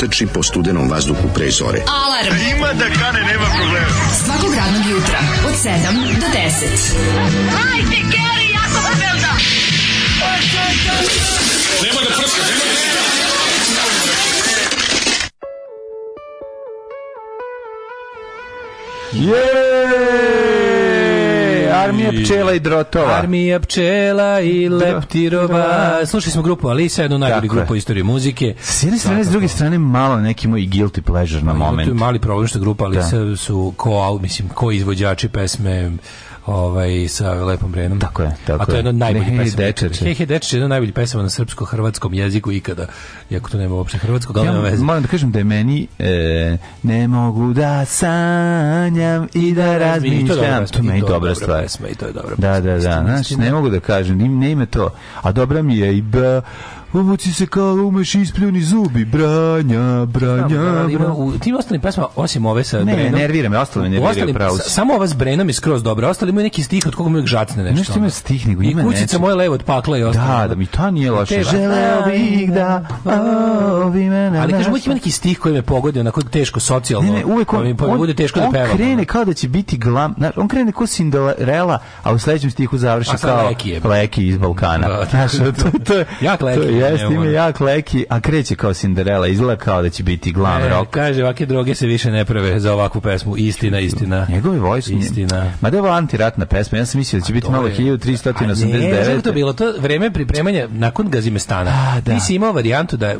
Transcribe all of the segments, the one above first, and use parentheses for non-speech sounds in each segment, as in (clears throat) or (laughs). da trči po studenom vazduhu pre zore. Alarm! A ima da kane, nema problema. Svakog radnog jutra, od 7 do 10. Hajde, Keri, jako da velda! Nema da prska, nema da prska! Yeah! Armija pčela i drotova. Armija pčela i leptirova. Da. Slušali smo grupu Alisa, jednu najbolju grupu je. istorije muzike. S jedne strane, s druge strane, malo neki moji guilty pleasure na moment. je Mali problem što grupa da. Alisa su ko, mislim, ko izvođači pesme ovaj, sa Lepom Brenom. Tako je, tako A to je jedno od najboljih pesama. Dečeče. Hehe Dečeče je jedno od najboljih pesama na srpsko-hrvatskom jeziku ikada, iako to nema uopšte hrvatskog, ali ja, nema veze. Moram da kažem da je meni e, ne mogu da sanjam i da razmišljam. To je meni dobra stvar. I to je dobra da, Da, da, da. Znaš, ne mogu da kažem, ne ime to. A dobra mi je i b Ovuci se kao umeš ispljuni zubi, branja, branja. branja. Ima, u tim ostalim pesmama, osim ove sa ne, Brenom... Ne, nervira me, ostalo me nerviraju pravo. Samo ova s Brenom je skroz dobra, ostali imaju neki stih od koga imaju žacne nešto. Nešto ima stih, nego ima I kućica neče. moja levo od pakla i da, ostalo. Da, da, mi ta nije loša. Želeo bih da ovi mene... Ali kažem, uvijek ima neki stih koji me pogodio, onako teško, socijalno. Ne, ne, uvijek on, pa mi, bude teško da on, da pevam. On krene kao da će biti glam... Znaš, on krene kao Cinderella, a u sledećem stihu završi kao Leki iz Balkana. Da, (laughs) znaš, to, to, to, to, to, to, to, Jeste, ime jak leki, a kreće kao Cinderella, izgleda kao da će biti glam e, rock. Kaže, ovakve droge se više ne prave za ovakvu pesmu. Istina, istina. Njegove vojsu. Istina. Ma da je ovo antiratna pesma, ja sam mislio da će pa biti malo 1389. Ne, to bilo to vreme pripremanja nakon Gazimestana. A, da. Nisi imao varijantu da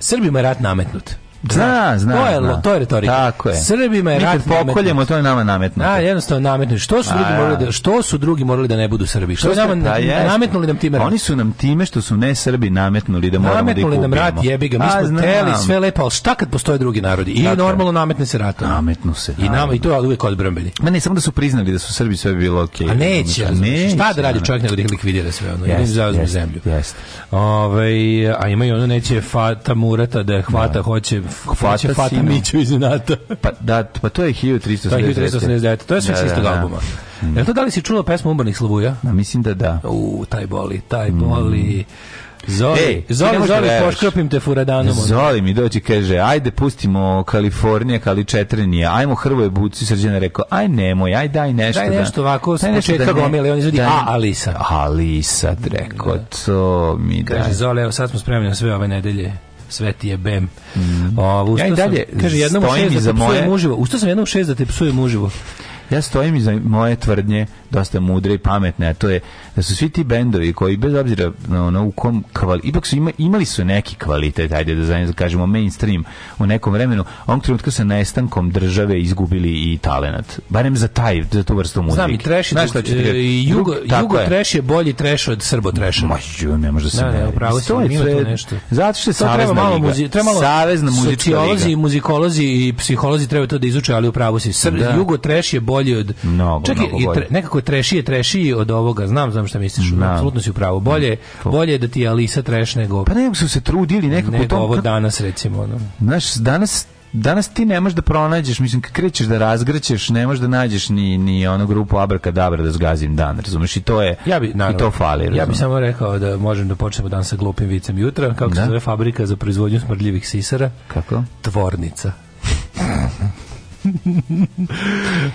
Srbima je rat nametnut. Zna, zna, to je, zna. To je retorika. Tako je. Srbima je rat pokoljemo, to je nama nametnuto. A, jednostavno nametnuto. Što su, drugi morali da, što su drugi morali da ne budu Srbi? Što, što su nama pa nametnuli nam time rat? Oni su nam time što su ne Srbi nametnuli da moramo nametnuli da ih kupimo. nam rat, jebi ga. Mi smo znam, teli sve lepo, ali šta kad postoje drugi narodi? I dakle, normalno nametne se rat. Nametnu se. I, nama, i to je uvijek odbrambeni. Ma ne, samo da su priznali da su Srbi sve bi bilo okej. Okay. A neće, ja, neće, Šta da radi čovjek nego da ih likvidira sve ono? Yes, da zauzme zemlju. Yes. Ove, ovaj, a imaju ono neće fata murata da hvata, da. hoće Fata, Fata Miću iz Nata. pa, da, pa to je 1389. Pa to je 1389. To je sve da, istog da, da, albuma. Da. Mm. Jel to da li si čula pesmu Umbrnih Slavuja? Da, mislim da da. U, taj boli, taj boli. Mm. Zoli, Ej, Zoli, da Zoli, poškropim te furadanom. Zoli mi dođe, kaže, ajde pustimo Kalifornije, Kali Četrenije, ajmo Hrvoje Buci, srđana rekao, aj nemoj, aj daj nešto. Daj da- nešto da, ovako, daj nešto da gomile, on izvodi, a Alisa. Alisa, rekao, to mi da. Kaže, Zoli, evo sad smo spremni sve ove nedelje. Sveti je bem. Mm. O, ja i dalje, sam, kaže, jednom u šest da te psujem uživo. Ustao sam jednom u šest da te psujem uživo. Ja stojim iza moje tvrdnje, dosta mudre i pametne, a to je da su svi ti bendovi koji bez obzira na ono, u kom kvali, ipak su ima, imali su neki kvalitet, ajde da zanim, kažemo mainstream u nekom vremenu, onog trenutka sa nestankom države izgubili i talenat. Barem za taj, za tu vrstu muzike. Znam i trash, Znaš šta ću ti e, jugo, jugo treš je bolji treš od srbo trash. Ma, ne može da se ne. Da, da, ne, upravo to je sve, nešto. Zato što je savezna malo muzi, treba malo savezna muzička sociolozi, muzikolozi i psiholozi trebaju to da izuče, ali upravo si. Srb, da. jugo treš je bolji bolji od mnogo, čak mnogo i, bolji. Tre, nekako je trešije, trešiji od ovoga. Znam, znam šta misliš. No. Da. Apsolutno si u pravu. Bolje, no. Da, bolje je da ti Alisa treš nego Pa nego su se trudili nekako nego tom, ovo danas recimo, ono. Znaš, danas danas ti ne možeš da pronađeš, mislim kad krećeš da razgrećeš, ne možeš da nađeš ni ni onu grupu Abrakadabra da zgazim dan, razumeš? I to je ja bi, naravno, i to fali. Razumeš? Ja bih samo rekao da možemo da počnemo dan sa glupim vicem jutra, kako da? se zove fabrika za proizvodnju smrdljivih sisara? Kako? Tvornica. (laughs)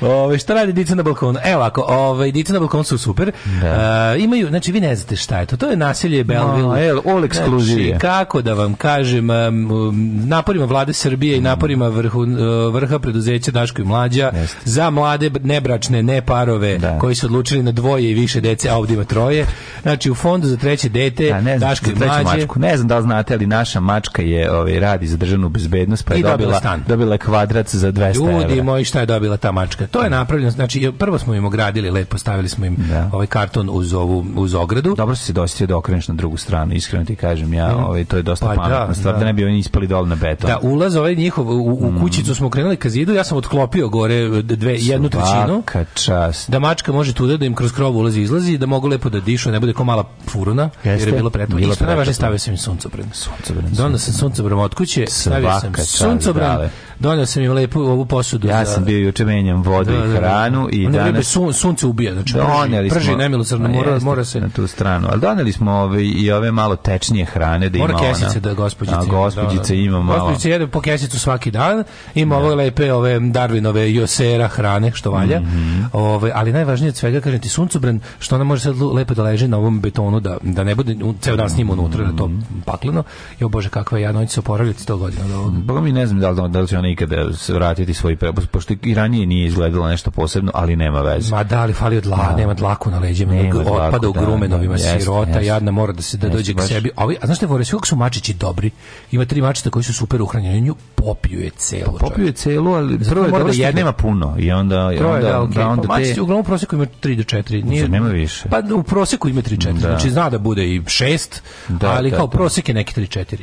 ove, šta radi dica na balkonu? Evo ako, ove, dica na balkonu su super. Da. Uh, imaju, znači vi ne znate šta je to. To je nasilje Belville. No, el, all znači, kako da vam kažem, um, naporima vlade Srbije mm. i naporima vrhu, e, vrha preduzeća Daško i Mlađa Jeste. za mlade nebračne, ne parove da. koji su odlučili na dvoje i više dece, a ovdje ima troje. Znači u fondu za treće dete da, ne znam, Daško i Mlađe. Mačku. Ne znam da li znate, ali naša mačka je ovaj, radi za državnu bezbednost pa je I dobila, dobila, stan. dobila kvadrat za 200 Ljudi evra. moji, šta je dobila ta mačka? To je da. napravljeno, znači prvo smo im ogradili, lepo stavili smo im da. ovaj karton uz ovu uz ogradu. Dobro si se dosetio da okreneš na drugu stranu, iskreno ti kažem ja, mm. ovaj to je dosta pa, da, pametna da, stvar da. da ne bi oni ispali dol na beton. Da ulaz ovaj njihov u, u mhm. kućicu smo krenuli ka zidu, ja sam otklopio gore e, dve jednu trećinu. čas. Da mačka može tuda da im kroz krov ulazi izlazi, da mogu lepo da dišu, da ne bude kao mala furuna, jer je bilo pretno. Bilo najvažnije stavio sam im suncobran. Suncobran. Donao sam suncobran od kuće, stavio sam suncobran Donio sam im lepu ovu posudu. Ja sam bio juče menjam vodu da, i da, da. hranu i One danas... Sun, sunce ubija, znači da, doneli prži, prži nemilosrno, pa mora, mora se... Na tu stranu, ali doneli smo ove, i ove malo tečnije hrane da mora ima ona. Mora kesice da gospođica A, gospođica ima, da, da. ima malo. Gospođica jede po kesicu svaki dan, ima da. ove lepe ove Darwinove josera hrane, što valja. Mm -hmm. ove, ali najvažnije od svega, kažem ti, suncobran, što ona može sad lepo da leži na ovom betonu, da, da ne bude ceo dan s njim unutra, mm -hmm. da to mhm. pakleno. Jo, Bože, kakva je ja noć se oporavljati 100 godina od Boga mi ne znam da li, da li će ona nikada vratiti svoj prepoz, pošto i ranije nije izgledalo nešto posebno, ali nema veze. Ma da, ali fali od dlaka, da. nema dlaku na leđima, nema dlaku, otpada u da, da. grumenovima, da, sirota, jest, jadna, mora da se da dođe k sebi. A, ovi, a znaš te, Vore, su mačići dobri, ima tri mačića koji su super uhranjeni, nju popiju je celo. Pa, popiju je celo, ali prvo je dobro, jedna ima puno i onda... Troje, onda, da, okay. onda pa, mačići te... uglavnom u proseku ima 3 do 4. Nije, nema više. Pa u proseku ima 3 4, da. znači zna da bude i 6, da, ali da, kao da. prosek je neki 3 4.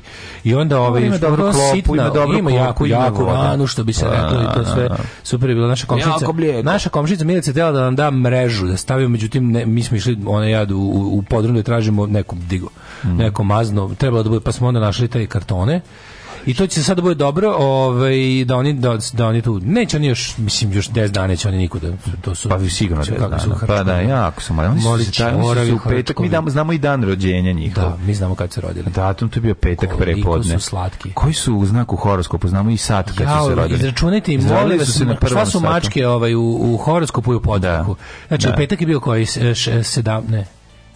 I onda ovaj ima dobro klopu, ima dobro jako, jako, jako, danu, što bi se pa, reklo i to sve. Da, da, da. Super je bilo naša komšinica. Naša komšinica Milica tela da nam da mrežu, da stavimo, međutim, ne, mi smo išli one ja, u, u podrum da tražimo nekom digo, mm. neko mazno, trebalo da bude, pa smo onda našli taj kartone I to će sada da bude dobro, ovaj da oni da, da oni tu. Neće oni još mislim još 10 dana će oni nikuda. To su Pa vi sigurno će, kako su Pa da, jako sam, ali oni su morali u petak. Mi damo, znamo i dan rođenja njihov. Da, mi znamo kad se rodili. Datum to je bio petak prepodne. Koji su slatki. Koji su u znaku horoskopu, znamo i sat kad ja, su se rodili. Izračunajte im, molim vas, šta su mačke ovaj u, u horoskopu i u podnaku. Da, znači, u da. petak je bio koji? 17,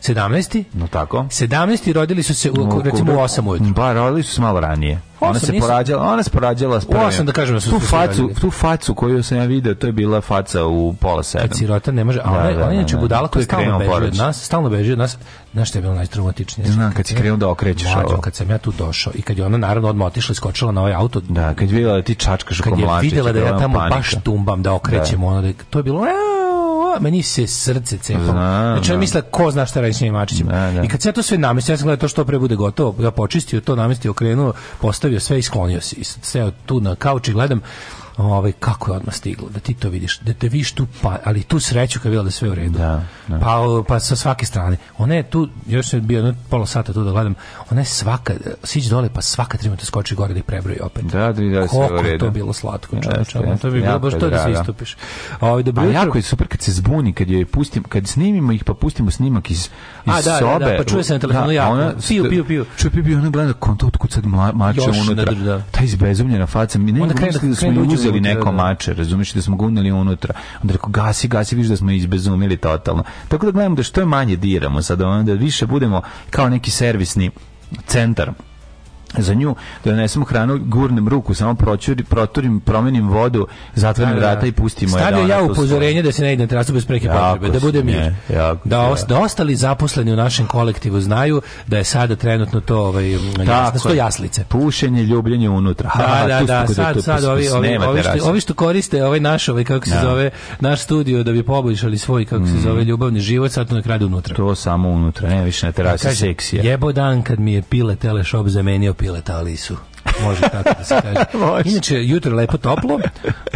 17. No tako. 17. rodili su se u, no, recimo u 8 ujutru. Pa rodili su se malo ranije. Osam, ona se porađala, ona se porađala s prvim. Osam da kažem da su tu facu, tu facu koju sam ja video, to je bila faca u pola 7. Kad sirota ne može, a ona, da, ona da, da, inače da. budala koja stalno beži porač. od nas, stalno beži od nas. Znaš što je bilo najtraumatičnije? Znam, kad si krenuo da okrećeš Mlađo, ovo. Kad sam ja tu došao i kad je ona naravno odmah otišla i skočila na ovaj auto. Da, kad je videla da ti čačkaš oko mlađe. Kad je videla da ja tamo baš tumbam, da okrećem da. ono, da, to je bilo... Aaa, meni se srce cepalo. Znači, ja misle, ko zna šta radi s njim mačićem. Da, da. I kad se ja to sve namestio, ja sam gledao to što pre bude gotovo, ja da počistio to, namestio, okrenuo, postavio sve i sklonio se. I seo tu na kauči, gledam ovaj kako je odmah stiglo da ti to vidiš da te viš tu pa ali tu sreću kad bilo da sve u redu da, da. pa pa sa svake strane ona je tu još je bio pola sata tu da gledam ona je svaka siđe dole pa svaka tri minuta skoči gore da i prebroji opet da da da sve u redu to bilo slatko čoveče ja, to bi bilo baš to da se istupiš ovaj dobro jutro jako je super kad se zbuni kad je pustim kad snimimo ih pa pustimo snimak iz iz A, da, sobe da, da, pa čuje se na da, telefonu da, ja piju piju piju čuje piju ona gleda konto od kucad mače unutra da. ta izbezumljena faca mi ne onda da uzeli neko da, da. mače, razumiješ da smo ga uneli unutra. Onda rekao, gasi, gasi, viš da smo izbezumili totalno. Tako da gledamo da što je manje diramo, sad da više budemo kao neki servisni centar za nju da donesemo hranu, gurnem ruku, samo proćuri, proturim, promenim vodu, zatvorim da, da, vrata i pustim je. Stavio ja upozorenje da se ne ide na trasu bez preke potrebe, da bude mir. Ne, jako, da, os, da ostali zaposleni u našem kolektivu znaju da je sada trenutno to ovaj jasno, sto jaslice. Pušenje, ljubljenje unutra. Ha, da, da, da, sad, tu, sad ovi, ovi, ovi, što, ovi što koriste ovaj naš, ovaj, kako se da. zove, naš studio da bi poboljšali svoj, kako mm. se zove, ljubavni život, sad to nek unutra. To samo unutra, ne više na terasi seksija. Jebo dan kad mi je pile teleshop zamenio pileta, ali su. Može tako da se kaže. (laughs) Inače, jutro je lepo toplo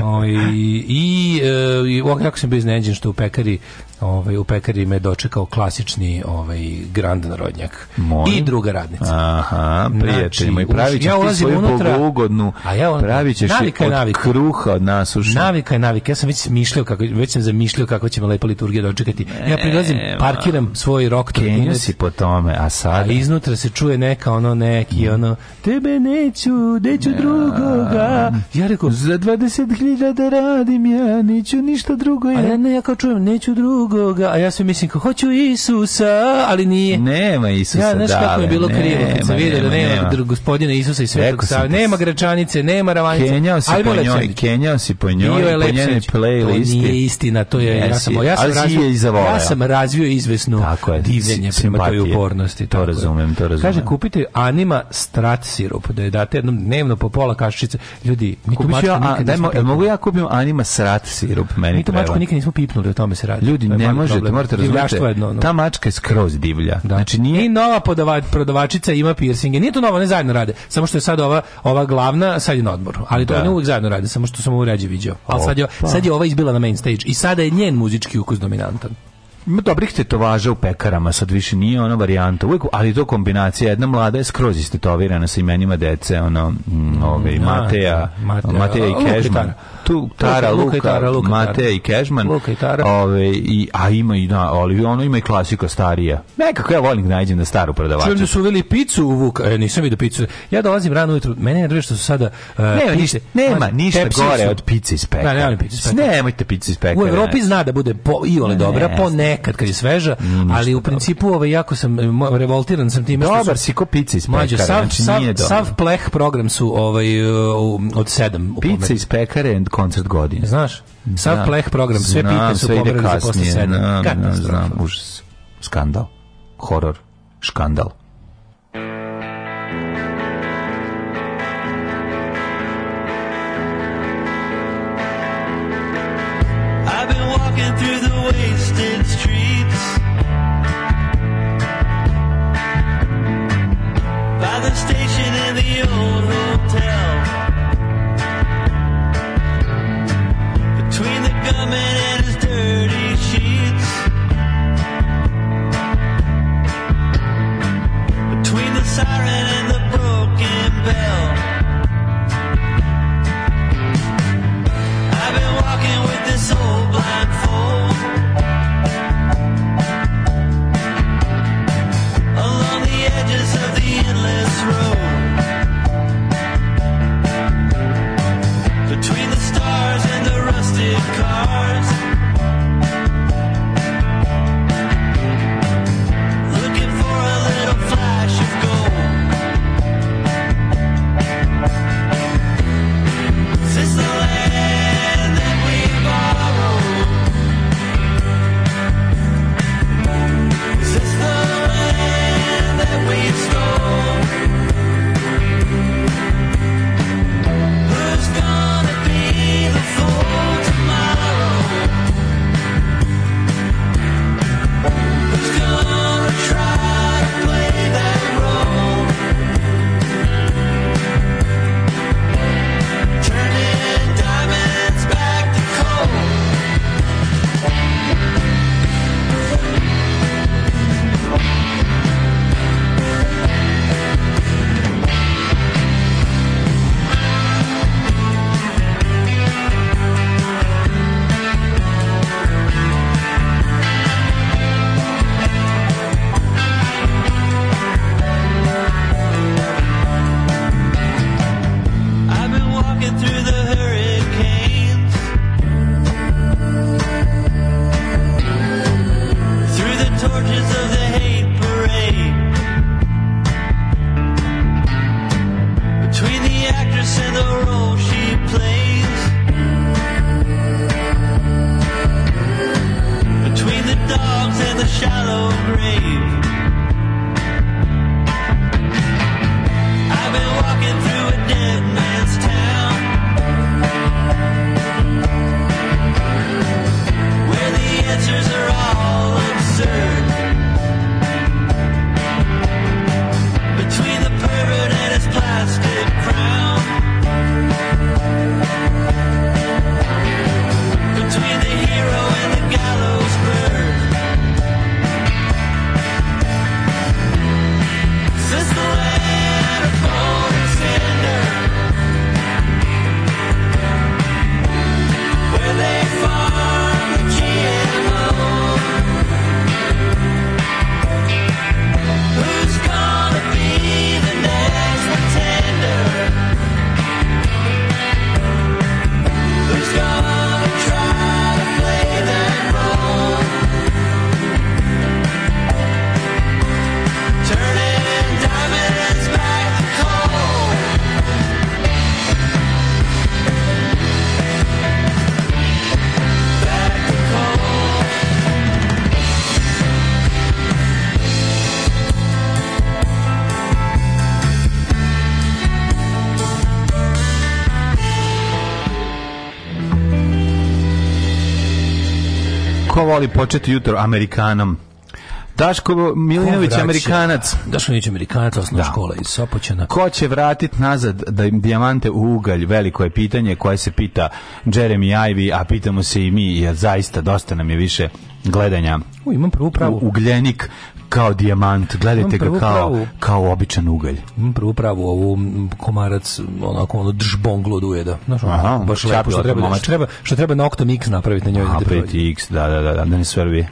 o, ovaj, i, i, e, i ovako sam bio iznenađen što u pekari ovaj, u pekari me dočekao klasični ovaj, grand narodnjak Moj. i druga radnica. Aha, prijatelj moj, znači, pravi ćeš ja ti svoju unutra, ugodnu, a ja on, pravi ćeš navika je od navika. kruha od nasuša. Navika je navika, ja sam već smišljao kako, već sam zamišljao kako će me lepa liturgija dočekati. Ja prilazim, parkiram svoj rok Kenju si po tome, a sad... A iznutra se čuje neka ono neki, mm. ono, tebe neću, neću ja. drugoga. Ja rekao, za 20.000 radim ja, neću ništa drugo. Ja, a ja ne, ja kao čujem, neću drugo drugoga, a ja sve mislim kao hoću Isusa, ali nije. Nema Isusa, da. ja, znaš dale, kako je bilo krivo kad sam vidio da nema, nema, gospodina Isusa i svetog Save, nema Gračanice, nema Ravanice. Kenjao si po njoj, kenjao si po njoj, po njenoj playlisti. To nije istina, to je, ja sam, ja sam, razvio, ja sam razvio izvesnu je, divljenje prema toj upornosti. To razumem, to razumem. Kaže, kupite Anima strat sirup, da je date jednom dnevno po pola kašičice. Ljudi, mi tu mačku ja, nikad nismo Mogu ja kupim Anima srat sirup, meni Mi tu mačku nikad nismo pipnuli, o tome se radi. Ljudi, Ne mali možete, problem. morate razumjeti. Jedno, Ta mačka je skroz divlja. Da. Znači nije i nova podavač prodavačica ima piercinge. Nije to nova, ne zajedno rade. Samo što je sad ova ova glavna sad je na odmoru. Ali to da. oni uvek zajedno rade, samo što sam u ređe viđao. Al sad je sad je ova izbila na main stage i sada je njen muzički ukus dominantan ima dobrih tetovaža u pekarama, sad više nije ona varijanta, uvijek, ali to kombinacija, jedna mlada je skroz istetovirana sa imenima dece, ono, mm, mm ove, da, Mateja, da. Mateja, Mateja i Kežman tu Tara, Luka, Luka, Tara, Luka, Mateja i Kežman. Luka i Tara. Ove, i, a ima i, da, ali ono ima i klasika starija. Nekako ja volim da nađem da staru prodavača. Čujem da su uveli picu u Vuka. E, nisam vidio picu. Ja dolazim rano ujutru. Mene je što su sada... Uh, nema, ništa, nema ništa gore su. od pice iz peka. Da, ne, nema pice iz peka. Nemojte pice iz peka. U Evropi zna da bude po, i ole dobra, ne, ponekad kad je sveža, mm, ali u principu ovaj, jako sam e, revoltiran sam tim. Dobar si ko pice iz pekara. sav, znači sav, sav pleh program su ovaj, e, od sedam. Pice iz pekare and koncert godine. Znaš, sav da. pleh program, sve znam, pite su sve pobrali za posle sedam. Znam, znam, znam, užas. Skandal, horor, škandal. voli početi jutro Amerikanom. Daško Milinović je Amerikanac. Daško Milinović Amerikanac, osnovna da. škola iz Sopoćana. Ko će vratiti nazad da im dijamante u ugalj? Veliko je pitanje koje se pita Jeremy Ivy, a pitamo se i mi, jer zaista dosta nam je više gledanja. U, imam prvu pravu. ugljenik kao dijamant, gledajte ga kao, pravu, kao običan ugalj. Imam prvu pravu ovu komarac, onako ono džbonglu od ujeda. Znaš, Aha, baš lepo što treba, što treba, što treba Noctom X napraviti na njoj. Napraviti X, da, da, da, da, da ne svrvi.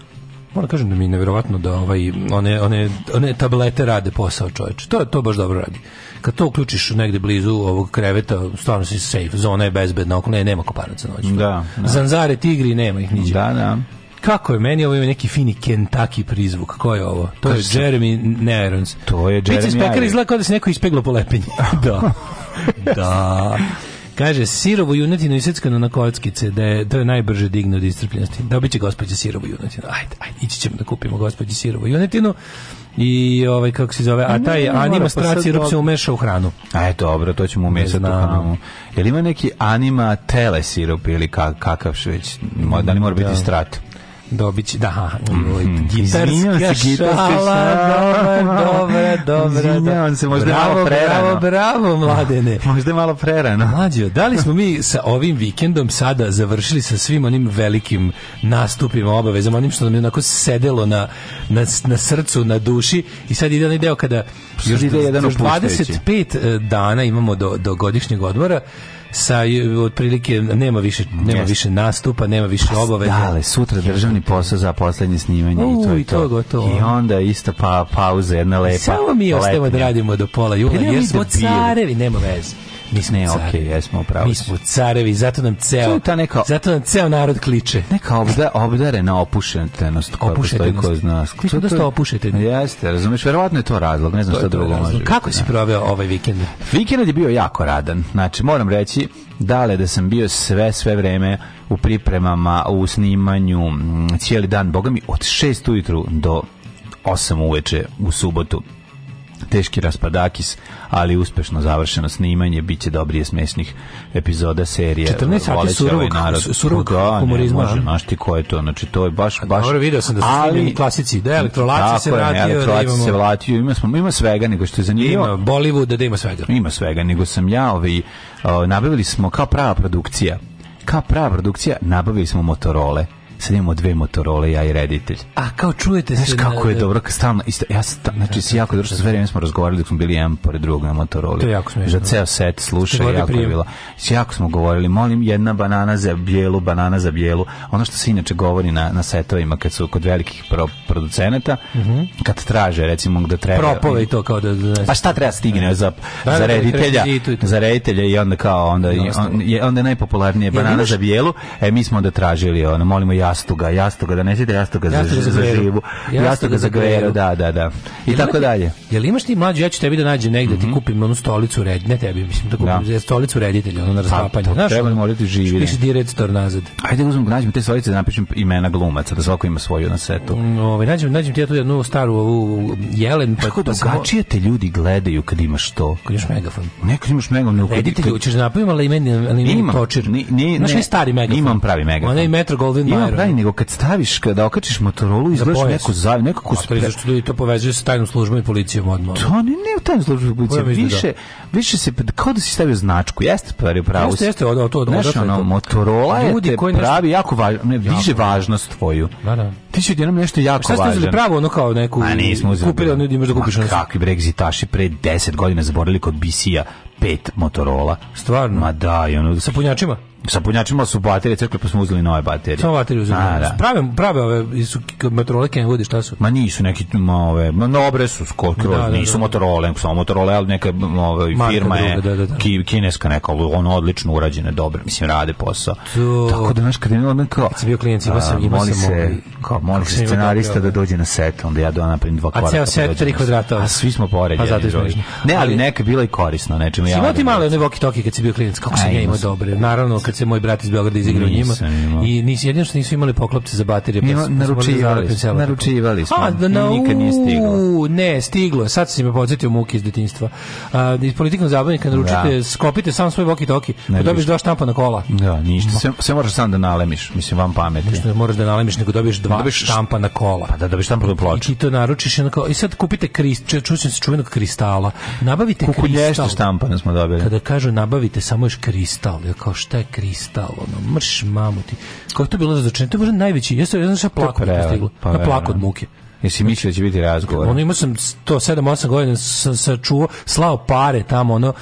Moram da kažem da mi je nevjerovatno da ovaj, one, one, one tablete rade posao čoveče. To, to baš dobro radi. Kad to uključiš negde blizu ovog kreveta, stvarno si safe. Zona je bezbedna, oko ne, nema kopanaca noću. Da, da. Zanzare, tigri, nema ih niđe. Da, da. Kako je meni ovo ima neki fini Kentucky prizvuk. Ko je ovo? To Kaš je Jeremy Nerons. To je Jeremy. Pizza spekar izgleda kao da se neko ispeglo po lepenju. (laughs) da. da. Kaže, sirovo junetino isjeckano na kockice, da je, to je najbrže digno od istrpljenosti. Dobit da, će gospođa sirovo junetino. Ajde, ajde, ići ćemo da kupimo gospođi sirovo junetinu. I ovaj, kako se zove, a taj anima stra sirup se umeša u hranu. A je dobro, to ćemo umešati u hranu. Je li ima neki anima tele sirup ili kakav već? Da li mora biti da. strat? Dobić, da, aha, mm. gitarska šala, dobra, dobra, dobra. se, možda bravo, malo prerano. Bravo, bravo, mladene. (laughs) Možda je malo prerano. mlađe da li smo mi sa ovim vikendom sada završili sa svim onim velikim nastupima, obavezama, onim što nam je onako sedelo na, na, na srcu, na duši i sad ide onaj deo kada još, ide jedan još 25 e, dana imamo do, do godišnjeg odmora sa e, otprilike nema više nema yes. više nastupa, nema više pa, obaveza. Da, ali sutra državni posao za poslednje snimanje U, i to i to. to gotovo. I onda isto pa pauza jedna lepa. Samo mi ostajemo da radimo do pola jula pa jer smo carevi, nema veze. Mi smo ne, carevi. Okay, jesmo pravo. Mi smo carevi, zato nam ceo ta neka, zato nam ceo narod kliče. Neka obda obdarena opuštenost, opuštenost kod nas. Mi smo dosta opušteni. Jeste, razumeš, verovatno je to razlog, ne znam šta drugo može. Kako si da. proveo ovaj vikend? Vikend je bio jako radan. Znači, moram reći, dale da sam bio sve sve vreme u pripremama, u snimanju cijeli dan, boga mi, od 6 ujutru do 8 uveče u subotu teški raspadakis, ali uspešno završeno snimanje, bit će dobrije smešnih epizoda serije. 14 sati surovog, ovaj surovog da, humorizma. Ne, može, ti ko je to, znači to je baš... baš Dobro, video sam da su ali, klasici, da je elektrolacija se vratio, da elektrolacija da imamo... se vratio, ima, smo, ima svega, nego što je zanimljivo. Ima Bollywood, da ima svega. Ima svega, nego sam ja, ovaj, ovaj nabavili smo kao prava produkcija, kao prava produkcija, nabavili smo Motorola sad imamo dve Motorola, ja i reditelj. A kao čujete Znaš se... Znaš kako je dobro, kad stalno, isto, ja sta, znači da, se jako da, dobro, što da, sve vreme smo razgovarali dok smo bili jedan pored drugog na Motorola. To je jako smiješno. Za ceo set sluša jako je bilo. Znači, jako smo govorili, molim jedna banana za bijelu, banana za bijelu, ono što se inače govori na, na setovima kad su kod velikih pro, producenata, mm -hmm. kad traže, recimo, da treba... Propove i to kao da... da pa šta treba stigne za, za reditelja, za reditelja i onda kao, onda, on, je, onda najpopularnije banana za bijelu, e mi smo onda tražili, ono, molimo ja jastuga, jastuga, da ne sete za, za, za živu, jastuga, jastuga za greru, da, da, da. I jel tako ima, dalje. Jel imaš ti mlađi, ja ću tebi da nađem negde, mm -hmm. ti mhm. kupim onu stolicu red, ne tebi, mislim da kupim da. stolicu reditelja, ono na pa, raspapanje. Znaš, treba ono, morati živi. Piše direktor nazad. Ajde da uzmem, nađem te stolice da napišem imena glumaca, da svako ima svoju na setu. Mm, ovaj nađem, nađem ti ja tu jednu staru ovu jelen, pa kako pa drugačije te ljudi gledaju kad imaš to. Kad imaš megafon. Ne, kad imaš megafon. Reditelj, hoćeš da napravim, ali meni, ali imam točir. Ni, ni, ne, stari megafon. Imam pravi megafon. Onaj Metro Goldwyn Mayer taj, nego kad staviš, kada okačiš Motorola, da izgledaš da neku za nekako... A to je zašto ljudi to povezuju sa tajnom službom i policijom odmah. To ne, ne tajnom službom i policijom, da? više, više se, kao da si stavio značku, jeste pravi pravo. Jeste, jeste, od, od, od, Znaš, ono, Motorola je te pravi jako važno, ne, više važnost tvoju. Da, da. Ti si odjednom nešto jako važno. Šta ste uzeli pravo, ono kao neku... A nismo uzeli. Kupili, ono imaš da kupiš. Kakvi Brexitaši pre 10 godina zaborili kod BC-a pet Motorola. Stvarno? Ma da, i ono... Sa punjačima? sa punjačima su baterije crkle pa smo uzeli nove baterije. Samo baterije uzeli. A, da. Prave, prave ove su Motorola Kenwood šta su? Ma nisu neki ma ove, ma dobre su skoro, da, da, da, nisu da, da. Motorola, nego samo Motorola, ali neka ove, firma druga, je da, da, da. Ki, kineska neka, ono odlično urađene, dobro, mislim rade posao. To... Tako da znaš kad je ono kao kad sam bio klijent, imao sam ima sam se, ovaj- kao, moli se scenarista da dođe na set, onda ja do napravim dva kvadrata. A ceo pa set 3 kvadrata. A svi smo poređeni. A zato Ne, ali neka bila i korisna, znači recimo ja. Imao ti male one walkie talkie kad si bio klinac, kako se ja imao dobre. Naravno kad se moj brat iz Beograda izigrao njima i nisi jedino što nisu imali poklopce za baterije, pa naručivali, naručivali smo. A, da, na, nikad nije stiglo. Ne, stiglo. Sad se mi podsetio muke iz detinjstva. A, iz politikom zabavnika da. naručite, skopite sam svoj walkie talkie, pa dobiješ dva štampa na kola. Da, ništa. Sve, sve moraš sam da nalemiš, mislim vam pameti. Ništa, možeš da nalemiš, nego dobiješ dva da dobiješ štampa na kola. Pa da dobiješ štampa na ploču. I ti to naručiš i sad kupite krist, čuo sam se čuvenog kristala. Nabavite kristal. Kukulješte štampa jedno smo dobili. Kada kažu nabavite samo još kristal, ja kao šta je kristal, ono, mrš mamu ti. Kako to bilo razočenje? To je možda najveći, ja sam, ja sam šta plako postiglo, pa, ja plako od muke. Jesi mislio da će znači, biti razgovor? Ono imao sam to 7 8 godina, sam sačuo, slao pare tamo, ono,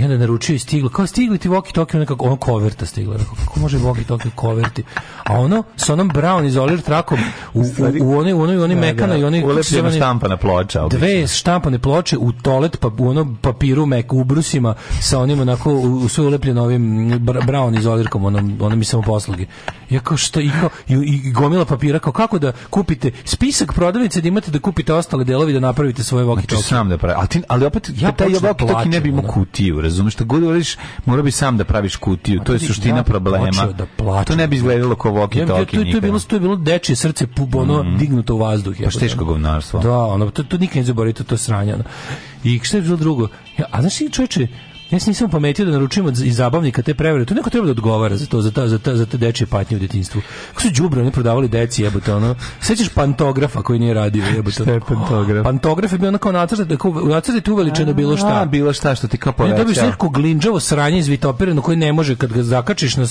I onda naručio i stiglo. Kao stigli ti walkie talkie, nekako ono koverta stigla. Kako kako može Voki Toki koverti? A ono, sa onom brown izolir trakom, u, u, u onoj, u onoj, u onoj da, da. mekana i onoj... Ulepljena štampana ploča. Obično. Dve štampane ploče u tolet, pa u ono papiru meku, u brusima, sa onim onako, u, sve ulepljeno ovim brown izolirkom, onom, onom i samoposluge. Ja kao šta, i, kao, i, i gomila papira, kao kako da kupite spisak prodavnice da imate da kupite ostale delovi da napravite svoje Voki Toki. Znači sam da pravi. Ali, ali opet, ja taj Voki Toki ne bi imao da. kutiju, razumeš, šta god uradiš, mora bi sam da praviš kutiju, to je suština problema. Da to ne bi izgledalo kao walkie talkie. Ja, to, to, je bilo, to je bilo dečije srce pubono mm. dignuto u vazduh. Ja, pa teško govnarstvo. Da, ono, to, to nikad ne zaboravite, to, to sranje. I šta je bilo drugo? Ja, a znaš ti čovječe, Ja se nisam pametio da naručujem od iz zabavnika te prevare. To neko treba da odgovara za to, za ta, za ta, za te dečije patnje u detinjstvu. Kako su đubre oni prodavali deci, jebote, ono. Sećaš pantografa koji nije radio, jebote. Šta je pantograf? (gasps) Pantograf je bio onako nacrta, da tu uveličeno bilo šta. A, bilo šta što ti kao poveća. Ne dobiš neko glinđavo sranje iz vitopirano koji ne može kad ga zakačiš na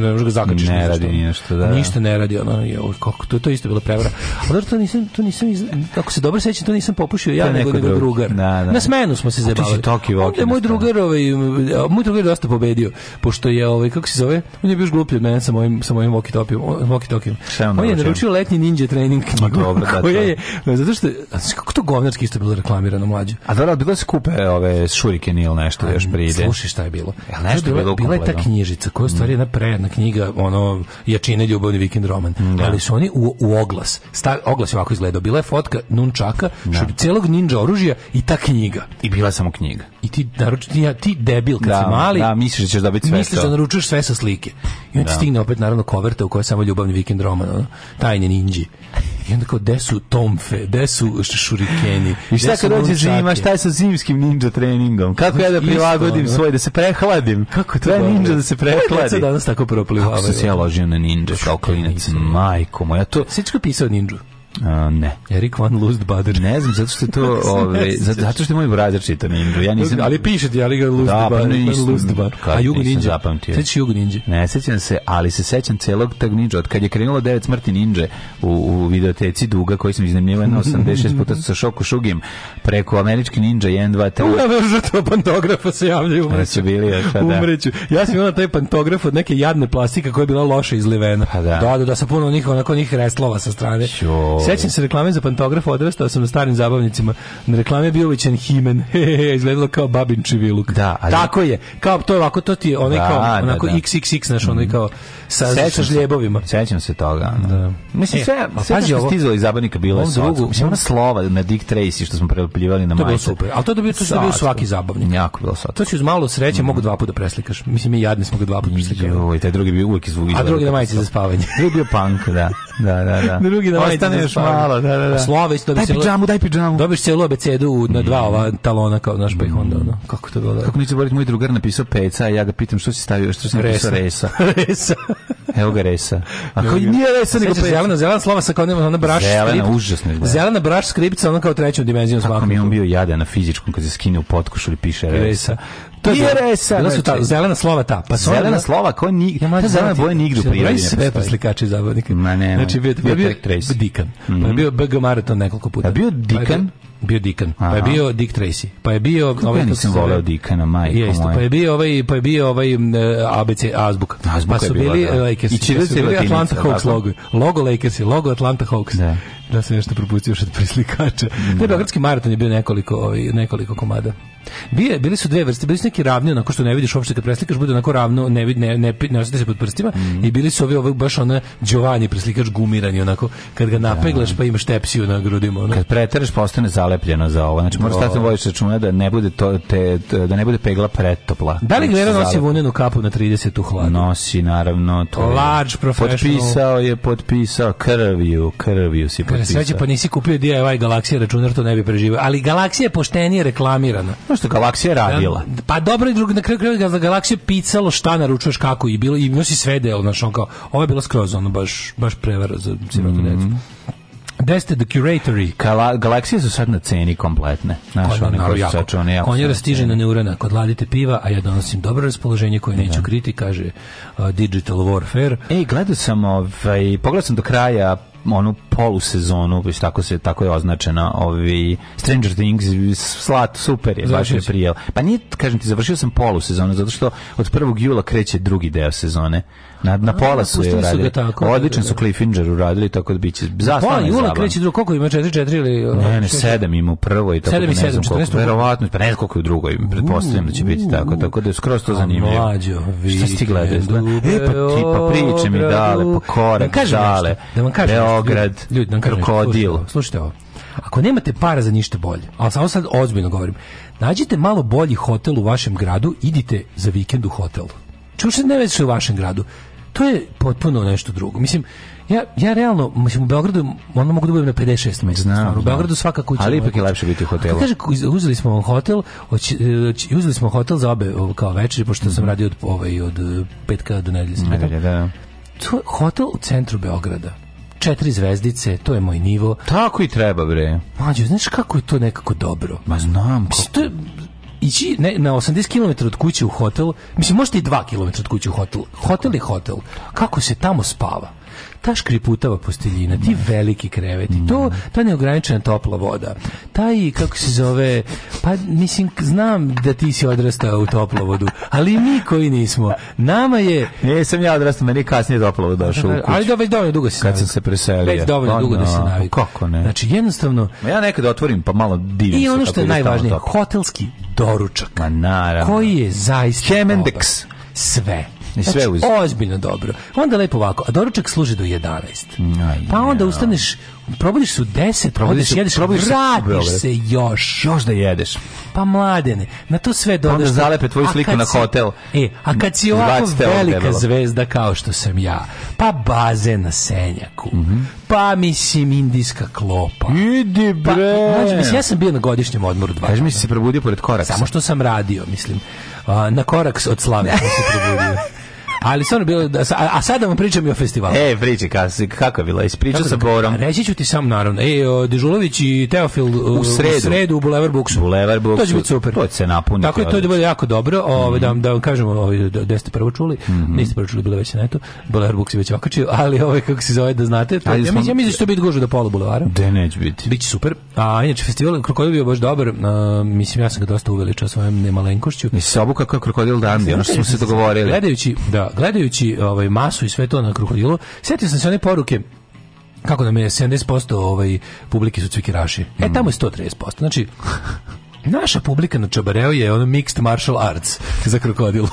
ne može ga zakačiš. Ne radi ništa, da. Ništa ne radi, ono, je, kako to, to isto bilo prevara. A to nisam, to nisam, iz, ako se dobro sećam, to nisam popušio ja, nego, nego drugar. Da, da. Na smenu smo se zajebali. Ti si toki, moj drugar, ovaj, ovaj Mutro je dosta pobedio, pošto je ovaj kako se zove, on je bio gluplji od mene sa mojim sa mojim walkie talkiem, walkie talkiem. On je naručio letnji ninja trening ma Dobro, da, koja je, zato što znači, kako to govnarski isto bilo reklamirano mlađe. A da, da bilo se kupe ove šurikeni ili nešto još pride. Slušaj šta je bilo. Jel nešto bilo bila je ta knjižica koja je stvari mm. jedna prejedna knjiga, ono jačine ljubavni vikend roman. Mm, da. Ali su oni u, u oglas, sta, oglas je ovako izgledao, bila je fotka nunčaka, da. celog ninja oružja i ta knjiga. I bila samo knjiga i ti naručiti, ti debil kad da, si mali, da, misliš da ćeš dobiti sve Misliš da naručuješ sve sa slike. I onda da. stigne opet naravno koverta u kojoj je samo ljubavni vikend roman, ono, tajne ninđi. I onda kao, gde su tomfe, gde su šurikeni? I šta kad dođe zima, šta je sa zimskim ninja treningom? Kako ja da prilagodim svoj, da se prehladim? Kako to je ninja da se prehladi? Kako danas tako proplivavaju? Kako sam se ja ložio na ninja, kao klinac, majko moja, to... Svičko pisao ninju? A, ne. Erik von Lustbader. Ne znam, zato što to, (laughs) ove, ovaj, zato što je moj brazer čita Ninja. Ja nisam... Ali piše ti, ali ga Lustbader. Da, pa Lustbar. A Jugo Ninja. Zapamtio. Sećaš Jugo Ninja? Ne, sećam se, ali se sećam celog tag Ninja. Od kad je krenulo devet smrti Ninja u, u videoteci Duga, koji sam iznajmljivao na 86 puta sa Šoko Šugim, preko američki Ninja 1, 2, 3. za to pantografa se javljaju. Umreću. bili još, da. Umreću. Ja sam imao taj pantograf od neke jadne plastike koja je bila loše izlivena. Pa da. Da, da, da, sa puno njih, onako njih reslova sa strane. Jo Sećam se reklame za pantograf, odrastao sam na starim zabavnicima. Na reklame je bio uvećan himen. (laughs) izgledalo kao babin čiviluk. Da, ali... Tako je. Kao to je ovako, to ti je onaj da, kao, da, onako da, da. XXX, znaš, mm. onaj mhm. kao sa, sećam sa žljebovima. sećam se toga. Da. Mislim, e, sve, pa, sve što stizalo iz zabavnika bilo je drugu, Mislim, ona slova na Dick Tracy što smo prelepljivali na majice. To je bilo super. Ali to je dobio, to je bio svaki zabavnik. Jako bilo sad. To ću uz malo sreće, mhm. mogu dva puta preslikaš. Mislim, mi jadni smo ga dva puta preslikali. Joj, taj drugi bi uvek izvugio. A drugi na majici za spavanje. Drugi je punk, da. Da, da, da. (laughs) Drugi na ovaj majici. Ostane pa, malo, da, da, da. Sloveć, dobiš da daj pidžamu, daj pidžamu. Dobiš celu abecedu na dva mm. ova talona kao naš pa ih onda, no. kako to bilo? Kako neće boriti, moj drugar napisao peca, a ja ga pitam što si stavio, što si napisao resa. resa. (laughs) Evo ga resa. A koji nije resa, nego peca. Zelena, zelena slova sa kao nema, ona braš zelena, Užasno, da. Zelena braš skripca, ona kao treću dimenziju smaknuta. Kako mi on bio jada na fizičkom kad se skine u potkošu ili piše resa. To je resa. Bila su ta zelena slova ta. Pa zelena, zelena slova ko ni ja, zelena boja nigde u prirodi. Sve preslikači zabavnika. Ma ne. Znači bio bio dikan. Mm -hmm. Pa je bio BG maraton nekoliko puta. A bio pa Dikan? bio Dikan, Aha. pa je bio Dick Tracy, pa je bio Kako ovaj ja nisam voleo Dikana, majko je isto, moja. pa je bio ovaj pa je bio ovaj e, ABC azbuk. azbuk pa su bili bila, da. E, Lakers, i čili se bili Atlanta da, Hawks da. logo, logo Lakers, logo Atlanta Hawks. Da. da se nešto propustio od prislikača. Da. Taj beogradski maraton je bio nekoliko ovaj nekoliko komada. Bije, bili su dve vrste, bili su neki ravni, onako što ne vidiš uopšte kad preslikaš, bude onako ravno, ne vid, ne ne, ne osjeti se pod prstima mm. i bili su ovi ovaj baš ona Giovanni preslikač gumirani onako kad ga da. napeglaš pa imaš tepsiju na grudima, ono. Kad pretereš postane pa za zalepljeno za ovo. Znači, moraš da. statno da vodiš računa da ne bude to, te, da ne bude pegla pretopla. Da li znači, gleda nosi vunenu kapu na 30 u hladu? Nosi, naravno. To Large je. professional. Potpisao je, potpisao. Krviju, krviju si potpisao. Sreće, pa nisi kupio DIY Galaksija računar, to ne bi preživio. Ali Galaksija je poštenije reklamirana. No što Galaksija da. radila. Pa dobro, i drugo, na kraju kraju za Galaksiju picalo šta naručuješ kako i bilo, i imao si sve delo, znaš, on kao, ovo je bilo skroz ono, baš, baš prevara za sirotu mm -hmm. decu. Gde ste the curatory? Gala, galaksije su sad na ceni kompletne. Znaš, pa da, oni koji su sačuvani. Konjera stiže na neurana kod ladite piva, a ja donosim dobro raspoloženje koje neću da. kriti, kaže uh, Digital Warfare. Ej, gledao sam, ovaj, pogledao sam do kraja onu polusezonu, već tako se tako je označena, ovi Stranger Things slat super je, baš je prijel. Pa nije, kažem ti, završio sam polusezonu zato što od 1. jula kreće drugi deo sezone. Na, na pola A, su je uradili. Odličan da, su da. Cliffinger uradili, tako da biće zastavno Pola jula kreće drugo, koliko ima? 4, 4 ili... Ne, ne, 7 ima u prvoj, tako 7 da 7, koliko. Verovatno, pa ne znam koliko je u drugoj, pretpostavljam da će biti tako, tako da je skroz to zanimljivo. Mlađo, vi... Šta ti gledaš? E, pa ti, pa priče mi dale, po da korak, dale. Da vam kažem Beograd, Ljudi, nam kažem, krokodil. Slušajte, slušajte ovo. Ako nemate para za ništa bolje, ali samo sad ozbiljno govorim, nađite malo bolji hotel u vašem gradu, idite za vikend u hotel. se ne već u vašem gradu. To je potpuno nešto drugo. Mislim, ja, ja realno, mislim, u Beogradu ono mogu da budem na 56 mesta. Znam, u Beogradu svaka kuća. Ali ipak je lepše biti u hotelu. Kaže, uzeli smo hotel, hotel, e, oči, uzeli smo hotel za obe kao večeri, pošto mm -hmm. sam mhm. radio od, ovaj, od e, petka do nedelje. Nedelje, da, da. To je hotel u centru Beograda četiri zvezdice, to je moj nivo. Tako i treba, bre. Mađo, znaš kako je to nekako dobro? Ma znam. Kako... To je, ići ne, na 80 km od kuće u hotel, mislim možete i 2 km od kuće u hotel, hotel i hotel, kako se tamo spava ta škriputava posteljina, ti veliki kreveti, mm. to, ta neograničena topla voda, taj, kako se zove, pa mislim, znam da ti si odrastao u toplovodu, ali mi koji nismo, nama je... Nisam ja odrastao, meni je kasnije toplovod došao u kuću. Ali da, već dovoljno dugo se Kad sam se preselio. Već dovoljno no, pa dugo da se navik. Kako ne? Znači, jednostavno... Ja nekada otvorim, pa malo divim se. I ono što je najvažnije, hotelski doručak. Ma naravno. Koji je zaista... Hemendex. Sve I sve znači, uz... ozbiljno dobro. Onda lepo ovako, a doručak služi do 11. Aj, pa onda ja. ustaneš, probudiš se u 10, pa probudiš se, jedeš, probudiš se, se još. Još da jedeš. Pa mladene, na to sve dodaš. Pa onda zalepe tvoju sliku si, na hotel. E, a kad si ovako velika zvezda kao što sam ja, pa baze na senjaku, mm -hmm. pa mislim indijska klopa. Idi pa, bre! Pa, znači, mislim, ja sam bio na godišnjem odmoru dva. Kaži mi si se probudio pored koraksa. Samo što sam radio, mislim. A, na koraks od slave se probudio. (laughs) Ali stvarno bilo a, da a sad da vam pričam i o festivalu. E, priči kako je bilo? Ispričao sa da Borom. Reći ću ti sam naravno. E, o, Dežulović i Teofil u sredu u, sredu, u Bulevar Buksu. Bulevar Buksu. To će biti super. To će se napuniti. Tako je to da bilo jako dobro. Ove, mm -hmm. da, da vam da kažemo, ove, da ste prvo čuli, mm -hmm. niste prvo čuli, bilo već na eto. Bulevar Buks je već okačio, ali ove, kako se zove, da znate. To, ja, mislim, ja mislim da će biti gužo do pola Bulevara. Da, neće biti. Biće super. A inače, festival Krokodil bio baš dobar. A, mislim, ja sam ga dosta uveličao svojom nemalenkošću. Nisi se obukao kao Krokodil Dandi, ono što smo se dogovorili. Gledajući, da, gledajući ovaj, masu i sve to na kruhodilu, setio sam se one poruke kako nam je 70% ovaj, publike su cvikiraši. E, mhm. tamo je 130%. Znači, naša publika na Čabareo je ono mixed martial arts za krokodil.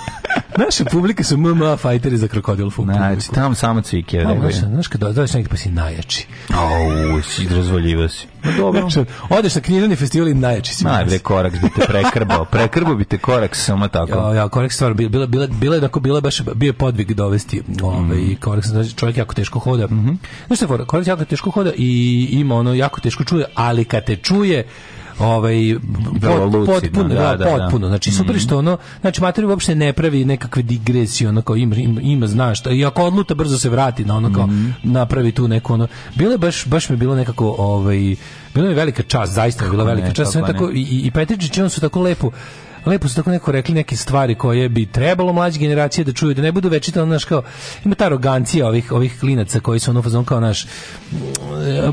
Naše publike su MMA fajteri za krokodil futbol. Znači, tamo samo cvike. Da, znaš, znaš kad dođeš negdje pa si najjači. Au, si razvaljivo si. No, dobro. Znači, odeš na knjižani festival i najjači si. Najbolje korak bi te prekrbao. (laughs) prekrbao bi te korak samo tako. Ja, ja, korak stvar, bila, bila, bila je tako, bila baš, bio podvig dovesti. Ove, ovaj, mm. korak, znači, čovjek jako teško hoda. Mm -hmm. Znaš, korak jako teško hoda i ima ono jako teško čuje, ali kad te čuje, ovaj potpuno, da da, da, da, potpuno. Znači mhm. super što ono, znači materiju uopšte ne pravi nekakve digresije, ona kao ima ima, ima znaš, i ako odluta brzo se vrati na ono kao mhm. napravi tu neko ono. Bilo je baš baš mi je bilo nekako ovaj bilo mi velika čast, zaista je bila velika čast, sve tako i i Petričić on su tako lepo lepo su tako neko rekli neke stvari koje bi trebalo mlađe generacije da čuju, da ne budu večito naš kao ima ta arogancija ovih ovih klinaca koji su ono fazon kao naš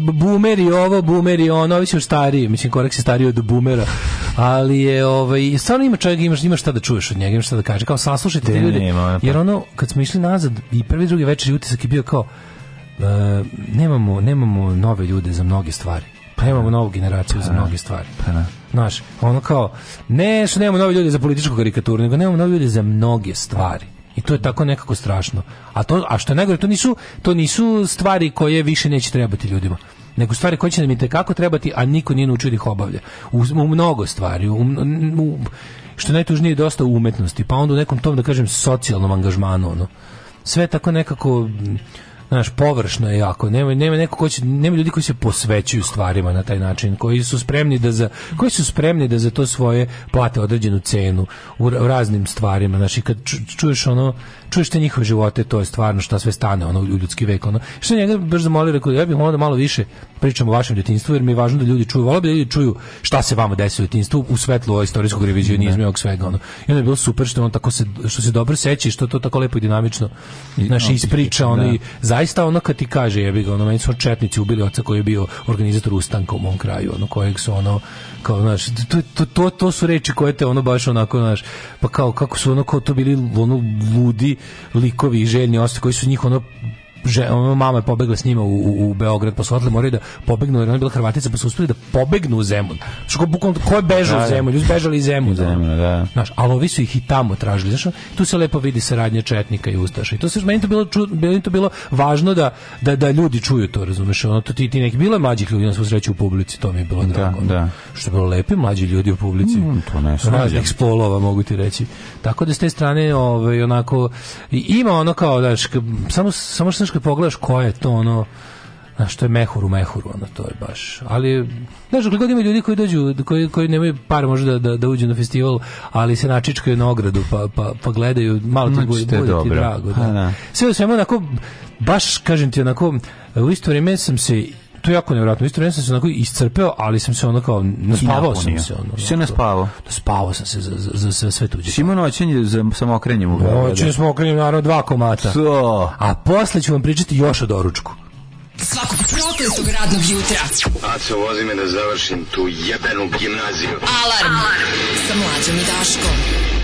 bumeri ovo, bumeri ono, ovi su stariji, mislim korak se stariji od boomera, ali je ovaj stvarno ima čovjek imaš ima šta da čuješ od njega, ima šta da kaže, kao saslušajte te ljude. Jer pa. ono kad smo išli nazad i prvi drugi večer utisak je bio kao uh, nemamo nemamo nove ljude za mnoge stvari. Pa nemamo pa, novu generaciju za pa, mnoge stvari. Pa ne. Da. Znaš, ono kao, ne su nemamo novi ljudi za političku karikaturu, nego nemamo nove ljude za mnoge stvari. I to je tako nekako strašno. A, to, a što je najgore, to nisu, to nisu stvari koje više neće trebati ljudima nego stvari koje će nam i tekako trebati, a niko nije naučio da ih obavlja. U, u mnogo stvari, u, u, što najtužnije je dosta u umetnosti, pa onda u nekom tom, da kažem, socijalnom angažmanu, ono. Sve tako nekako znaš, površno je jako. Nema nema neko ko će, nema ljudi koji se posvećuju stvarima na taj način, koji su spremni da za koji su spremni da za to svoje plate određenu cenu u, u raznim stvarima. Znači kad čuješ ono čuješ te njihove živote, to je stvarno šta sve stane ono u ljudski vek. Ono. Što njega brzo zamolio, rekao, ja bih molio da malo više pričamo o vašem djetinstvu, jer mi je važno da ljudi čuju, volio bi da ljudi čuju šta se vama desilo u djetinstvu u svetlu istorijskog revizionizma i ovog svega. Ono. I onda je bilo super što on tako se, što se dobro seća i što to tako lepo i dinamično naš ispriča. Da. Ono, i, zaista ono kad ti kaže, jebi ga, ono, meni su četnici ubili oca koji je bio organizator ustanka u mom kraju, ono, kojeg su ono, kao znaš to, to, to, to su reči koje te ono baš onako znaš pa kao kako su ono kao to bili ono ludi likovi i željni osti koji su njih ono že, mama je pobegla s njima u, u Beograd, pa su odle moraju da pobegnu, jer ona je bila Hrvatica, pa su uspeli da pobegnu u Zemun. Što ko, bukvalno, ko je bežao da, u da. Zemun? Ljudi bežali iz Zemuna. Zemun, da. Znaš, ali ovi su ih i tamo tražili. Znaš, tu se lepo vidi saradnja Četnika i Ustaša. I to se, meni to bilo, ču, meni to bilo važno da, da, da ljudi čuju to, razumeš? Ono, to ti, ti neki, bilo je mlađih ljudi na svu sreću u publici, to mi je bilo drago. Da, da. Što je bilo lepi mlađi ljudi u publici. Mm, to ne Raznih spolova, mogu ti reći. Tako da s te strane, ovaj, onako, ima ono kao, daš, samo, samo što znaš kad pogledaš ko je to ono na što je mehur u mehuru, ono to je baš. Ali znaš, god ima ljudi koji dođu, koji koji nemaju par možda da, da da uđu na festival, ali se načičkaju na ogradu, pa pa pa gledaju, malo ti bude, bude ti drago, da. Ha, da. Sve u svemu onako baš kažem ti onako u isto vrijeme sam se to je jako nevjerojatno. Isto vreme sam se onako iscrpeo, ali sam se ono kao, naspavao sam se. Ono, se naspavao? Naspavao sam se za, za, za, za sve tuđe. Šima noćenje za samokrenjem u Beogradu. Noćenje samokrenjem, naravno, dva komata. So. A posle ću vam pričati još o doručku. Svakog prokletog radnog jutra. Aco, vozi me da završim tu jebenu gimnaziju. Alarm, Alarm. sa mlađom i Daškom.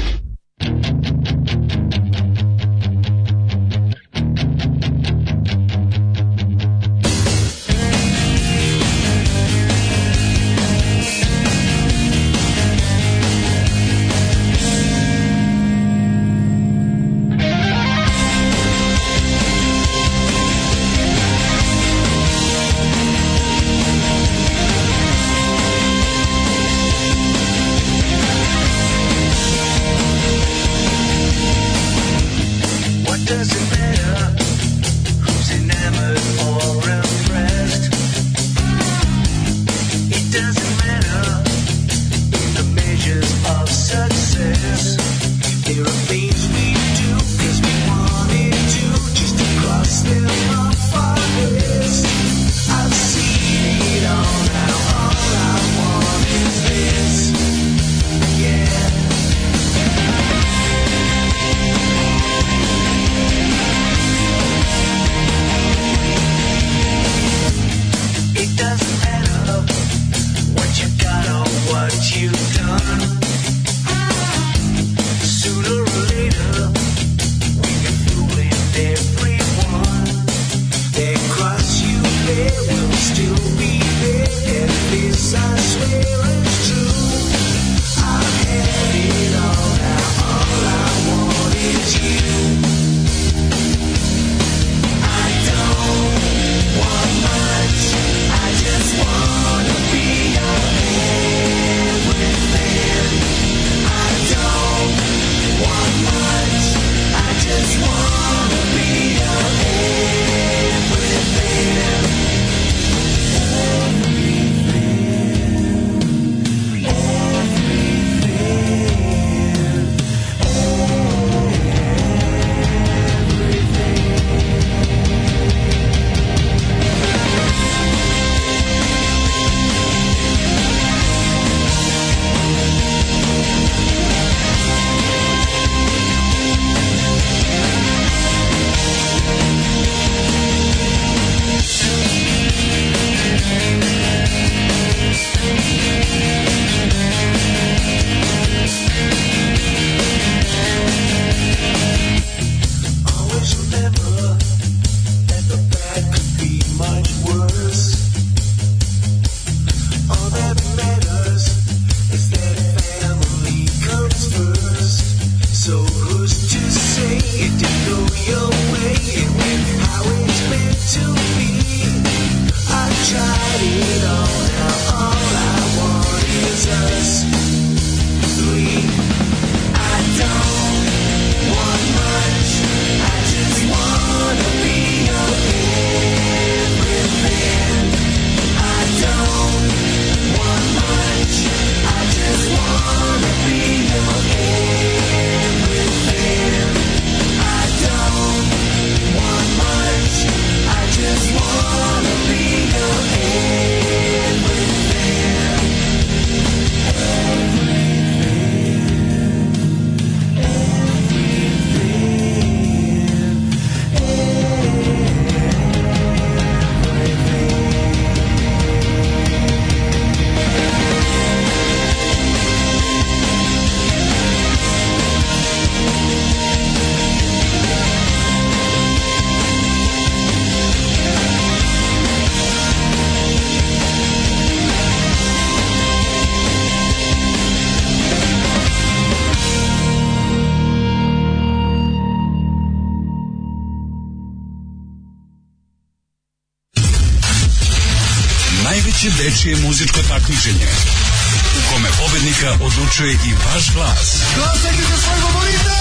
čuje i vaš glas. Glasajte za svoje govorite!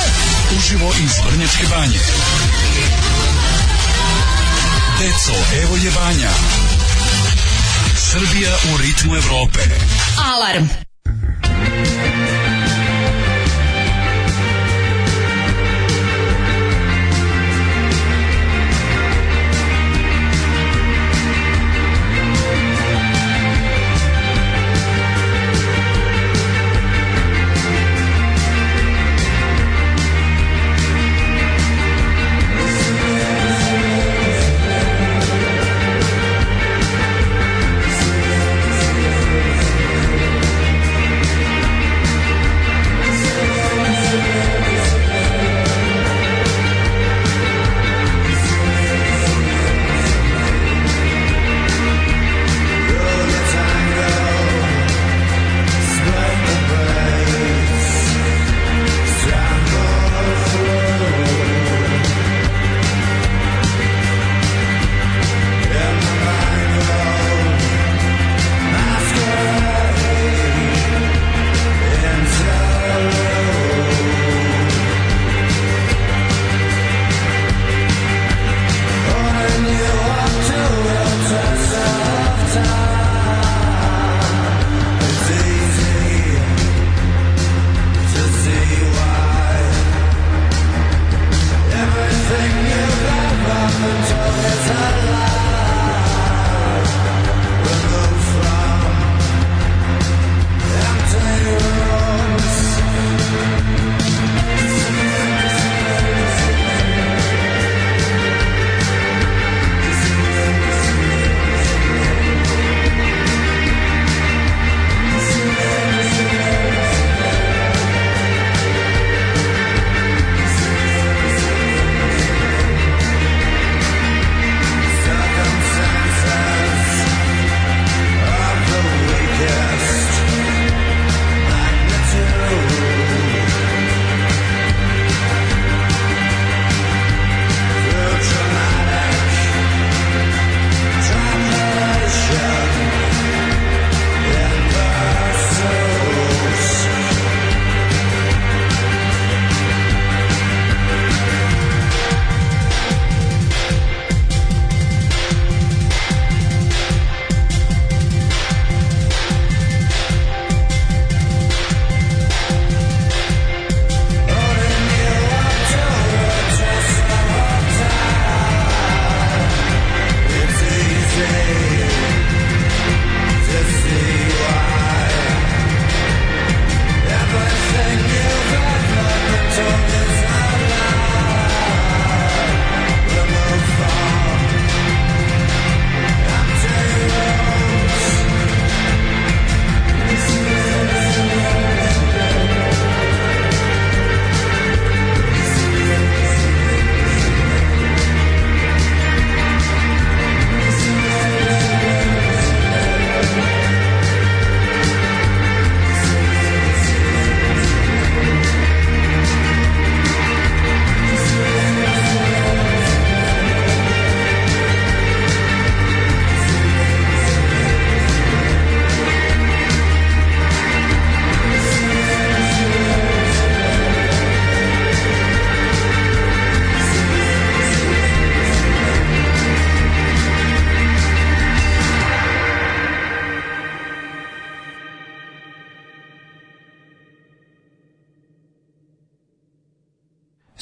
Uživo iz Vrnjačke banje. Deco, evo je banja. Srbija u ritmu Evrope. Alarm!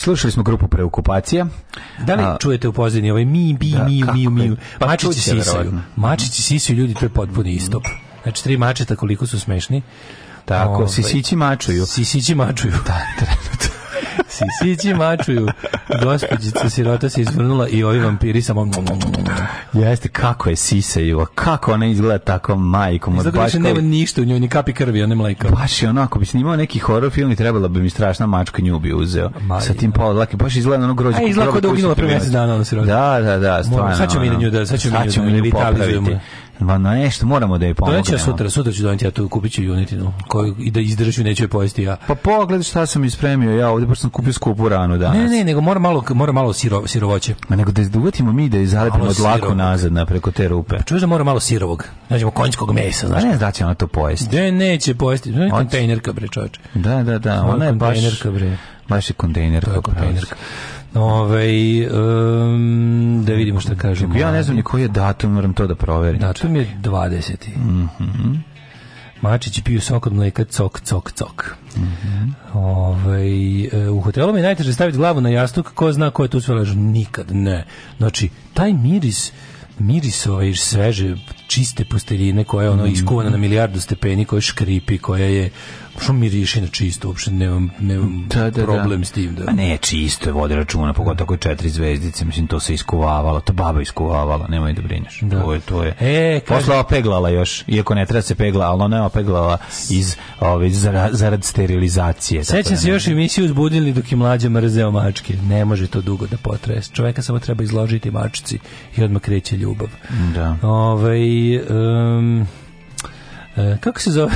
Slušali smo grupu Preokupacija. Da li A, čujete u pozadini ovaj mi, bi, da, mi, mi, mi, mi. Pa Mačići sisaju. Mačići sisaju ljudi, to je potpuni mhm. istop. Znači, tri mačeta koliko su smešni. Tako, Ove, ovaj, sisići mačuju. Sisići mačuju. Da, da. Sisići mačuju. Gospodjica sirota se izvrnula i ovi vampiri samo... Jeste, kako je sisejiva. Kako ona izgleda tako majkom. Zato baš nema ništa u njoj, ni kapi krvi, ona je mleka. Baš je onako, bi snimao neki horor film i trebala bi mi strašna mačka nju bi uzeo. Maj, sa tim pola dlake. Baš izgleda ono grođe. A e, izgleda da uginula pre mjesec dana ona sirota. Da, da, da, stvarno. Sad ćemo mi na nju da, sad ćemo mi da vitalizujemo. Ma na nešto moramo da je pomognemo. Doneću sutra, sutra ću doneti ja tu kupiću junetinu koju i da izdržim neću je pojesti ja. Pa pogledaj šta sam ispremio ja, ovde baš sam kupio skupu ranu danas. Ne, ne, nego mora malo mora malo siro, sirovoće. Ma nego da izduvatimo mi da izalepimo dlaku nazad na preko te rupe. Pa čuješ da mora malo sirovog. Nađemo konjskog mesa, znači. Ne, znači ona to pojesti. Da neće pojesti. Ne, kontejnerka bre, čoveče. Da, da, da, ona, je baš kontejnerka bre. Baš je To je pa kontejnerka. Ove, ovaj, um, da vidimo šta kažemo. Ja ne znam ni koji je datum, moram to da proverim. Datum je 20. Mm -hmm. Mačići piju sok od mleka, cok, cok, cok. Mm -hmm. Ove, ovaj, u hotelu mi je najteže staviti glavu na jastuk, ko zna ko je tu sve ležao? Nikad ne. Znači, taj miris miris ovaj sveže, čiste posteljine koja je ono mhm. iskuvana na milijardu stepeni, koja škripi, koja je što miriši na čisto, uopšte nemam, nemam da, da, da. problem da. s tim. Da. A ne, čisto je vode računa, pogotovo ako je četiri zvezdice, mislim, to se iskuvavalo, to baba iskuvavala, nemoj da brineš. Da. To je, to je. E, kaže... Posla opeglala još, iako ne treba se pegla, ali ona je opeglala iz, ove, ovaj, zara, zarad sterilizacije. Sećam da se još emisiju uzbudili dok je mlađa mrzeo mačke. Ne može to dugo da potraje. Čoveka samo treba izložiti mačici i odmah kreće ljubav. Da. Ove, ovaj, um, kako se zove?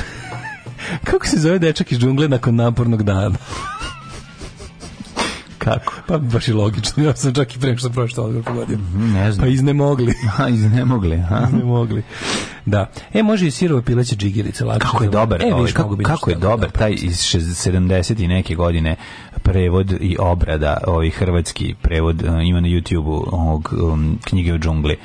Kako se zove dečak iz džungle nakon napornog dana? Kako? Pa baš i logično. Ja sam čak i prema što prošlo odgovor pogodio. Mhm, ne znam. Pa iznemogli. Ha, (laughs) iznemogli. Ha? Iznemogli. Da. E, može i sirova pileća džigirica. Lakše kako je dobar, e, ovaj, kako, kako je dobar da taj iz 70. i neke godine prevod i obrada, ovaj hrvatski prevod e, ima na YouTube-u um, knjige o džungli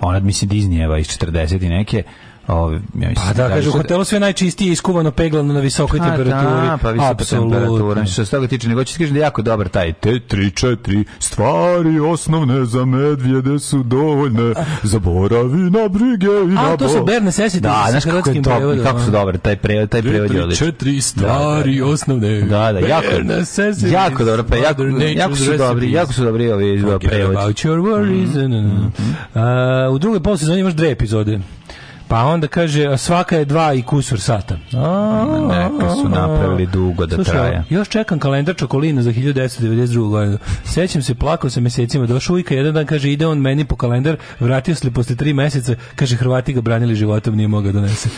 ona mislim Disneyeva iz 40 i neke Ove, ja mislim, pa da, da kaže, u da- hotelu sve najčistije, iskuvano, peglano na visokoj pa da, temperaturi. Da, pa visoka temperatura. Što se toga tiče, nego ću ti da, da je jako dobar taj te tri, četiri stvari osnovne za medvjede su dovoljne, zaboravi na brige i na bol. A, to su Berne Sesi, da, znaš kako je to, prevodom. kako su dobar, taj, pre, taj prevod je odličan. Četiri stvari da, da. osnovne. Da, da, jako, jako dobro, pa jako, jako su dobri, jako su dobri ovi ovaj, prevodi. Forget about your worries. Mhm, mhm. U drugoj polusezoni imaš dve epizode. Pa onda kaže, svaka je dva i kusur sata. A, Neka su napravili dugo da traja. još čekam kalendar Čokolina za 1992. godinu. Sećam se, plakao sam mesecima, došao ujka, jedan dan kaže, ide on meni po kalendar, vratio se posle tri meseca, kaže, Hrvati ga branili životom, nije mogao da donese.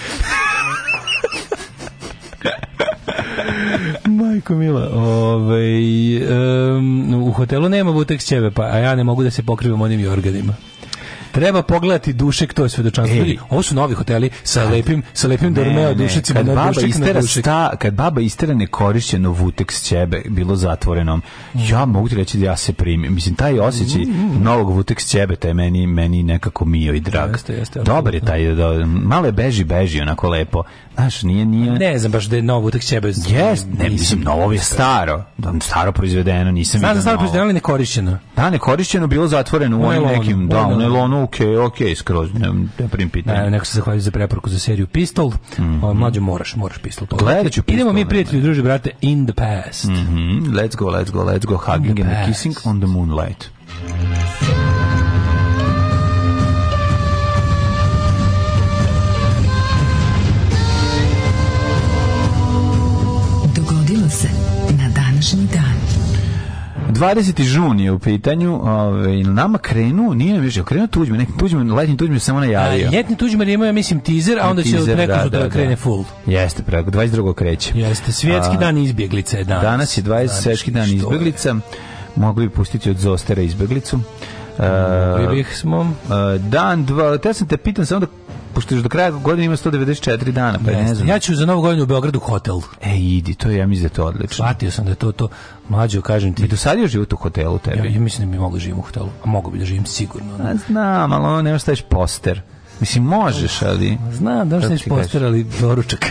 (laughs) Majko mila, ovaj, um, u hotelu nema butek s pa, a ja ne mogu da se pokrivim onim jorganima. Treba pogledati dušek, to je svedočanstvo. Ljudi, ovo su novi hoteli sa kad, lepim, sa lepim dormeo dušecima na baba dušek, istera Sta, kad baba istera nekorišćeno vutek s ćebe, bilo zatvorenom, ja mogu ti reći da ja se primim. Mislim, taj osećaj mm, mm, mm, novog vutek ćebe, taj meni, meni nekako mio i drag. Jeste, jeste, Dobar je taj, do, da, male beži, beži, onako lepo. Znaš, nije, nije... Ne znam baš da je novo vutek ćebe. Jes, ne, mislim, novo je staro. Da, staro proizvedeno, nisam... Znam da staro proizvedeno, ali nekorišćeno. Da, ne korišćeno bilo zatvoreno u onim nekim, da, u ono ok, ok, skroz, ne, ne primim pitanje. Ne, neko se zahvaljuju za preporuku za seriju Pistol, mm -hmm. mlađo moraš, moraš Pistol pogledati. Ću Idemo mi, prijatelji, druži, brate, in the past. Mm -hmm. Let's go, let's go, let's go, hugging and kissing on the moonlight. 20. žun je u pitanju, ovaj nama krenu, nije nam više, krenu tuđme, neki tuđme, letnji tuđme samo najavio. A, da, letnji tuđme da ima ja mislim teaser, a onda će teaser, preko da, sutra da, da, krene full. Jeste, preko 22. kreće. Jeste, svjetski a, dan izbjeglica je danas. Danas je 20 svjetski dan izbjeglica. Mogli bi pustiti od Zostera izbjeglicu. Uh, bih smo. Uh, dan dva, te sam te pitan samo da pošto do kraja godine ima 194 dana, pa ne, ne znam. Ja ću za novu godinu u Beogradu hotel. E, idi, to ja mislim da je to odlično. Shvatio sam da je to to mlađe, kažem ti. Mi je život u hotelu tebi. Ja, ja mislim da bi mogao da živim u hotelu, a mogu bi da živim sigurno. A znam, ali ono nemaš staviš poster. Mislim, možeš, ali... Znam, da što nemaš poster, ali doručak.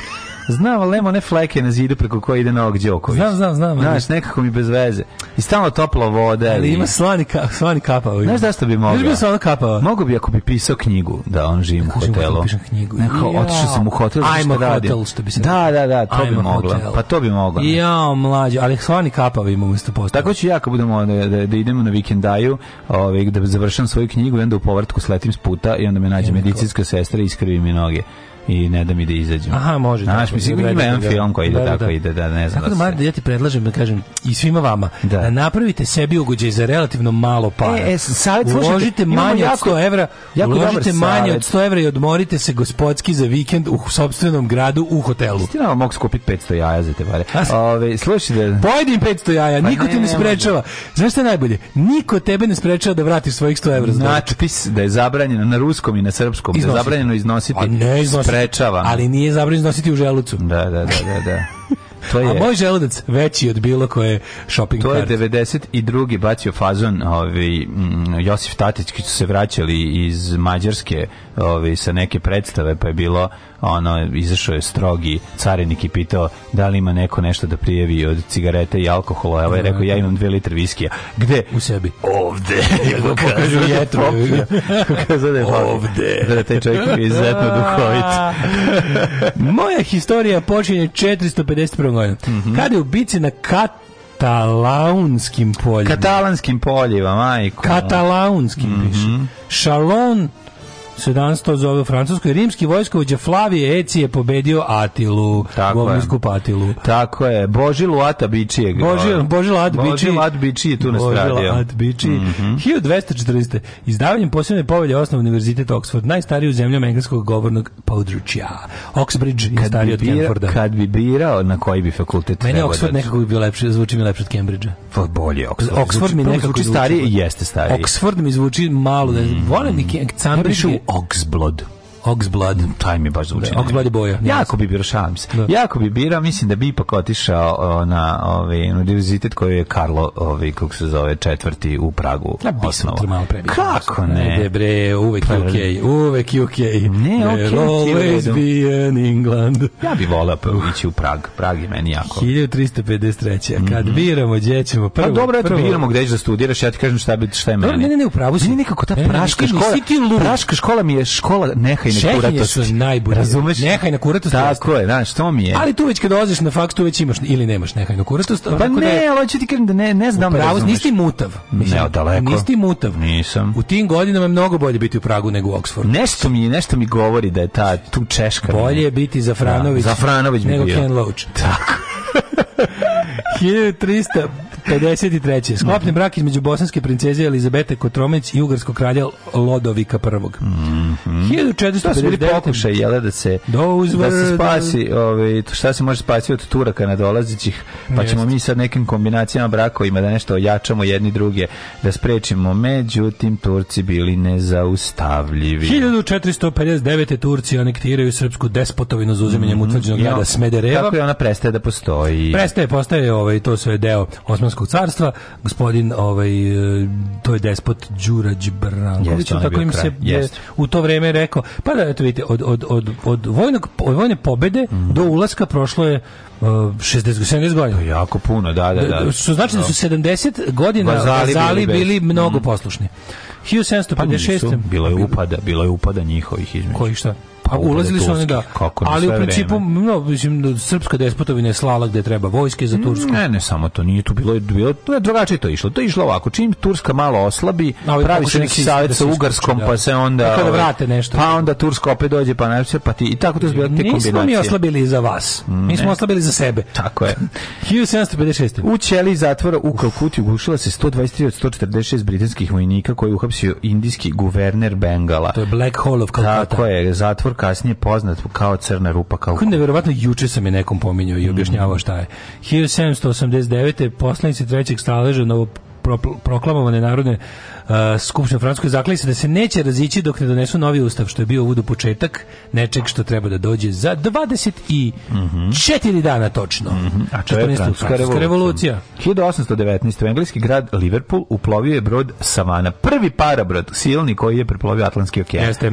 Znam, ali nema one fleke na zidu preko koje ide Novak Đoković. Znam, znam, znam. Znaš, nekako mi bez veze. I stalno topla voda. Ali ima slani, ka, slani kapao. Znaš zašto bi mogao? Znaš bi slano kapao? Mogu bi ako bi pisao knjigu da on živi u hotelu. Da Pišem knjigu. Neko, ja. Otišao sam u hotel. Ajmo hotel, što bi se... Da, da, da, to bi mogla. Pa to bi mogla. Ja, mlađe, ali slani kapao imam isto postavljeno. Tako ću ja kad budemo da, da, da idemo na vikendaju, ovaj, da završam svoju knjigu i onda u povrtku sletim s puta i onda me nađe medicinska sestra i iskrivi mi noge i ne da mi da izađem. Aha, može. Znaš, Mislim, ima jedan film koji ide da, da, tako, da. ide, da, ne znam. Tako da, Marda, ja ti predlažem da kažem i svima vama, da, da napravite sebi ugođaj za relativno malo para. E, e, savjet, uložite manje jako, od 100 evra, jako uložite manje od 100 evra i odmorite se gospodski za vikend u sopstvenom gradu u hotelu. Istina, mogu skupiti 500 jaja za te pare. Ove, slušaj da... Pojedim 500 jaja, pa niko ne, ti ne sprečava. Znaš šta je najbolje? Niko tebe ne sprečava da vratiš svojih 100 evra. Natpis da je zabranjeno na ruskom i na srpskom, da je zabranjeno iznositi, pa ne, sprečava. Ali nije zabranjeno iznositi u želucu Da, da, da, da, da. To (laughs) je, A moj želudac veći od bilo koje shopping To je 92. bacio fazon ovaj Josif Tatić, koji su se vraćali iz Mađarske ovi, sa neke predstave, pa je bilo, ono, izašao je strogi carinik i pitao da li ima neko nešto da prijevi od cigarete i alkohola. Evo je rekao, ja imam dve litre viskija. Gde? U sebi. Ovde. (laughs) (laughs) Kako kažu jetru. Ovde. Da, da, taj čovjek je izuzetno duhovit. (laughs) Moja historija počinje 451. godinom. Mm -hmm. Kada je u bici na Kat Katalaunskim poljima. Katalanskim poljima, majko. Katalaunskim mm -hmm. piše. Šalon 1700 zove u Francuskoj. Rimski vojskovođa Flavije Eci je pobedio Atilu, govorsku Patilu. Tako je. Božilu Božilo Atabičijeg. Božilo, ovaj. Božilo Atbičije. Božilu Atbičije At tu nas radio. Božilo Atbičije. Mm -hmm. 1240. Izdavanjem posebne povelje osnov Univerzitet Oxford, najstariju zemljom engleskog govornog područja. Oxbridge kad je stariji od Cambforda. Kad bi birao na koji bi fakultet Meni Oxford da nekako bi bio lepši, zvuči mi lepše od Cambridgea. Pa bolje Oxford. Oxford zvuči, mi nekako zvuči stariji, jeste stariji. Oxford mi zvuči malo, da mm -hmm. volim i mm. Cambridge Oxblood. Oxblood. Taj mi baš zvuči. Da, Oxblood je boja. Jako bi birao, šalim se. Da. Jako bi birao, mislim da bi ipak otišao na ovaj, univerzitet koji je Karlo, ovaj, kako se zove, četvrti u Pragu. Ja bi sam malo prebio. Kako ne? Ne, bre, uvek UK, uvek UK. Ne, ok. Always be in England. Ja bi volao ići u Prag. Prag je meni jako. 1353. Kad mhm. biramo, gdje ćemo pa prvo. Pa dobro, eto, biramo gde ćeš da studiraš, ja ti kažem šta, bi, šta je meni. Ne, ne, ne, u pravu si. Ne, nekako ta praška škola, praška škola mi je škola nehaj na kuratost. Čehinje su najbolje. Razumeš? Nehaj na kuratost. Tako je, znaš, to mi je. Ali tu već kad dolaziš na faks, tu već imaš ili nemaš nehaj na kuratost. Pa da ne, ali hoću ti kažem da ne, ne znam. Pravo, da nisi mutav. Mislim, ne, daleko. Nisi mutav. Nisam. U tim godinama je mnogo bolje biti u Pragu nego u Oxfordu. Nešto mi, nešto mi govori da je ta tu Češka. Bolje je biti Zafranović. Da, Zafranović nego Ken Loach. Tako. 1300 (laughs) 53. Da. Sklopljen brak između bosanske princeze Elizabete Kotromeć i ugarskog kralja Lodovika I. Mm -hmm. 1459. su bili pokušaj, jel, da se, da se da spasi, ovaj, šta se može spasiti od Turaka na dolazećih, pa ćemo mi sad nekim kombinacijama brakovima da nešto ojačamo jedni druge, da sprečimo. Međutim, Turci bili nezaustavljivi. 1459. Turci anektiraju srpsku despotovinu za uzimanjem mhm. mm -hmm. utvrđenog grada Smedereva. Tako je ona prestaje da postoji. Prestaje, postaje ovaj, to sve deo Osmanskog Osmanskog carstva, gospodin ovaj e, to je despot Đurađ Branković, yes, tako im se e, je, u to vrijeme rekao. Pa da eto vidite od od od od vojnog od vojne pobede mm do ulaska prošlo je 60 e, 70 godina. To jako puno, da, da, da. Što znači no. da su 70 godina vazali, vazali bili, bili mnogo mm poslušni. 1756. Pa bilo je upada, bilo je upada njihovih između. Koji šta? Pa ulazili su da oni da, kako, da ali u principu vreme. no, mislim srpska despotovina je slala gde treba vojske za Tursku. Ne, ne samo to, nije tu bilo bilo to je drugačije to išlo. To je išlo ovako, čim Turska malo oslabi, ali pravi se neki savet da sa Ugarskom, pa da. pa se onda pa kada ovaj, vrate nešto. Pa onda Turska opet dođe pa najviše pa ti i tako to zbija te kombinacije. Nismo mi oslabili za vas. mi smo oslabili za sebe. Tako je. 1756. (laughs) U ćeli zatvora u Kalkuti ugušila se 123 od 146 britanskih vojnika koji uhapsio indijski guverner Bengala. To je Black Hole of Calcutta. Tako je, zatvor kasnije poznat kao crna rupa kao. Kako verovatno juče sam je nekom pominjao i objašnjavao mm. šta je. 1789. poslanici trećeg staleža novo pro, proklamovane narodne uh, skupštine Francuske zaklinje se da se neće razići dok ne donesu novi ustav, što je bio uvodu početak nečeg što treba da dođe za 24 mm -hmm. dana točno. Mm -hmm. A to je Francuska revolucija. revolucija. 1819. U engleski grad Liverpool uplovio je brod Savana. Prvi parabrod silni koji je preplovio Atlantski okean. Jeste.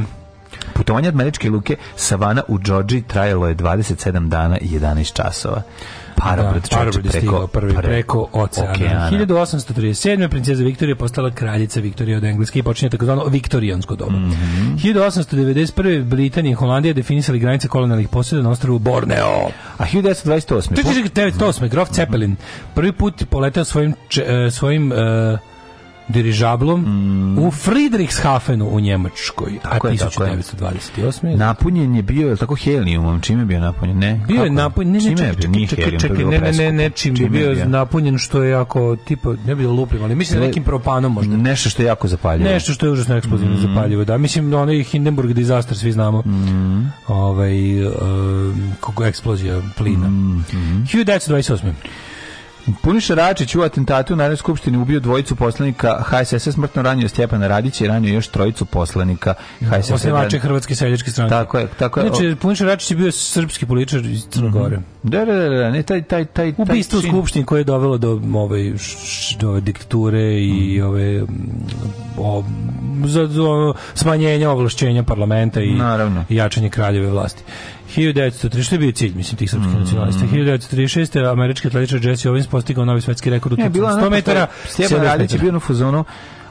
Putovanje od Maričke luke Savana u Džordži trajalo je 27 dana i 11 časova. Parabrat, da, preko, stigao prvi, pre, preko oceana. oceana. 1837. princeza Viktorija postala kraljica Viktorija od Engleske i počinje takozvano viktorijansko doba. Mm -hmm. 1891. Britanija i Holandija definisali granice kolonijalnih posjeda na ostrovu Borneo. A 1928. 1928. Grof Zeppelin mhm. prvi put poletao svojim, če, e, svojim uh, dirižablom mm. u Friedrichshafenu u Njemačkoj, tako a 1928. Je, napunjen je bio, tako helijumom, čime je bio napunjen? Ne, bio je napunjen, ne, ne, čekaj, čekaj, čekaj, čekaj, ne, ne, ne, ne, čim je bio, bio napunjen što je jako, tipa, ne bilo lupljeno, ali mislim ne, da nekim propanom možda. Nešto što je jako zapaljivo. Nešto što je užasno eksplozivno mm. zapaljivo, da, mislim, onaj Hindenburg disaster, svi znamo, mm. ovaj, uh, kako eksplozija plina. Mm. Mm. 1928. Puniša Račić u atentatu u Narodnoj skupštini ubio dvojicu poslanika HSS-a, smrtno ranio Stjepana Radića i ranio još trojicu poslanika HSS-a. Osnivače Hrvatske seljačke stranke. Tako je, tako je. Znači, Puniša Račić je bio srpski političar iz Crne mhm. Gore. Da, da, da, da, ne, taj, taj, taj, taj Ubistvo u skupštini koje je dovelo do, ovaj, ove, do diktature i mhm. ove, o, za, do, smanjenja ovlašćenja parlamenta i, Naravno. i jačanje kraljeve vlasti. 1903, što je bio cilj, mislim, tih srpskih mm. nacionalista. 1936. američki atletičar Jesse Owens postigao novi svetski rekord u 100 metara. Stjepan Radić je bio na fuzonu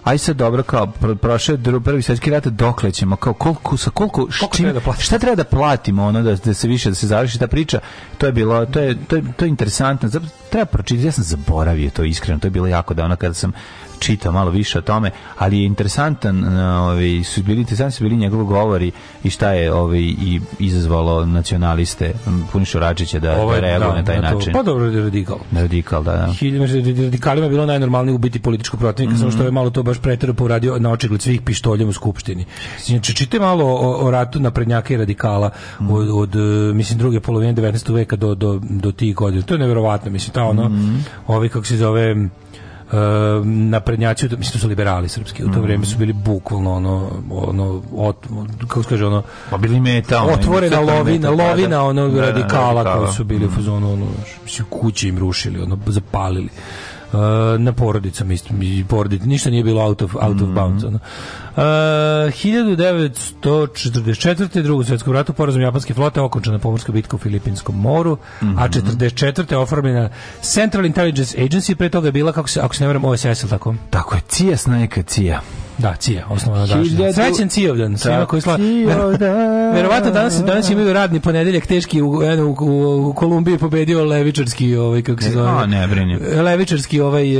aj sad dobro kao prošao prvi svetski rat dokle ćemo kao koliko sa koliko, koliko čim, treba da šta treba da platimo ono da, da se više da se završi ta priča to je bilo to je to je, to je interesantno treba pročitati ja sam zaboravio to iskreno to je bilo jako da davno kada sam čita malo više o tome, ali je interesantan, e, ovaj su bili interesantni su bili njegovi govori i šta je ovaj i izazvalo nacionaliste Puniša Radžića da, ovaj, da reaguje da, na taj na način. Pa dobro, je radikal. radikal, da, da. Hiljima radikalima je bilo najnormalnije ubiti političkog protivnika, mm -hmm. samo što je mm. malo to baš preterao pretrpo uradio na očigled svih pištoljem u skupštini. Znači, čite malo o, o ratu prednjaka i radikala mm -hmm. od, od, e, mislim, druge polovine 19. veka do, do, do tih godina. To je neverovatno, mislim, ta ono, mm -hmm. ovi, kako se zove, Ehm, naprednjaci, mislim to su liberali srpski, u to mhm. vrijeme su bili bukvalno ono, ono, od, kako kaže, ono, pa bili meta, ono, otvorena lovina, meta, pa lovina, da. ono, da, da, radikala, koji su bili u mhm. fazonu, ono, mislim, kuće im rušili, ono, zapalili. Eh, na porodicama mislim porodic ništa nije bilo out of out of mhm. bounds ono. Uh, 1944. drugom svjetskom ratu porazom japanske flote okončana pomorska bitka u Filipinskom moru, mm -hmm. a 44. oformljena Central Intelligence Agency, pre toga je bila, kako se, ako se ne varam, OSS, tako? Tako je, CIA, neka CIA. Da, Cije, osnovna dašnja. Srećen Cijevdan, svima da, koji slavi. Verovatno danas, danas imaju radni ponedeljak, teški u, u, u, u Kolumbiji pobedio levičarski, ovaj, kako se e, zove? A, ne brini. Levičarski ovaj,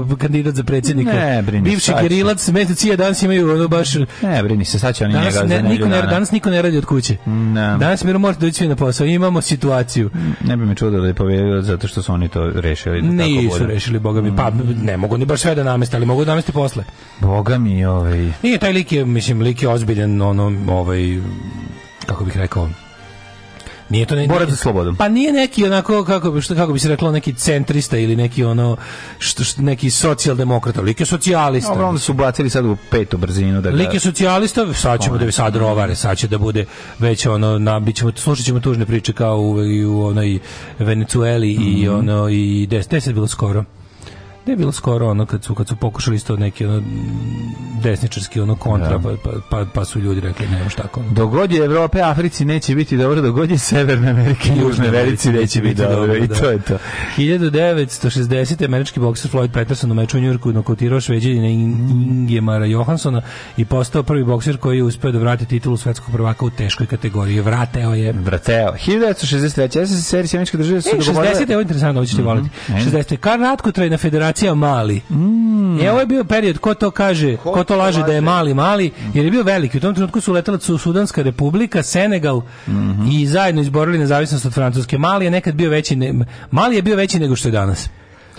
uh, kandidat za predsjednika. Ne brini. Bivši Kirilac, mesto Cije danas imaju ono baš... Ne brini se, sad će oni danas, njega ne, niko ne, Danas niko ne radi od kuće. Ne. Danas mi morate doći na posao, imamo situaciju. Ne bi mi čudo da je pobedio zato što su oni to rešili. Da Nisu tako rešili, boga mi, pa ne mogu ni baš sve da namestali, mogu da namesti posle. Boga mi i ovaj... Nije, taj lik je, mislim, lik je ozbiljen, ono, ovaj, kako bih rekao, nije to neki borac za slobodom. Pa nije neki onako kako bi što kako bi se reklo neki centrista ili neki ono što, što neki socijaldemokrat, ali je socijalista. Dobro, onda su bacili sad u petu brzinu da. Like socijalista, sad ćemo da bi sad rovare, sad će da bude već ono na bićemo slušaćemo tužne priče kao u, u onoj Venecueli mm -hmm. i mhm. ono i 10 10 bilo skoro je bilo skoro ono kad su kad su pokušali isto neki ono desničarski ono kontra ja. Da. Pa, pa, pa, pa, su ljudi rekli ne tako. Ono. Dogod je Evrope, Africi neće biti dobro, dogod je Severne Amerike i Južne Americi neće biti dobro, dobro i da. to je to. 1960. američki bokser Floyd Patterson u meču u Njurku nokotirao Šveđanina Ingemara Johanssona i postao prvi bokser koji je uspeo da vrati titulu svetskog prvaka u teškoj kategoriji. Vrateo je. Vrateo. 1963. SSSR i Sjemeničke države su e, dogovorili... 60. je ovo interesantno, ovo ćete mhm. voliti. 60. Karnatko trajna federacija generacija mali. Mm. Evo je bio period, ko to kaže, ko, ko to laže, laže da je mali, mali, jer je bio veliki. U tom trenutku su letele su Sudanska republika, Senegal mm -hmm. i zajedno izborili nezavisnost od Francuske. Mali je nekad bio veći, ne, mali je bio veći nego što je danas.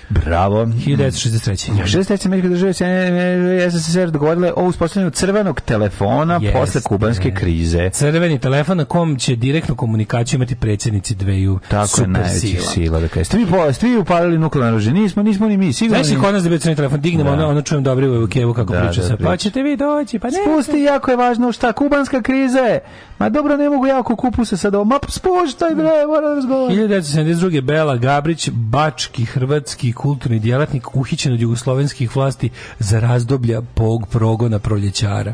Bravo. 1963. 1963. Mm. Amerika država i SSSR dogodile o uspostavljanju crvenog telefona yes, posle kubanske krize. Crveni telefon na kom će direktno komunikaciju imati predsjednici dveju Tako supersila. Tako sila. Dakle, ste vi, ste vi upalili nuklearno oružje? Nismo, nismo ni mi. Sigurno Znaš li kod nas da bi crveni telefon? Dignemo, da. ono, čujem dobro u Kevu kako da, priča da, sa. Da. Pa ćete vi doći, pa ne. Spusti, jako je važno šta, kubanska kriza Ma dobro, ne mogu jako kupu se sad ovo. Ma spuštaj, bre, moram da razgovarati. 1972. Bela Gabrić, Bački, Hrvatski kulturni djelatnik uhićen od jugoslovenskih vlasti za razdoblja pog progona proljećara.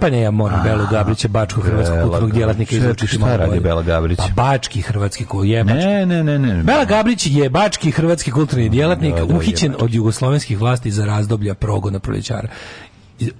Pa ne, ja moram Belo Gabrića, Bačkog hrvatskog kulturnog djelatnika izvučiti malo. Šta radi Bela Gabrić? Pa Bački hrvatski kulturni je Ne, ne, ne, ne. Bela Gabrić je Bački hrvatski kulturni da, djelatnik da, da, uhićen od jugoslovenskih vlasti za razdoblja progona proljećara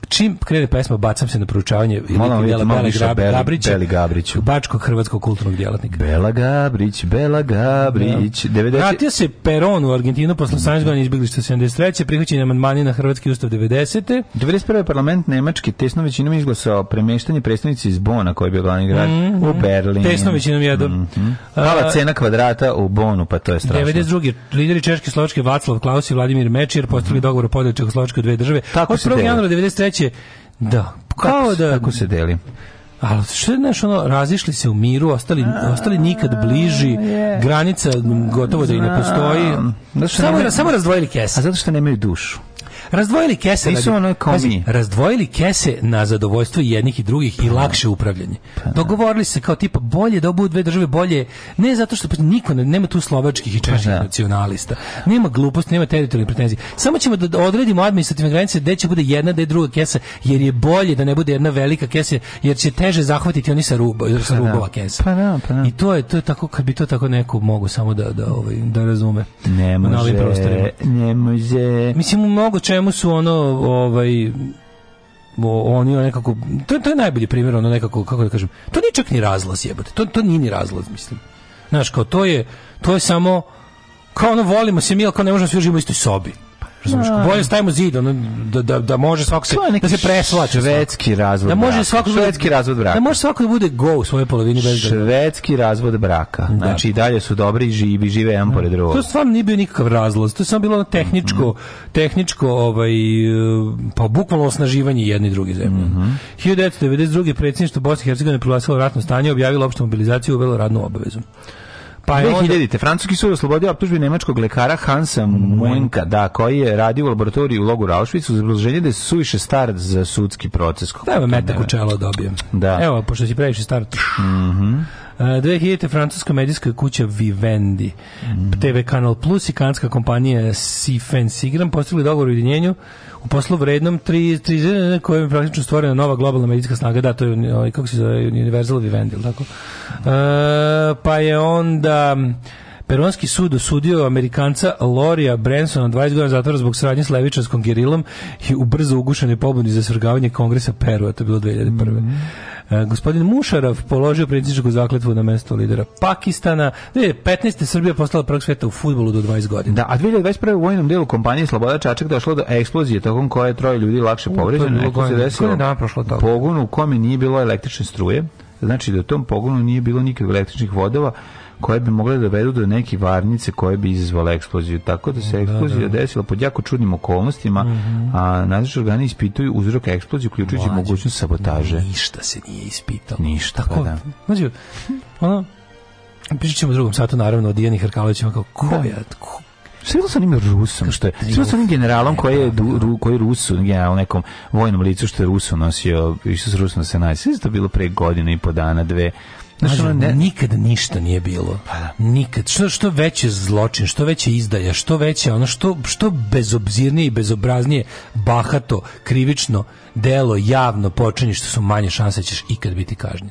čim krene pesma bacam se na proučavanje Bela Gabrić, Beli Gabrić Bačko hrvatskog kulturnog djelatnika. Bela Gabrić, Bela Gabrić. Ja. Da. 90... Vratio se Peron u Argentinu posle 18 godina izbjeglišta 73. Prihvaćen amandmani na hrvatski ustav 90. 91. parlament Nemački tesno većinom izglasao premeštanje predstavnice iz Bona koji je bio glavni grad mm -hmm. u mhm. Berlin. Tesno većinom je do... Mm -hmm. cena kvadrata u Bonu, pa to je strašno. 92. lideri Češke Slovačke Vaclav Klaus i Vladimir Mečir postavili mm -hmm. dogovor o podelu Čehoslovačke dve države. Tako Od 1. januara 93. Da. Kao da... Tako se deli. Ali što je, znaš, ono, razišli se u miru, ostali, ostali nikad bliži, granica gotovo da i ne postoji. Da samo, samo razdvojili kese. A zato što nemaju dušu. Razdvojili kese, nisu ono pazi, razdvojili kese na zadovoljstvo jednih i drugih i pa da. lakše upravljanje. Pa da. Dogovorili se kao tipa bolje da obu dve države bolje, ne zato što pa niko nema tu slovačkih i čeških da. nacionalista. Nema gluposti, nema teritorijalne pretenzije. Samo ćemo da odredimo administrativne granice gde će bude jedna, da je druga kesa, jer je bolje da ne bude jedna velika kesa, jer će teže zahvatiti oni sa ruba, sa rubova kesa. Pa da, pa da. I to je to je tako kad bi to tako neko mogu samo da da ovaj da razume. Ne može. Ne može. Mislim mnogo čemu su ono ovaj oni nekako to, to je najbolji primjer ono nekako kako da kažem to nije čak ni razlaz jebote to to nije ni razlaz mislim znaš kao to je to je samo kao ono volimo se mi al kao ne možemo svi da živimo u istoj sobi Razumeš? Da. Bolje stavimo zid, ono, da, da, da može svako se, da se preslače. Švedski razvod da može svako, da Švedski razvod braka. Da može svako da bude go u svojoj polovini. Bez da- švedski razvod braka. Da. Znači, i dalje su dobri i živi, žive jedan pored drugog. To stvarno nije bio nikakav razlaz. To je samo bilo tehničko, mm -hmm. tehničko ovaj, pa bukvalno osnaživanje jedne i druge zemlje. Mm -hmm. 1992. predsjedništvo Bosne i Hercegovine proglasilo ratno stanje, objavilo opštu mobilizaciju i uvelo radnu obavezu. Pa je 2000-te, francuski sud oslobodio optužbi nemačkog lekara Hansa Muenka, da, koji je radio u laboratoriju u logu Auschwitz uz obrazloženje da je suviše star za sudski proces. Da, evo metak u čelo dobijem. Da. Evo, pošto si previše star. Mm -hmm. 2000. francuska medijska kuća Vivendi, mm -hmm. TV kanal Plus i kanska kompanija Sifen Sigram postigli dogovor o ujedinjenju u poslu vrednom 3 na kojem je praktično stvorena nova globalna medicinska snaga, da, to je, ovaj, kako se zove, Universal Vivendi, tako? E, pa je onda... Peronski sud osudio Amerikanca Loria Bransona 20 godina zatvora zbog sradnje s levičarskom gerilom i ubrzo ugušene pobuni za svrgavanje Kongresa Perua, to je bilo 2001. Mm -hmm. E, gospodin Mušarov položio predsjedničku zakletvu na mesto lidera Pakistana. 15. Srbija postala prvog sveta u futbolu do 20 godina. Da, a 2021. u vojnom delu kompanije Sloboda Čačak došlo do eksplozije tokom koje je troje ljudi lakše povređeno. Neko se desilo Pogon u kome nije bilo električne struje. Znači da u tom pogonu nije bilo nikakvih električnih vodova koje bi mogle da vedu do neke varnice koje bi izazvale eksploziju. Tako da se da, eksplozija da. desila pod jako čudnim okolnostima, mm -hmm. a nadležni organi ispituju uzrok eksplozije, uključujući Mlađe, mogućnost sabotaže. Ništa se nije ispitalo. Ništa, Tako, pa da. Mađu, ono, pričat ćemo u drugom satu, naravno, od Dijani Hrkalovićima, kao, da. koja, ko, sve bilo sa onim Rusom, što je, sve sa onim generalom koji je, ru, koji je Rusu, general nekom vojnom licu što je Rusu nosio, i što s Rusom se najsi, sve to bilo pre godinu i po dana, dve, Znaš, ono, ne... nikad ništa nije bilo. Pa da. Nikad. Što, što veće zločin, što veće izdaja, što veće ono, što, što bezobzirnije i bezobraznije, bahato, krivično delo javno počini, što su manje šanse da ćeš ikad biti kažnjen.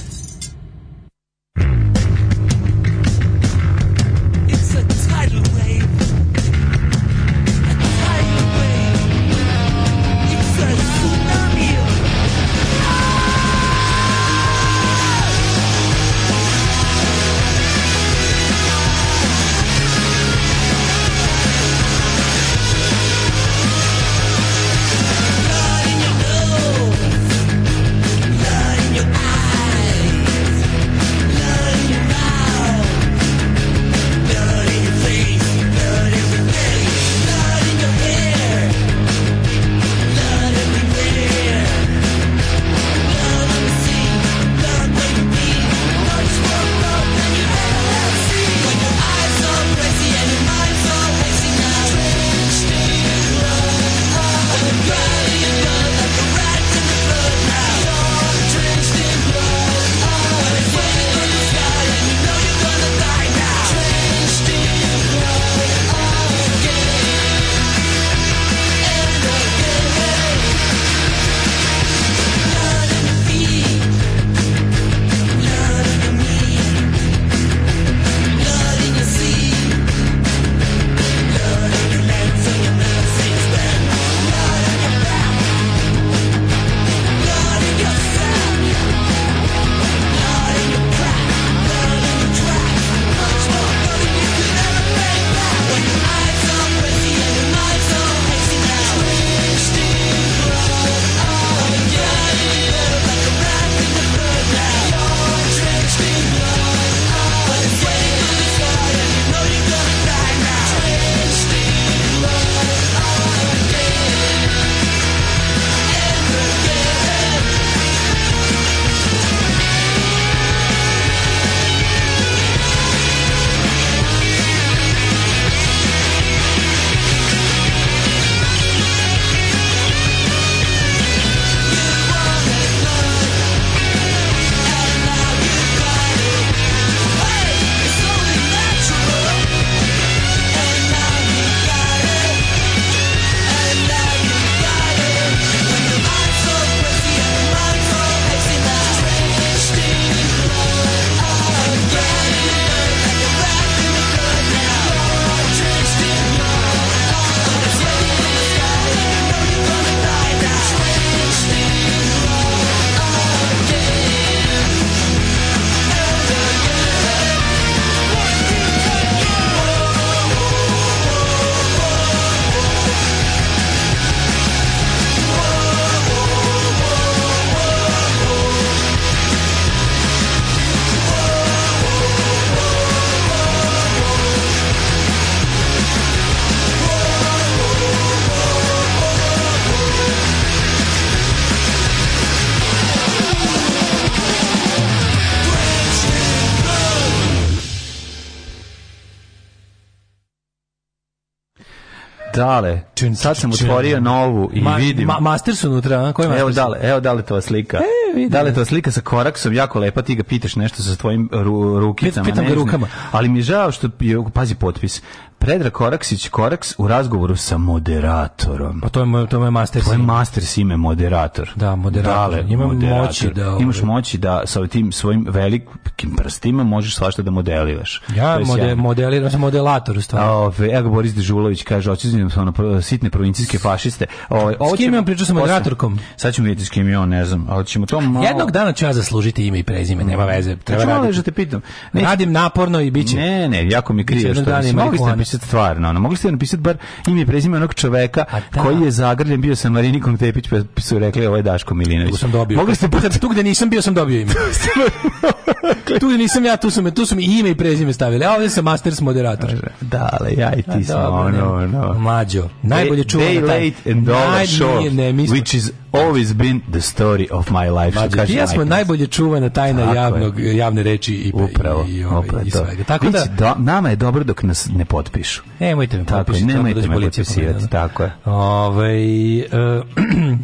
čun, sad sam otvorio novu i ma, vidim. Ma, master su unutra, koji master? Evo dale, evo dale to slika. E, vidim. Dale to slika sa koraksom, jako lepa, ti ga pitaš nešto sa tvojim ru, rukicama. Pitam ga rukama. Ali mi je žao što pazi potpis, Predrag Koraksić Koraks u razgovoru sa moderatorom. Pa to je moj to je master. To je master sime moderator. Da, moderator. Dale, Imam moderator. moći da imaš ovaj- moći da sa tim svojim velikim prstima možeš svašta da modeliraš. Ja mode, modeliram modelator u stvari. Ove, evo Boris Dežulović kaže hoćezim sam na sitne provincijske fašiste. Ove, ovo s imam priču sa moderatorkom? Sad ćemo vidjeti s kim je on, ne znam, ali ćemo to malo... Jednog dana ću ja zaslužiti ime i prezime, nema mm. veze. Treba raditi. Da te pitam. Ne, Radim naporno i biće. Ne, ne, jako mi krije što. Mogli ste napisati stvarno. Ono, mogli ste napisati bar ime i prezime onog čoveka da. koji je zagrljen bio sa Marinikom Tepić pa su rekli ovo je Daško Milinović. Sam dobio. Mogli ste bar pa tu gde nisam bio sam dobio ime. (laughs) (laughs) tu gde nisam ja tu su, me, tu su mi ime i prezime stavili. A ovdje sam masters moderator. Da, ali ja i ti smo ono, ono. Mlađo, najbolje čuvana taj. Day late and dollar short, which is always been the story of my life. Mađe, ti ja smo najbolje čuvana tajna javnog, je. javne reči i, upravo, i, i, ove, ovaj, upravo, i svega. Tako da, do, nama je dobro dok nas ne potpišu. Nemojte me potpišiti. Da nemojte pa me potpisivati. Tako je. Ove, ovaj, uh, (clears throat)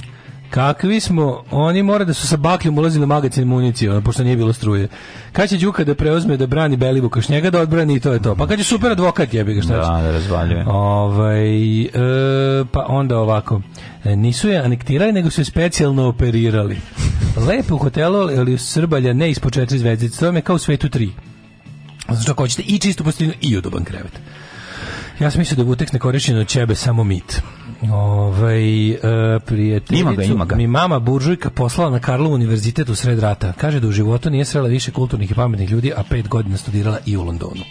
Kakvi smo, oni mora da su sa bakljom ulazili u magazin municije, pošto nije bilo struje. Kad će Đuka da preuzme da brani Belivu njega da odbrani i to je to. Pa kad je super advokat, jebi ga šta da, će. Da, da razvaljuje. Ovaj, e, pa onda ovako. E, nisu je anektirali, nego su je specijalno operirali. Lepo hotelo, hotelu, ali u Srbalja ne ispod četiri zvezdice. To je kao u svetu tri. Znači, ako hoćete i čistu postavljenu i udoban krevet. Ja sam mislio da je Vutex nekorišćen od čebe samo mit. Ovaj e, prijateljicu ima ga, ima ga. mi mama buržujka poslala na Karlov univerzitet u sred rata. Kaže da u životu nije srela više kulturnih i pametnih ljudi, a pet godina studirala i u Londonu.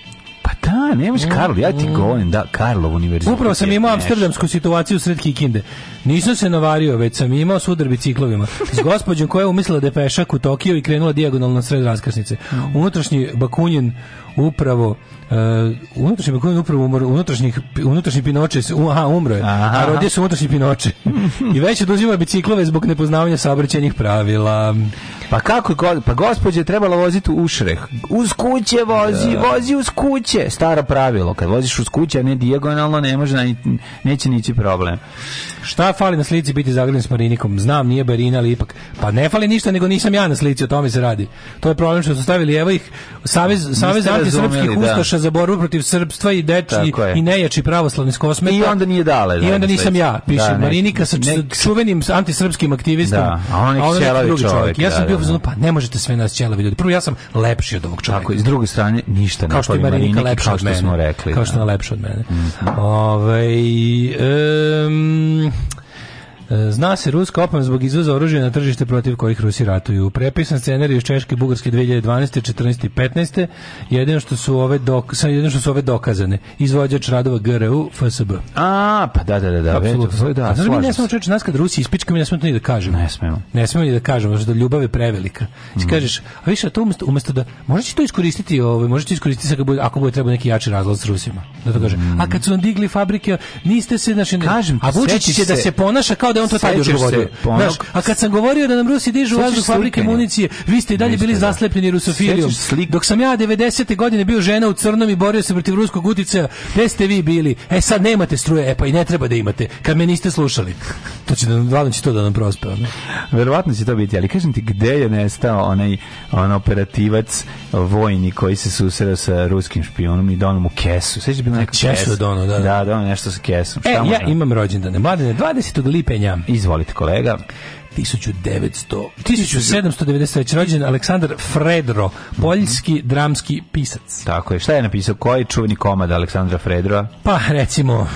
Pa da, nemaš mm. Karlo, ja ti govorim da Karlov univerzitet. Upravo sam imao amsterdamsku situaciju sred Kikinde. Nisam se navario, već sam imao sudar biciklovima. S gospođom koja je umislila da je pešak u Tokiju i krenula dijagonalno na sred raskrsnice. Mm. Unutrašnji bakunjen upravo Uh, unutrašnji Beković upravo umor, unutrašnjih, unutrašnji pinoče, aha, umro je, aha. a rodi se unutrašnji pinoče. I veče oduzima biciklove zbog nepoznavanja saobraćajnih pravila. Pa kako, pa gospođe trebala voziti u šreh Uz kuće vozi, da. vozi uz kuće. Staro pravilo, kad voziš uz kuće, a ne dijagonalno, ne može, neće nići problem. Šta fali na slici biti zagrljen s Marinikom? Znam, nije Berina, ali ipak. Pa ne fali ništa, nego nisam ja na slici, o tome se radi. To je problem što su stavili, evo ih, Savez, Savez razumeli, srpskih da. ustaša za borbu protiv srpstva i deči i nejači pravoslavni skosmeta. I onda nije dale. I onda nisam ja, piše da, Marinika sa čuvenim antisrpskim aktivistom. Da, a on je čelavi čovjek. čovjek. Ja sam da, bio da, da, pa ne možete sve nas ćelavi ljudi. Prvo ja sam lepši od ovog čovjeka. Tako, iz druge strane ništa ne Kao što je Marinika lepša od mene. Rekli, kao što je da. lepša od mene. Mhm. Ovaj E, zna se ruska opam zbog izvoza oružja na tržište protiv kojih Rusi ratuju. Prepisan scenarij iz Češke i Bugarske 2012. 14. i 15. Jedino što su ove dok, sa jedino što su ove dokazane. Izvođač radova GRU FSB. A, pa da da da da. Apsolutno. Da, znači mi ne smemo čeče nas kad Rusi ispička mi ne smemo to ni da kažemo. Ne smemo. Ne smemo ni da kažemo zato da ljubav je prevelika. Ti mm. kažeš, a više to umesto, umesto da možeš to iskoristiti, ovaj možete iskoristiti sa bude, ako bude treba neki jači razlog s Rusima. Da to kaže. Mm. A kad su nam digli fabrike, niste se znači Kažem, a Vučić će da se ponaša kao da on to tad još govorio. Pa Znaš, a kad sam govorio da nam Rusi dižu vazduh fabrike municije, vi ste i dalje bili zaslepljeni rusofilijom. Dok sam ja 90. godine bio žena u crnom i borio se protiv ruskog uticaja, gde ste vi bili? E sad nemate struje, e pa i ne treba da imate, kad me niste slušali. To će da nam, će to da nam prospe. Ne? Verovatno će to biti, ali kažem ti gde je nestao onaj on operativac vojni koji se susreo sa ruskim špijunom i donom da u kesu. Sveći bi neka kesu. Kesu dono, da. Da, da, da nešto sa kesom. E, ja imam rođendane. Mladine, 20. lipenja pitanja. Izvolite kolega. 1900 1793 rođen Aleksandar Fredro, poljski mm -hmm. dramski pisac. Tako je. Šta je napisao koji čuvni komad Aleksandra Fredroa? Pa recimo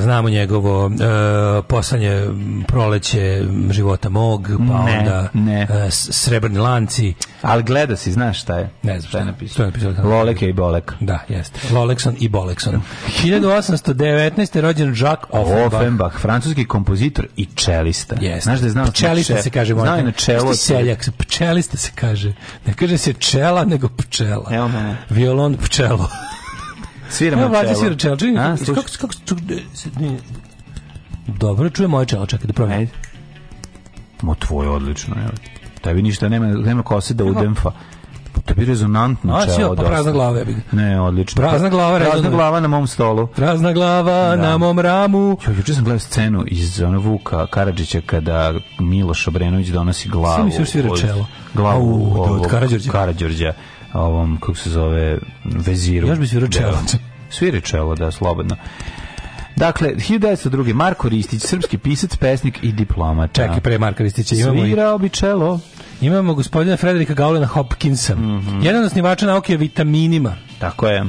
znamo njegovo e, poslanje proleće života mog, pa ne, onda ne. E, srebrni lanci. Ali gleda si, znaš šta je? Ne znam šta je napisao. To je napisao. Lolek je i Bolek. Da, jeste. Lolekson i Bolekson. 1819. (laughs) je rođen Jacques Offenbach. Offenbach, francuski kompozitor i čelista. Jeste. Znaš da je znao Pčelista če... se kaže. Znao je na čelo. Seljak, pčelista se kaže. Ne kaže se čela, nego pčela. Evo mene. Violon pčelo. (laughs) Sviramo čelo. Evo vlađe svira čelo. Kako, kako, Dobro, čuje moje čelo, čekaj da provijem. Mo, tvoje odlično, evo tebi ništa nema, nema kose da udemfa. To bi rezonantno A, čelo. Pa prazna glava je. Ne, odlično. Prazna glava, prazna rezonantno. glava na mom stolu. Prazna glava da. na mom ramu. Jo, juče sam gledao scenu iz onog Vuka Karadžića kada Miloš Obrenović donosi glavu. Sve mi se još čelo. Glavu Au, da, ovog, od Karadžorđa. Karadžorđa ovom, kako se zove, veziru. Još bi svirao da. čelo. Svire čelo, da, slobodno. Dakle, 1902. Marko Ristić, srpski pisac, pesnik i diploma. Da. Čekaj, pre Marko Ristića imamo... Svirao bi čelo. Imamo gospodina Frederika Gaulena Hopkinsa. Mm -hmm. Jedan od snivača nauke o vitaminima. Tako je.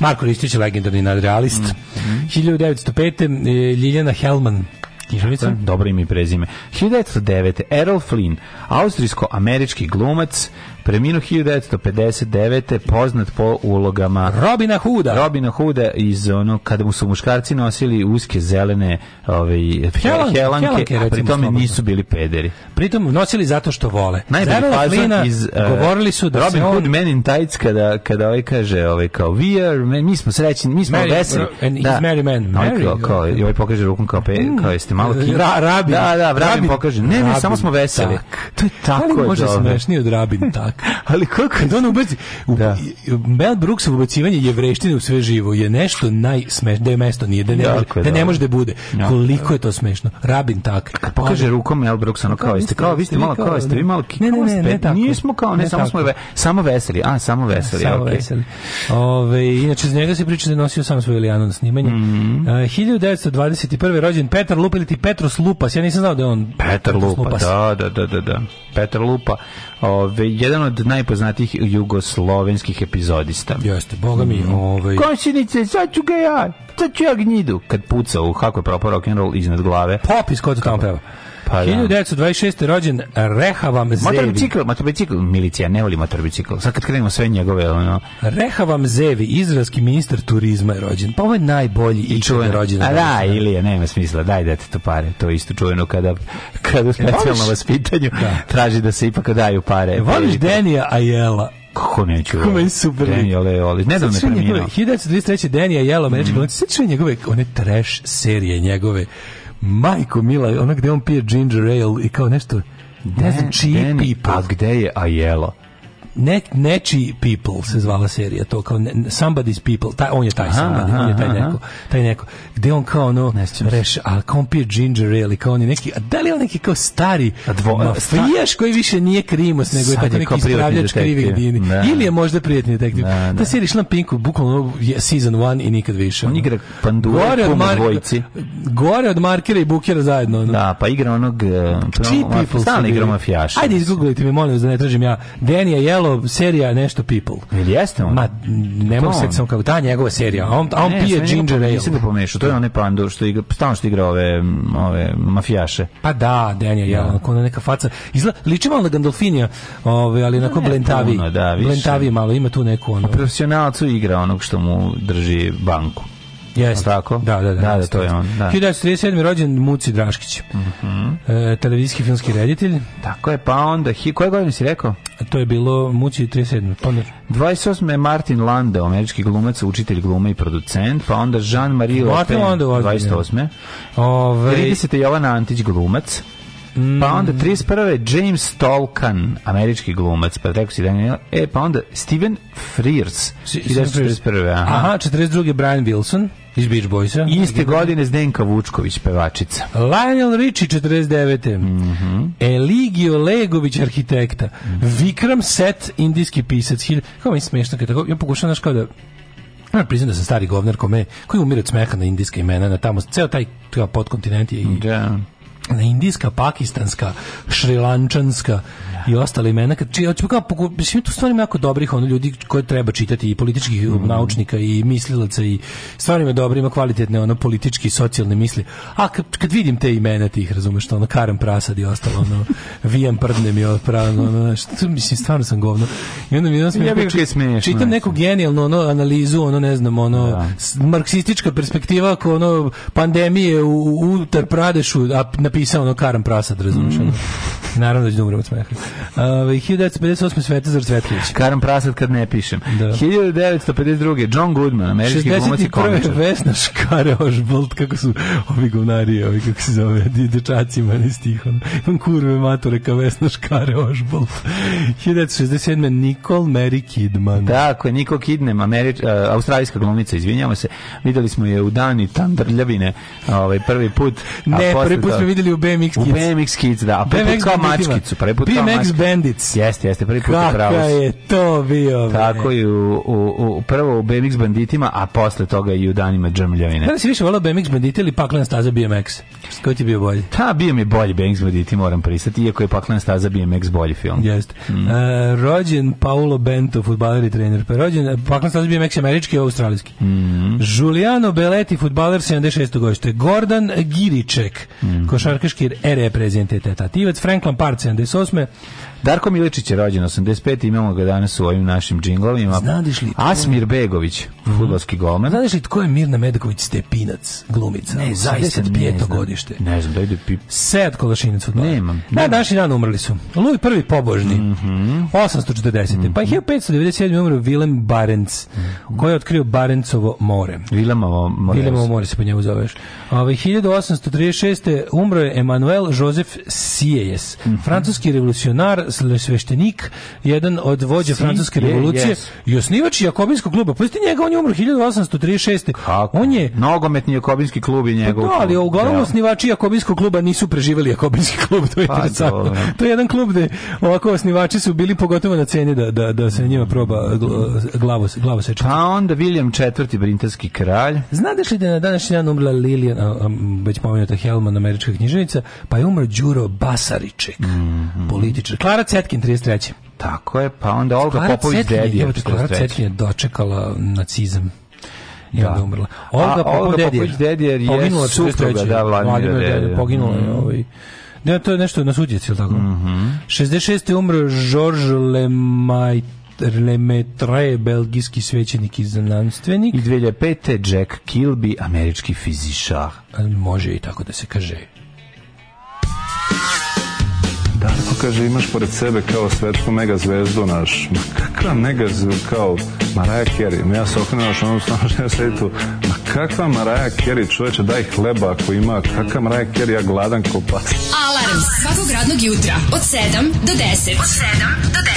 Marko Ristić je legendarni nadrealist. Mm -hmm. 1905. Ljiljana Helman, književnica. Dobro ime i prezime. 1909. Errol Flynn, austrijsko-američki glumac, Preminuo 1959. poznat po ulogama Robina Huda. Robina Huda iz ono kada mu su muškarci nosili uske zelene ovaj helanke, helanke, helanke a pri nisu bili pederi. Pritom nosili zato što vole. Najbolji iz uh, govorili su da Robin Hood on... Men in Tights kada kada ovaj kaže ovaj kao we are man, mi smo srećni, mi smo Mary, veseli. And da. Mary man. No, ovaj, kao, kao, I ovaj pokaže rukom kao, pe, mm. kao jeste malo kin. Ra, rabin. Da, da, Rabin, rabin pokaže. Ne, mi samo smo veseli. Tak. To je tako. Ali može se smešnije od Rabin tak. (laughs) ali kako da on ubaci da. Mel Brooksov ubacivanje jevreštine u sve živo je nešto najsmeš da je mesto nije da ne može, da ne može da bude no. koliko je to smešno Rabin tak kad pokaže pa, rukom Mel Brooks ono pa, kao jeste kao vi ste malo kao jeste vi da. malo ne ne ne, ne ne, nismo kao ne, ne samo smo ve, samo veseli a samo da, veseli samo okay. veseli Ove, inače za njega se priča da nosio samo svoju Lijanu na snimanje mm -hmm. uh, 1921. rođen Petar Lupa ili ti Petros Lupas ja nisam znao da je on Petar Lupa da, da da da da Petar Lupa Ove, jedan od najpoznatijih jugoslovenskih epizodista. Jeste, boga mi, mm. ovaj. Komšinice, sad ću ga ja, sad ću ja gnjidu kad pucao, kako je propao rock iznad glave. Pop iz kod tamo peva. Pa, 1926. Da. rođen Rehavam Zevi. Motorbicikl, motorbicikl, milicija, ne voli motorbicikl. Sad kad krenemo sve njegove, ono... Rehavam Zevi, izraelski ministar turizma je rođen. Pa ovo je najbolji i čuven rođen. A da, da, ili je, nema smisla, daj dete to pare. To je isto čujeno kada, kada u specijalnom vaspitanju da. traži da se ipak daju pare. Voliš Denija Ajela? Kako neću? Kako meni ovaj? super. Danny Ole Ole. Ne znam ne preminuo. 1923. Danny Aiello, američki mm. glumac. Sve njegove, one trash serije njegove Majko Mila, ona gde on pije ginger ale i kao nešto ne znam, čiji pipa. A gde je Ajelo? ne, Neči People se zvala serija, to kao ne, Somebody's People, taj, on je taj aha, somebody, aha, on je taj neko, taj neko, gde on kao ono, reš, a kao on pije ginger ale, kao on je neki, a da li on neki kao stari dvo, mafijaš koji više nije krimos, nego je tako neki ispravljač krivih dini, da, ili da. je možda prijetni detektiv. Ne, da, ne. Ta serija šla pinku, bukvalno season 1 i nikad više. On no. igra pandure, kuma dvojici. Gore od markera i bukera zajedno. No. Da, pa igra onog, eh, Cheap people stalno igra mafijaša. Ajde, izgooglajte mi, molim vas da ne tražim ja. Danny Yellow malo serija nešto people. Ili jeste on? Ma, ne mogu se sam kako ta njegova serija. On, on ne, pije ginger pa ale. Nisam ga pomešao, to je onaj pandu što igra, stalno što igra ove, ove mafijaše. Pa da, Denja je ja. Da. ona neka faca. Izla, liči malo na Gandolfinija, ove, ali onako ne, blentavi. da, Blentavi malo, ima tu neku ono. Profesionalcu igra onog što mu drži banku. Jeste. Tako? Da, da, da. Da, da, to je on. Da. 1937. rođen Muci Draškić. Mhm. Mm e, televizijski filmski reditelj. Tako je, pa onda hi, koje godine si rekao? To je bilo Muci 37. Pa onda... 28. je Martin Landau, američki glumac, učitelj gluma i producent, pa onda Jean-Marie Le Pen, 28. Ove... 30. Jovan Antić, glumac. Pa mm. onda 31. James Tolkan, američki glumac, pa rekao si Daniel. E, pa onda Steven Frears, 1941. Aha. aha, 42. Brian Wilson. Iz Beach Boysa. Iste godine Zdenka Vučković, pevačica. Lionel Richie, 49. Mm -hmm. Eligio Legović, arhitekta. Mm -hmm. Vikram Set, indijski pisac. Kako mi je smešno, kao ja pokušam, znaš, kao da ja priznam da sam stari govnar kome, koji umire od smeha na indijska imena, na tamo, ceo taj podkontinent je i... Da. Na indijska, pakistanska, šrilančanska, i ostale imena. čije hoćemo kao, mislim, tu stvarno jako dobrih ono, ljudi koje treba čitati i političkih mm. naučnika i mislilaca i stvarima dobro, ima kvalitetne ono, politički socijalne misli. A kad, kad vidim te imena tih, razumeš, ono, Karen Prasad i ostalo, ono, (laughs) Vijem Prdne mi odpravno, ono, što, mislim, stvarno sam govno. I onda mi jedno ja bih či, smiješ, čitam neku genijalnu ono, analizu, ono, ne znam, ono, da. marksistička perspektiva ako ono, pandemije u, u Uttar Pradešu, a napisao ono Karen Prasad, razumeš, mm. ono. Naravno da ću da umrem od smeha. Uh, 1958. Svetozar Cvetković. Karam Prasad kad ne pišem. Da. 1952. John Goodman, američki glumac i komičar. Vesna Škare Ožbolt, kako su ovi govnari, ovi kako se zove, dečacima ne stihom. Imam kurve matore ka Vesna Škare Ožbolt. 1967. Nicole Mary Kidman. Tako, da, Nicole Kidman, američ, uh, australijska glumica, izvinjamo se. Videli smo je u dani Tandrljavine, ovaj, prvi put. Ne, prvi put smo videli u BMX Kids. U BMX Kids, da. A prvi put kao mačkicu. Prvi put kao mačkicu. Sex Bandits. Jeste, jeste, prvi put Kaka je to bio. Tako i u, u, u, prvo u BMX Banditima, a posle toga i u danima Džrmljavine. Da si više volao BMX Banditi ili Paklena staza BMX? Koji ti bio bolji? Ta bio mi bolji BMX Banditi, moram pristati, iako je Paklena staza BMX bolji film. Jeste. Mm. Uh, rođen Paolo Bento, futbaler i trener. Pa rođen e, Paklena staza BMX američki i australijski. Mm. Juliano Beleti, futbaler 76. godište. Gordon Giriček, mm. košarkaški reprezentativac. Frank Lampard 78. Darko Miličić je rođen 85, imamo ga danas u ovim našim džinglovima. Znadiš li? Asmir Begović, mm. futbolski golman. Znadiš li tko je mhm. Mirna Medaković Stepinac, glumica? Ne, zaista ne godište. Ne znam, da ide pip. Sed Kolašinac futbola. Nemam. Na da, današnji dan umrli su. Louis prvi pobožni. Mm -hmm. 840. Mm -hmm. Pa 1597. Mhm. umro Willem Barents, mm -hmm. koji je otkrio Barencovo more. Vilemovo more. Vilemovo more se po njemu zoveš. Ove, ovaj, 1836. umro je Emanuel Joseph Sieyes, mm -hmm. francuski revolucionar, sveštenik, jedan od vođa si, francuske je, revolucije yes. i osnivač Jakobinskog kluba. Pustite njega, on je umro 1836. Kako? On je nogometni Jakobinski klub i pa njegov. Pa da, ali da. uglavnom ja. osnivači Jakobinskog kluba nisu preživeli Jakobinski klub, to je pa, To je jedan klub gde ovako osnivači su bili pogotovo na ceni da, da, da se njima proba glavo, glavo seče. Pa onda William IV. britanski kralj. Znadeš li da je na današnji dan umrla Lilian, a, a, već pomenuta Helman, američka književica, pa je umro Đuro Basariček, mm -hmm. političar. Klara Cetkin 33. Tako je, pa onda Olga Klara Popović Dedije. Klara Cetkin je dočekala nacizam i onda da. umrla. Olga, A, Olga Popović Dedijer je supruga, da, Vladimir Dedijer. Poginula je mhm. ovaj... Ne, to je nešto na suđici, ili tako? Mm -hmm. 66. umro Georges Lemait Lemaitre, belgijski svećenik i znanstvenik. I 2005. Jack Kilby, američki fizišar. Može i tako da se kaže. Darko pa kaže imaš pored sebe kao svetsku mega zvezdu naš. Ma kakva mega zvezdu kao Mariah Carey. Ja se okrenuo što ono (laughs) stano što tu. Ma kakva Mariah Carey čoveče daj hleba ako ima. Kakva Mariah Carey ja gladan ko pas. Alarm svakog radnog jutra od 7 do 10. Od 7 do 10.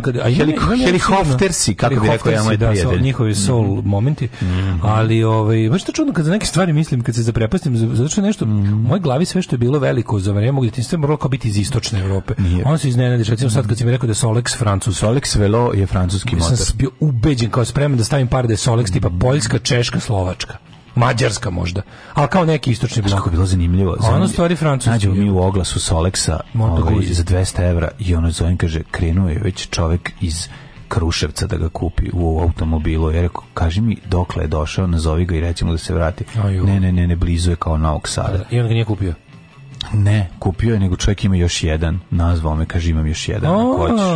čudno kad a Heli, helikoptersi kako bi rekao ja moj da, sol, njihovi mhm. soul mm -hmm. momenti mm -hmm. ali ovaj baš to čudno kad za neke stvari mislim kad se zaprepastim za što nešto mm -hmm. u mojoj glavi sve što je bilo veliko za vreme gde ti sve moralo kao biti iz istočne Evrope Nije. on se iznenadi recimo sad kad si mi rekao da Solex francus Solex velo je francuski motor ja sam bio ubeđen kao spreman da stavim par da je Solex tipa mhm. Poljska Češka Slovačka Mađarska možda. Ali kao neki istočni blok. Kako bilo zanimljivo. Ono stvari francuski. Nađemo mi u oglasu Soleksa ovaj, za 200 evra i ono zovem kaže krenuo je već čovek iz Kruševca da ga kupi u automobilu. Ja rekao, kaži mi dokle je došao, nazovi ga i recimo da se vrati. Ne, ne, ne, ne, blizu je kao Novog Sada. Da, da, I on ga nije kupio? Ne, kupio je, nego čovjek ima još jedan. Nazvao me, kaže imam još jedan, ako hoćeš.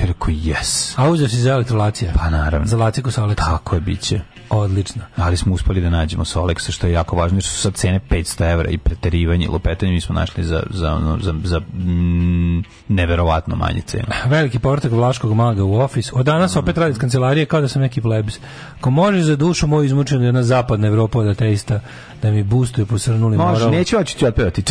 Ja rekao, yes. A uzeo si za elektrolacija? Pa naravno. Za laciku sa Tako je, bit će. Odlično. Ali smo uspeli da nađemo Solexa, što je jako važno, jer su sad cene 500 evra i preterivanje i lupetanje, mi smo našli za, za, za, za mm, neverovatno manje cene. Veliki povratak Vlaškog maga u ofis. Od danas mm. opet radi iz kancelarije kao da sam neki plebs. Ko može za dušu moju izmučenu na zapadna Evropa da teista, da mi boostuje posrnuli moral. Može, neću, hoću ti otpevati.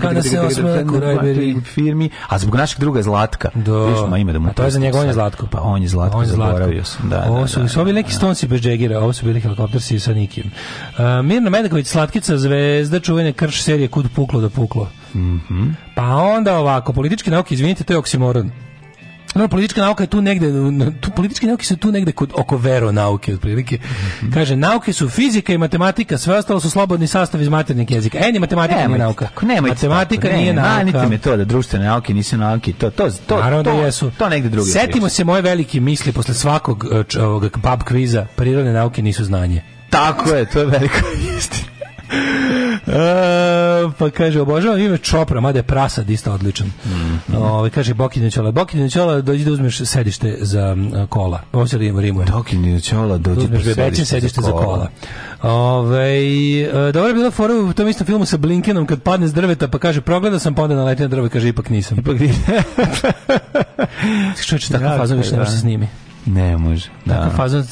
Kada se osmeku Rajberi. Firmi, a zbog našeg druga je Zlatka. Do. Viš, ima ime da mu a to je za njega, on je Zlatko. Pa on je Zlatko, on je Zlatko zaboravio sam, da. Ovo da, su, da, da, ovi neki da. stonci bez džegira, ovo su bili helikoptersi sa nikim. Uh, Mirna Medaković, slatkica zvezda, čuvene krš serije Kud puklo da puklo. Mm -hmm. Pa onda ovako, politički nauke, izvinite, to je oksimoron. No, politička nauka je tu negde, tu, političke nauke su tu negde kod, oko vero nauke, otprilike. Mm -hmm. Kaže, nauke su fizika i matematika, sve ostalo su slobodni sastav iz maternjeg jezika. E, ni matematika nije nauka. Tako, matematika tako, nije ne, nauka. Manite me to da društvene nauke nisu nauke, to, to, to, Naravno da to, da jesu. to negde drugi. Setimo se moje velike misli posle svakog e, ovog pub kviza, prirodne nauke nisu znanje. Tako je, to je velika (laughs) istina. E, pa kaže, obožavam ime Čopra, mada je prasad isto odličan. Mm -hmm. kaže, Bokinja Ćola. Bokinja Ćola, dođi da uzmeš sedište za kola. Poslije Rimu je. Bokinja Ćola, dođi da uzmeš sedište, sedište za kola. Za kola. Ove, e, dobro je bilo fora u tom istom filmu sa Blinkenom kad padne s drveta pa kaže progleda sam pa onda naleti na drvo i kaže ipak nisam. Ipak nisam. (laughs) Čovječe, tako ja, fazom više ne može se da da. snimi. Ne može. Da. Tako fazon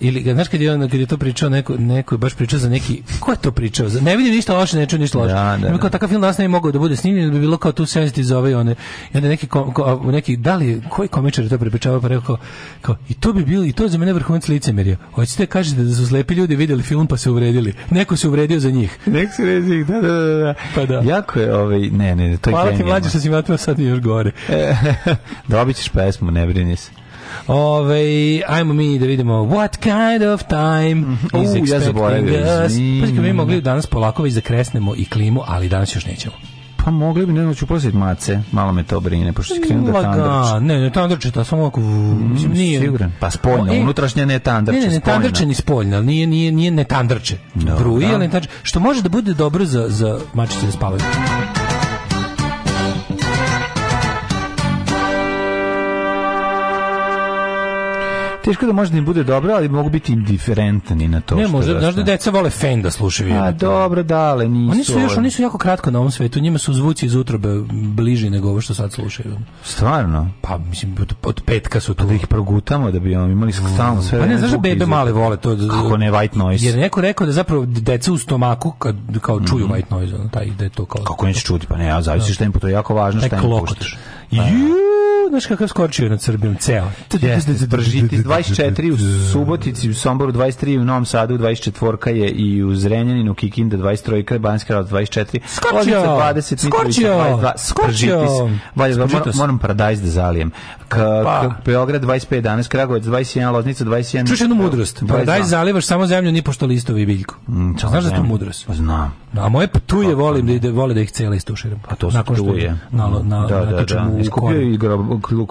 ili znaš kad je on kad je to pričao neko neko je baš pričao za neki ko je to pričao za ne vidim ništa loše ne čujem ništa loše da, da, da. kao takav film danas ne bi mogao da bude snimljen da bi bilo kao tu sensitive za ove one i onda neki ko, ko, neki da li koji komičar je to prepričavao pa rekao kao i to bi bilo i to za mene vrhunac licemerja hoćete da kažete da su slepi ljudi videli film pa se uvredili neko se uvredio za njih (laughs) neko se uvredio da da da, da. pa da jako je ovaj ne ne, ne to je hvala ti mlađe što si matio sad još gore e, (laughs) dobićeš pesmu ne brini se Ove, ajmo mi da vidimo What kind of time mm -hmm. is expecting ja us. Pa mi mogli danas polako već zakresnemo da i klimu, ali danas još nećemo. Pa mogli bi, ne znam, da ću prosjeti mace, malo me to brine, pošto će krenuti da tandrče. Ne, ne, tandrče, ta samo ovako, mm, mislim, nije... Siguran, pa spoljno, e, unutrašnje ne tandrče, Ne, ne, ne tandrče ni spoljno, nije, nije, nije ne tandrče. No, Bruji, ali ne tandrče, što može da bude dobro za, za mačice da spavaju. Teško da možda im bude dobro, ali mogu biti indiferentni na to. Ne, što možda, da znaš da deca vole fen da slušaju. A dobro, da, ali nisu. Oni su još, oni su jako kratko na ovom svetu, njima su zvuci iz utrobe bliži nego ovo što sad slušaju. Stvarno? Pa, mislim, od petka su tu. Pa da ih progutamo, da bi imali mm. stalno sve. Pa ne, znaš da bebe male vole to? Da- Kako ne, white noise. Jer neko rekao da zapravo deca u stomaku, kad, kao čuju mm -hmm. white noise, taj, da je to kao... Kako neće čuti, pa ne, ja zavisi da. šta im po to je jako važno, šta im puštaš. Pa da. Ju, znaš kakav skorčio na Srbijom ceo. Da Jeste, Pržiti 24 u (laughs) Subotici, u Somboru 23, u Novom Sadu 24 je i u Zrenjaninu, Kikinda 23, Banjska Rao 24. Skorčio! 20, skorčio! 22, skorčio! Valjda, moram, moram paradajz da zalijem. K, pa. k, Beograd 25, 11, Kragovac 21, Loznica 21. Čuš jednu mudrost. Paradajz zalivaš samo zemlju, ni pošto listovi i biljku. Mm, Znaš da tu mudrost? Pa znam. A moje pa tuje volim da, da, vole da ih cele istuširam. A to su tuje. Na, na, da, na, na, na, na, na, na, na, u Iskupio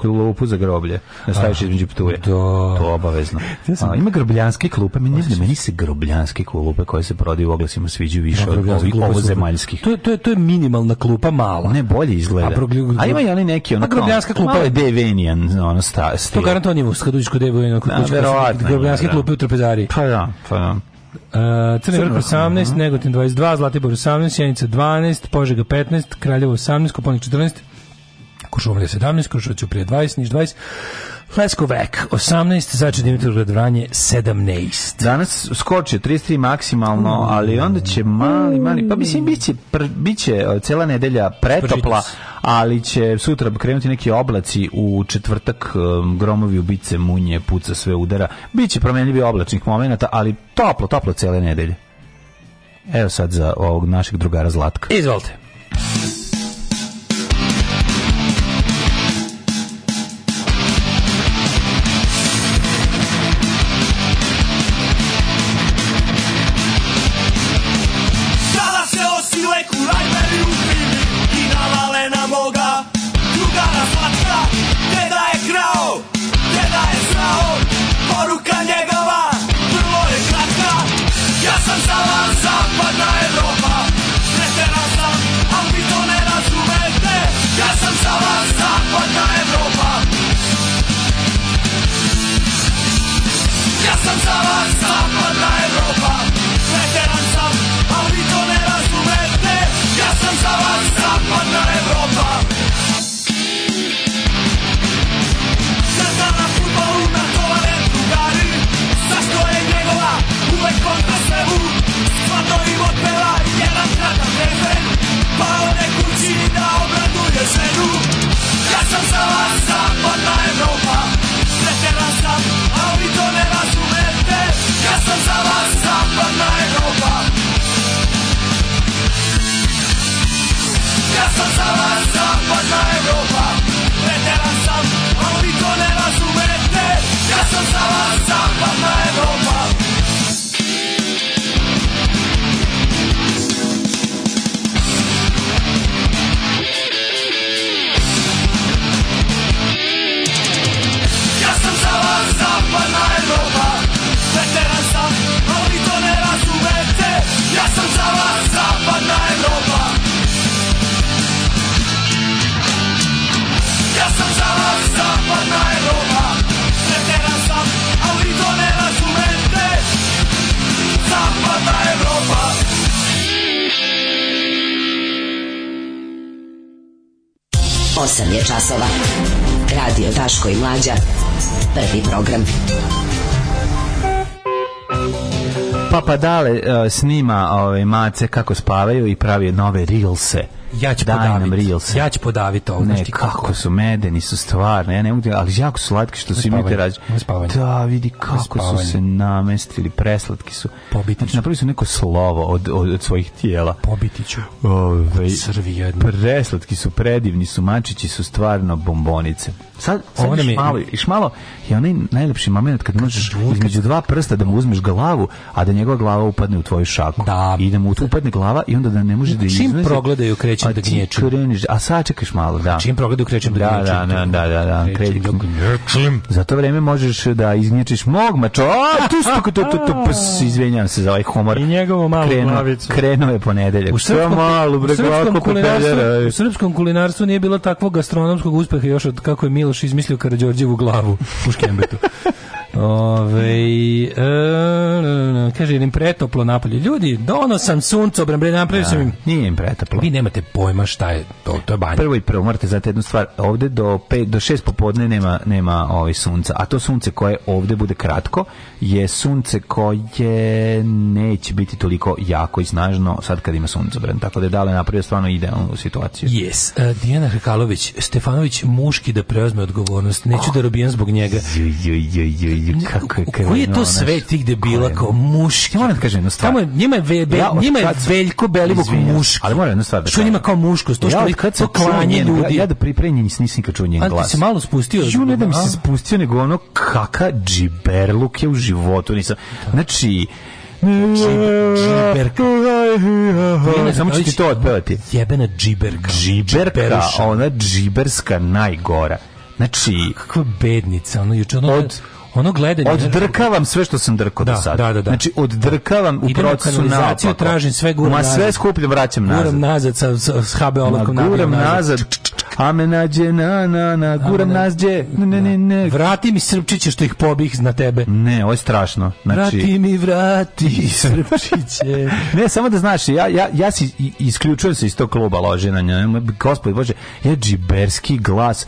i lupu za groblje. Nastaviš ah, između ptuje. Da. To to obavezno. A, ima grobljanske klupe, meni, ne, meni se grobljanske klupe koje se prodaju u oglasima sviđaju više od ovih ovozemaljskih. To je, to, je, to je minimalna klupa mala. Ne, bolje izgleda. A, A ima i oni neki ona A grobljanska klupa je Devenian, ona sta, stil. To garantovanje u Skadućku Devenian. Da, grobljanske da. klupe u trpezariji. Pa da, pa da. Uh, Crni vrh 18, Negotin 22, Zlatibor 18, Sjenica 12, Požega 15, Kraljevo 18, Koponik 14, Kušumlija 17, Krušovac prije 20, Niš 20, Leskovek 18, Zajče Dimitrovgrad Vranje 17. Danas skoče 33 maksimalno, ali onda će mali, mali, pa mislim biće, pr, biće e, cela nedelja pretopla, ali će sutra krenuti neki oblaci u četvrtak e, gromovi ubice, munje, puca, sve udara. Biće promenljivi oblačnih momenta, ali toplo, toplo cele nedelje. Evo sad za ovog našeg drugara Zlatka. Izvolite. 8 je časova. Radio Daško i Mlađa. Prvi program. Papadale uh, snima ove ovaj, mace kako spavaju i pravi nove reelse ja ću Daj podavit. nam Reels. Ja ću podaviti ovo. Ne, znači, kako, kako su medeni, su stvarno, ja ne mogu, da- ali jako su slatki što su imate rađe. Da, vidi kako su se namestili, preslatki su. Pobiti Znači, napravili su neko slovo od, od, od svojih tijela. Pobiti ću. Ove, ovaj, Srvi jedno. Preslatki su, predivni su, mačići su stvarno bombonice. Sad, sad Ovo je malo, iš malo je onaj najlepši moment kad možeš između dva prsta da mu uzmeš glavu, a da njegova glava upadne u tvoju šaku. Da. I da mu upadne glava i onda da ne može da izlazi. Čim progledaju kreće pa da gnječim. Kreniš, a sad čekaš malo, da. Čim progledu krećem da da, da, da Da, da, da, da, da, krećem da gnječim. Za to vreme možeš da izgnječiš mog mačo. tu su, tu, tu, tu, izvinjam se za ovaj humor. I njegovo malo krenuo, glavicu. Krenuo je ponedeljak. U srpskom, malo, bre, u srpskom, kulinarstvu, da, u srpskom kulinarstvu nije bilo takvog gastronomskog uspeha još od kako je Miloš izmislio Karadžorđevu glavu u škembetu. Ove, e, kaže, im pretoplo napolje. Ljudi, dono sam sunco, bre, napravio sam da, im. Nije im pretoplo. Vi nemate pojma šta je to, to je banja. Prvo i prvo, morate znati jednu stvar, ovde do, pe, do šest popodne nema, nema ovi ovaj, sunca, a to sunce koje ovde bude kratko je sunce koje neće biti toliko jako i snažno sad kad ima suncobran, tako da je Dale napravio stvarno idealnu situaciju. Yes, uh, Dijana Hrkalović, Stefanović muški da preozme odgovornost, neću oh. da robijem zbog njega. Ju, ju, ju, kako je Koji je to sve tih debila kao muški? Ja moram da kažem jednu stvar. Tamo njima je ve, be, ja, njima je Veljko Belivuk muško. Ali moram jednu stvar da Što njima kao muško, to što ja, ih to klanje ljudi. Ja da pre nisam nisam nikad čuo njen glas. Ali se malo spustio. Ju ne da mi se spustio nego ono kaka džiberluk je u životu nisam. Znači, Džiberka. Samo ću ti to odpevati. Jebena džiberka. Džiberka, ona džiberska najgora. Znači... Kakva bednica, ono juče... Ono, od ono gledanje oddrkavam sve što sam drkao da, do sada. Da, da, da. Znači oddrkavam u Idem procesu na tražim sve guram. Ma sve skupljam vraćam nazad. Guram nazad sa s HB olakom na guram nazad. Ame nađe na na na guram nazđe. Ne ne ne ne. Da. Vrati mi srpčiće što ih pobih na tebe. Ne, ovo je strašno. Znači Vrati mi vrati srpčiće. (laughs) ne, samo da znaš, ja ja ja se isključujem se iz tog kluba loženja. Gospod Bože, je džiberski glas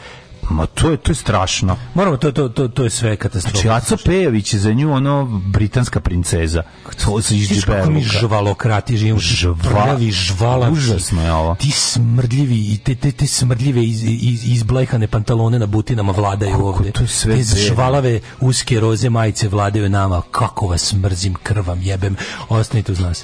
Ma to je to je strašno. Moramo to to to to je sve katastrofa. Znači Aco Pejović je za nju ono britanska princeza. To se iz Džibera. Mi žvalokrati živimo žvalavi žvala. Užasno je ovo. Ti smrdljivi i te te te smrdljive iz, iz, izblejhane pantalone na butinama vladaju Kako ovde. To je sve te žvalave uske roze majice vladaju nama. Kako vas mrzim, krvam jebem. Ostanite uz nas.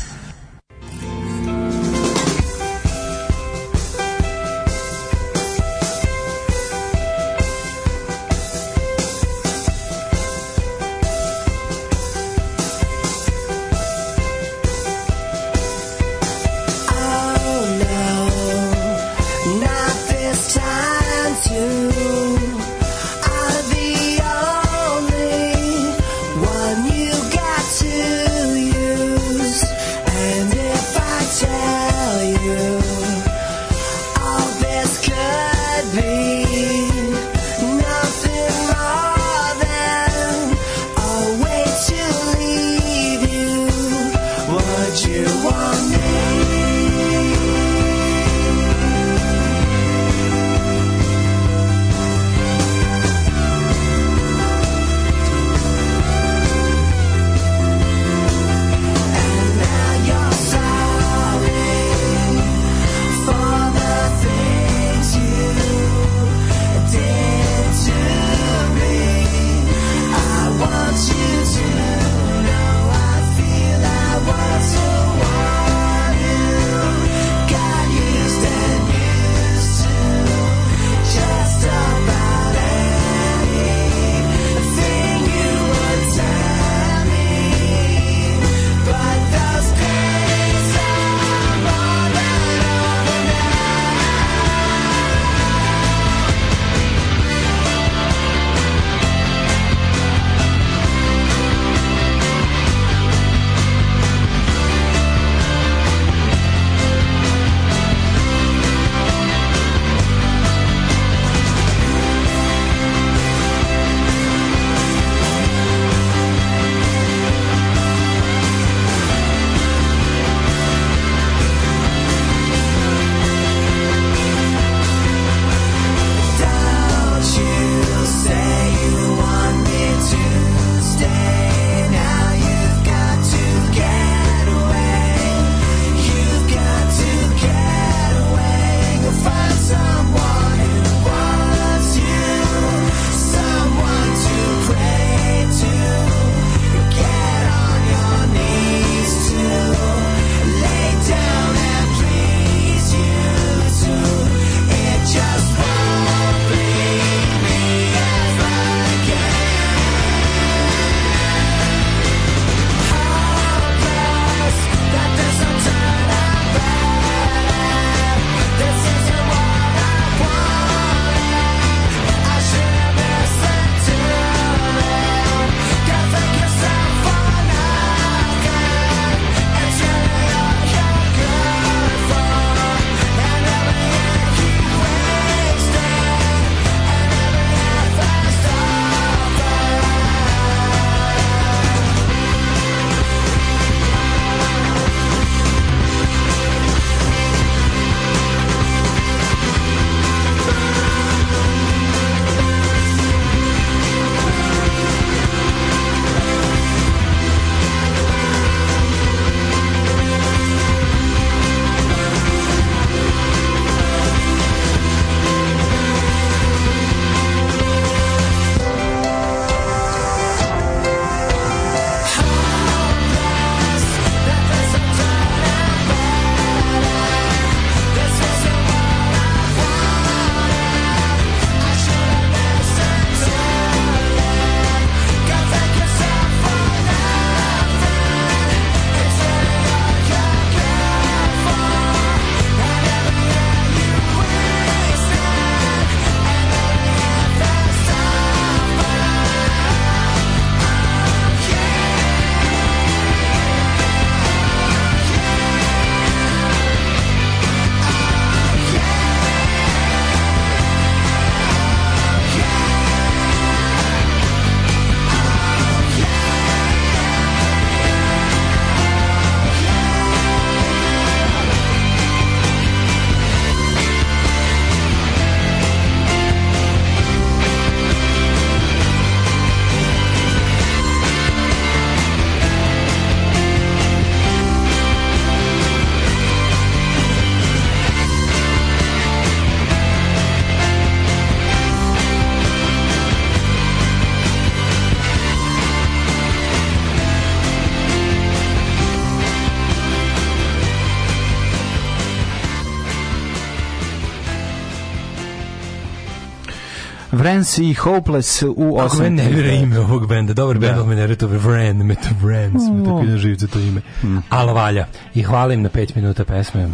Vrance i Hopeless u Kako osam. ne vira ime ovog benda, dobar bend, ali da. me ne to Vran, me to Vrance, me tako mm. na da živce to ime. Mm. Alo valja. I hvalim na 5 minuta pesme.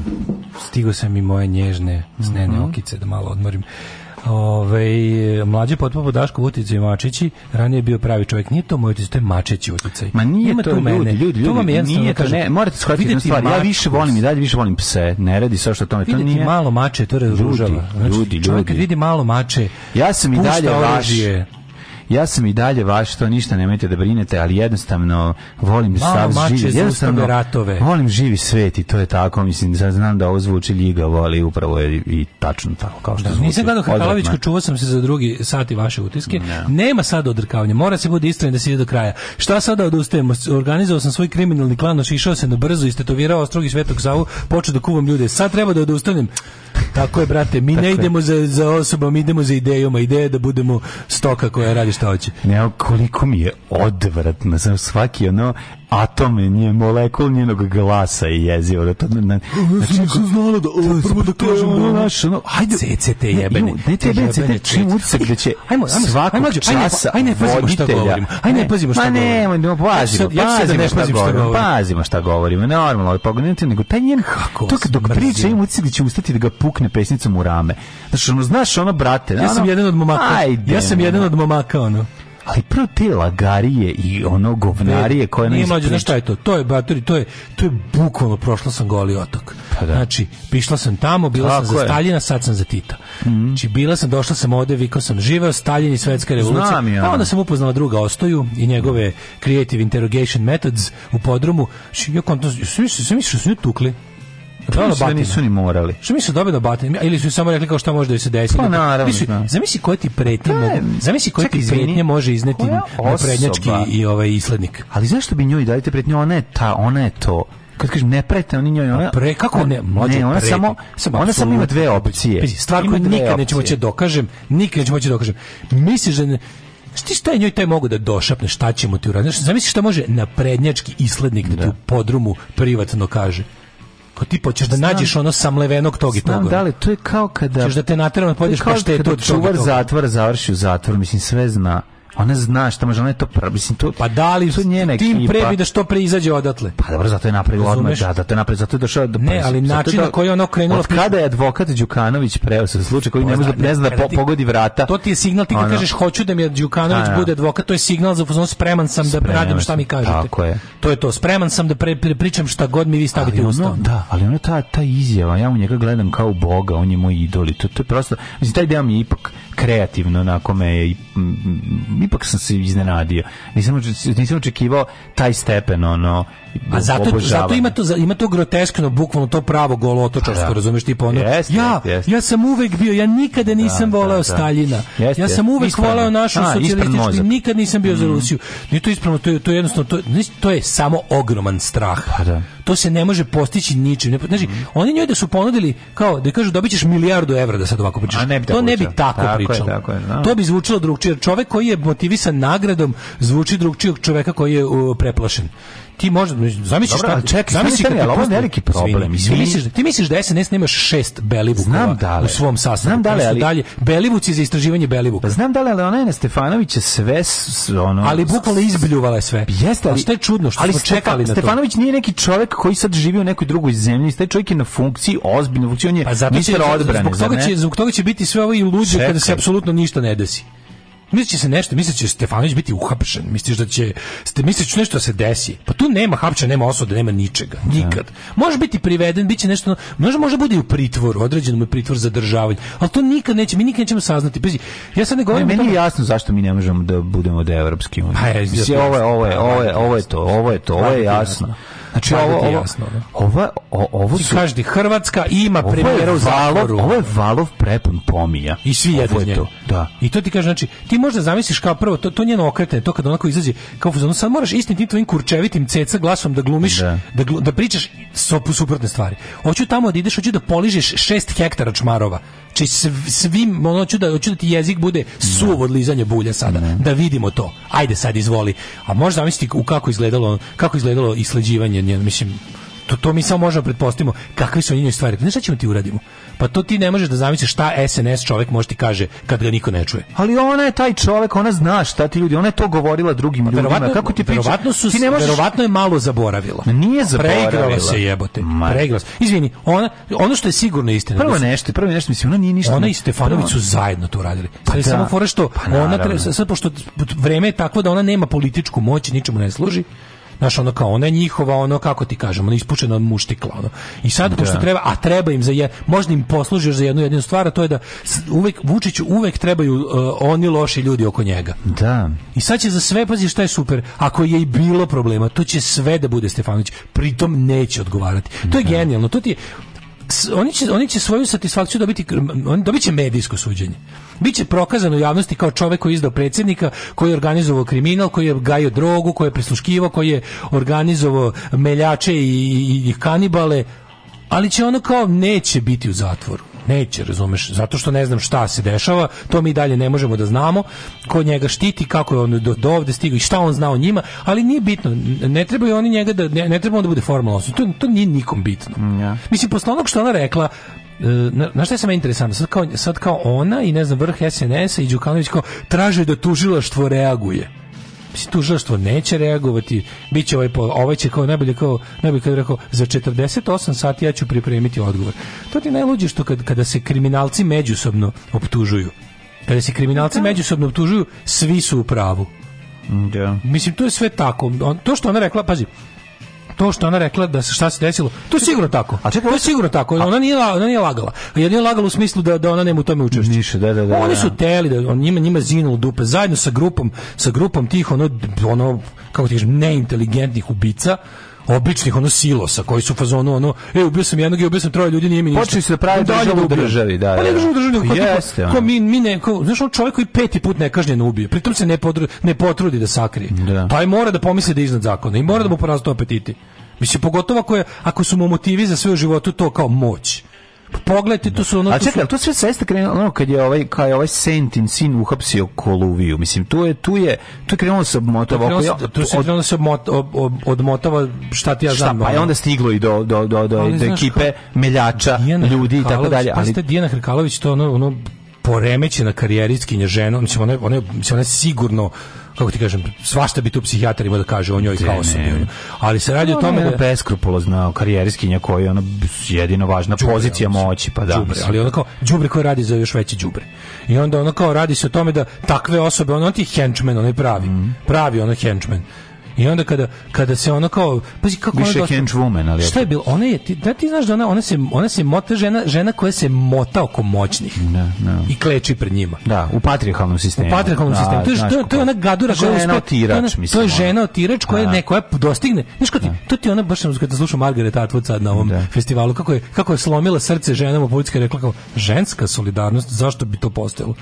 Stigo sam i moje nježne snene mm -hmm. okice da malo odmorim. Ove, mlađe potpopo Daško Vuticu i Mačići, ranije je bio pravi čovjek, nije to moj utjecaj, to je Mačići utjecaj. Ma nije Ima to, ljudi, mene. ljudi, ljudi, to vam je nije to, ne, morate shvatiti jednu stvar, ja više volim i dalje više volim pse, ne radi sve što tome, to nije... malo mače, to razružava. Ljudi, znači, ljudi, ljudi. Čovjek kad vidi malo mače, Ja sam i dalje vaš. Ja sam i dalje vaš, to ništa nemojte da brinete, ali jednostavno volim da sav živi. Jednostavno ratove. volim živi svet i to je tako. Mislim, sad znam da ovo zvuči ljigavo, ali upravo je i tačno tako kao što da, zvuči. Nisam gledao Hrkalovićku, čuvao sam se za drugi sati vaše utiske. Ne. Nema sad odrkavanja, mora se bude istrajen da se ide do kraja. Šta sada odustajemo? Organizovao sam svoj kriminalni klan, ošišao se na brzo, istetovirao ostrugi svetog Savu, počeo da kuvam ljude. Sad treba da odustanem. Tako je, brate, mi ne idemo za, za osobom, idemo za idejama. Ideja je da budemo stoka koja radi šta hoće. Ne, koliko mi je odvratno. Sam svaki ono atom nje, molekul njenog glasa i jezivo. Da to, na, znači, ko, znala da, o, prvo da kažem ono da- naše, ono, hajde. CCT jebene. Ne te jebene, CCT, čim utisak da će ajmo, ajmo, svakog ajmo, časa ajmo, ajmo, pazimo šta govorimo. Ajde, ne pazimo šta govorimo. Ma ne, pazimo, pazimo šta govorimo. Pazimo šta govorimo, normalno, pa nego taj njen, kako to dok priča im utisak da će ustati da ga pukne pesnicom u rame. Znači, ono, znaš, ono, brate. Ja sam jedan od momaka. Ja sam jedan od momaka, ono ali prvo te lagarije i ono govnarije e, koje nam mlađe, znaš šta je to? To je, bateri, to je, to je bukvalno prošla sam goli otok. Pa da. Znači, pišla sam tamo, bila Tako sam za je. Staljina, sad sam za Tita. Mm Znači, bila sam, došla sam ovde, vikao sam, živeo Staljin i svetska revolucija. Znam ja. A pa onda sam upoznala druga Ostoju i njegove creative interrogation methods u podrumu. Znači, ja kontam, sam mislio da su nju tukli. Što pa misle da, da, da nisu ni morali? Što se dobe da, da batine? Ili su samo rekli kao šta može da se desi? Pa naravno. Su, zamisli koji ti pretnje mogu. Zamisli koji ti pretnje može izneti prednjački i ovaj islednik. Ali zašto bi njoj dali te pretnje? Ona je ta, ona je to kad kažem ne prete oni njoj ona pre kako ne mlađe ne, ona preti. samo samo ona samo ima dve opcije stvar koju nikad nećemo će dokažem nikad nećemo će dokažem misliš da ne, ti šta je njoj taj mogu da došapne šta ćemo ti uraditi zamisliš šta može na prednjački islednik da, da ti u podrumu privatno kaže Pa ti hoćeš da nađeš ono samlevenog tog i tog. Da li to je kao kada Hoćeš da te nateramo da pođeš paštetu od čuvar zatvor završi u zatvor, mislim sve zna. Ona zna šta može, ona je to prva, mislim, to, pa da li to njene tim ekipa. pre bi da što pre izađe odatle. Pa dobro, zato je napravila odmah, da, da, to je napravila, zato je došao do Ne, ali način na koji je ona okrenula... Od kada je advokat Đukanović preo se slučaj koji ne, može, ne zna da pogodi vrata. To ti je signal, ti kad kažeš hoću da mi je Đukanović da, da. bude advokat, to je signal za fuzon, spreman sam da radim šta mi kažete. Tako je. To je to, spreman sam da pričam šta god mi vi stavite u usta. Da, ali ona ta, ta izjava, ja u njega gledam kao boga, on je moj idol, to, to je prosto, mislim, taj deo mi je ipak kreativno onako me je ipak sam se iznenadio nisam, nisam očekivao taj stepen ono A zato, zato ima to ima to groteskno bukvalno to pravo golo otočarsko, da. razumeš tipa ono. Jest, ja jest. ja sam uvek bio, ja nikada da, nisam da, voleo da, Staljina. Jest, ja sam uvek ispravno. voleo našu A, socijalističku, nikad nisam bio mm. za Rusiju. Ni to ispravno, to je to je jednostavno to, to je samo ogroman strah. Pa, da. To se ne može postići ničim. Ne, znači, mm. oni njoj da su ponudili kao da kažu dobićeš milijardu evra da sad ovako pričaš. Ne to ne bi tako, tako pričalo. no. Da. To bi zvučalo drugčije. Čovek koji je motivisan nagradom zvuči drugčije od čoveka koji je uh, preplašen ti možeš zamisliš šta čekaj zamisli kad je ovo veliki problem ti misliš da- ti misliš da SNS nemaš šest belivuka u svom sastavu znam da ali dalje Belivuci za istraživanje Belivuka pa znam da li ali ona sve ono ali bukvalno izbljuvala je sve jeste ali šta je čudno što ali smo čekali na to Stefanović nije neki čovjek koji sad živi u nekoj drugoj zemlji taj čovjek je na funkciji ozbiljno funkcionije pa zbog toga će zbog toga će biti sve ovo i kada se apsolutno ništa ne desi Misliš će se nešto, misliš će Stefanović biti uhapšen, misliš da će ste misliš nešto da se desi. Pa tu nema hapšenja, nema osude, nema ničega. Da. Nikad. Može biti priveden, biće nešto, možda može bude u pritvoru, određeno mu je pritvor zadržavanje, ali to nikad neće, mi nikad nećemo saznati. Bez, ja sad ne govorim, ne, meni je jasno zašto mi ne možemo da budemo da evropski. Pa je, ovo je, ovo je, ovo je, ovo je to, ovo je to, ovo je jasno. Znači ovo ovo, jasno, da. ovo, ovo, ovo su... Každi, Hrvatska ima premijera u zatvoru. Ovo je valov prepun pomija. I svi jedu nje. Da. I to ti kaže, znači, ti možda zamisliš kao prvo, to, to njeno okretanje, to kad onako izađe, kao fuzonu, sad moraš istim tim tvojim kurčevitim ceca glasom da glumiš, da, da, glu, da pričaš sopu suprotne stvari. Hoću tamo da ideš, hoću da poližeš šest hektara čmarova Či znači, svim, ono, ću da, ću da ti jezik bude suv od da. lizanja bulja sada. Ne. Da. da vidimo to. Ajde sad, izvoli. A možda zamisliti u kako izgledalo, kako izgledalo isleđivanje, mislim, to, to mi samo možemo pretpostavimo kakve su njene stvari. Znaš šta ćemo ti uradimo? Pa to ti ne možeš da zamisliš šta SNS čovjek može ti kaže kad ga niko ne čuje. Ali ona je taj čovjek, ona zna šta ti ljudi, ona je to govorila drugim pa, ljudima. Kako ti priča? Su, ti možeš... Verovatno je malo zaboravila. Nije zaboravila. Preigrala se jebote. Preigrala se. Izvini, ona, ono što je sigurno istina. Prvo da nešto, prvo nešto mislim, ona nije ništa. Ona i Stefanović su zajedno to radili. Pa sad da. samo fora što pa, ona treba, sad pošto vreme je takvo da ona nema političku moć, i ničemu ne služi Znaš, ono kao, ona je njihova, ono, kako ti kažemo, ono, ispučena muštikla, ono. I sad, da. pošto treba, a treba im za je, možda im posluži za jednu jedinu stvar, a to je da uvek, Vučiću uvek trebaju uh, oni loši ljudi oko njega. Da. I sad će za sve, pazi šta je super, ako je i bilo problema, to će sve da bude Stefanović, pritom neće odgovarati. To je da. genijalno, to ti je, oni će, oni će svoju satisfakciju dobiti, oni dobit će medijsko suđenje. Biće prokazan u javnosti kao čovjek koji je izdao predsjednika, koji je organizovao kriminal, koji je gajio drogu, koji je prisluškivao, koji je organizovao meljače i, i, i kanibale, ali će ono kao neće biti u zatvoru neće, razumeš, zato što ne znam šta se dešava, to mi dalje ne možemo da znamo, ko njega štiti, kako je on do, do ovde stigao i šta on zna o njima, ali nije bitno, ne trebaju oni njega da, ne, ne treba on da bude formalno to, to nije nikom bitno. Yeah. Mm, Mislim, posle onog što ona rekla, na, na šta sam interesantno? Sad kao, sad kao ona i ne znam vrh SNS-a i Đukanović kao traže da tužilaštvo reaguje mislim, tužilaštvo neće reagovati, biće ovaj, ovaj će kao najbolje kao najbolje kao rekao za 48 sati ja ću pripremiti odgovor. To ti najluđe što kad, kada se kriminalci međusobno optužuju. Kada se kriminalci da. međusobno optužuju, svi su u pravu. Da. Mislim to je sve tako. to što ona rekla, pazi, to što ona rekla da se šta se desilo, to je sigurno tako. A čekaj, to je sigurno tako. Ona nije ona nije lagala. Jer nije lagala u smislu da da ona nema u tome učešće. Da, da, da, Oni da. su teli da on njima njima u dupe zajedno sa grupom sa grupom tih ono ono kako ti kažem neinteligentnih ubica običnih ono silosa koji su fazonu ono e ubio sam jednog i ubio sam troje ljudi nije mi ništa počeli se da pravi državu u državi da pa da ne državu da. državi ko, Jeste, ko, ko mi mi ne ko, znaš on čovjek koji peti put nekažnjeno ubije pritom se ne, podru, ne potrudi da sakrije da. taj pa mora da pomisli da je iznad zakona i mora da mu porastu apetiti Mislim, pogotovo ako, je, ako su mu motivi za sve u životu to kao moć. Pogledajte, to su ono... A čekaj, su... to sve saista krenulo, ono, kad je ovaj, kad je ovaj Sentin sin uhapsio Koluviju, mislim, tu je, tu je, tu je krenuo da se obmotava. Tu, da se, tu se krenulo da se obmot, odmotava, šta ti ja znam. šta, Pa je onda stiglo i do, do, do, do, ali, do ekipe kao, meljača, Dijana ljudi i tako dalje. Ali... Pa Dijana Hrkalović, to ono, ono poremećena karijeriskinja žena, mislim, ona, ona, ona, ona sigurno kako ti kažem, svašta bi tu psihijatar imao da kaže o njoj kao osobi. Ali se radi o tome da beskrupulozna karijeriskinja koja je ona jedino važna džubre, pozicija moći, pa da. Džubre, ali ona kao đubre koja radi za još veće đubre. I onda ona kao radi se o tome da takve osobe, on, on ti henchman, onaj pravi. Mm Pravi ona henchman I onda kada, kada se ona kao... Pazi, kako Više ona dosta, woman, ali... Šta je bilo? Ona je, ti, da ti znaš da ona, ona se, ona se mota žena, žena koja se mota oko moćnih. Ne, da, ne. Da. I kleči pred njima. Da, u patrijarhalnom sistemu. U patrijarhalnom da, sistemu. To je, to, to je ona gadura koja je... Žena otirač, mislim. to je žena otirač koja da. ne, koja dostigne... Znaš kako ti, da. to ti ona baš kada slušam Margaret Atwood sad na ovom da. festivalu, kako je, kako je slomila srce ženama Poljska rekla kao, ženska solidarnost, zašto bi to postojalo?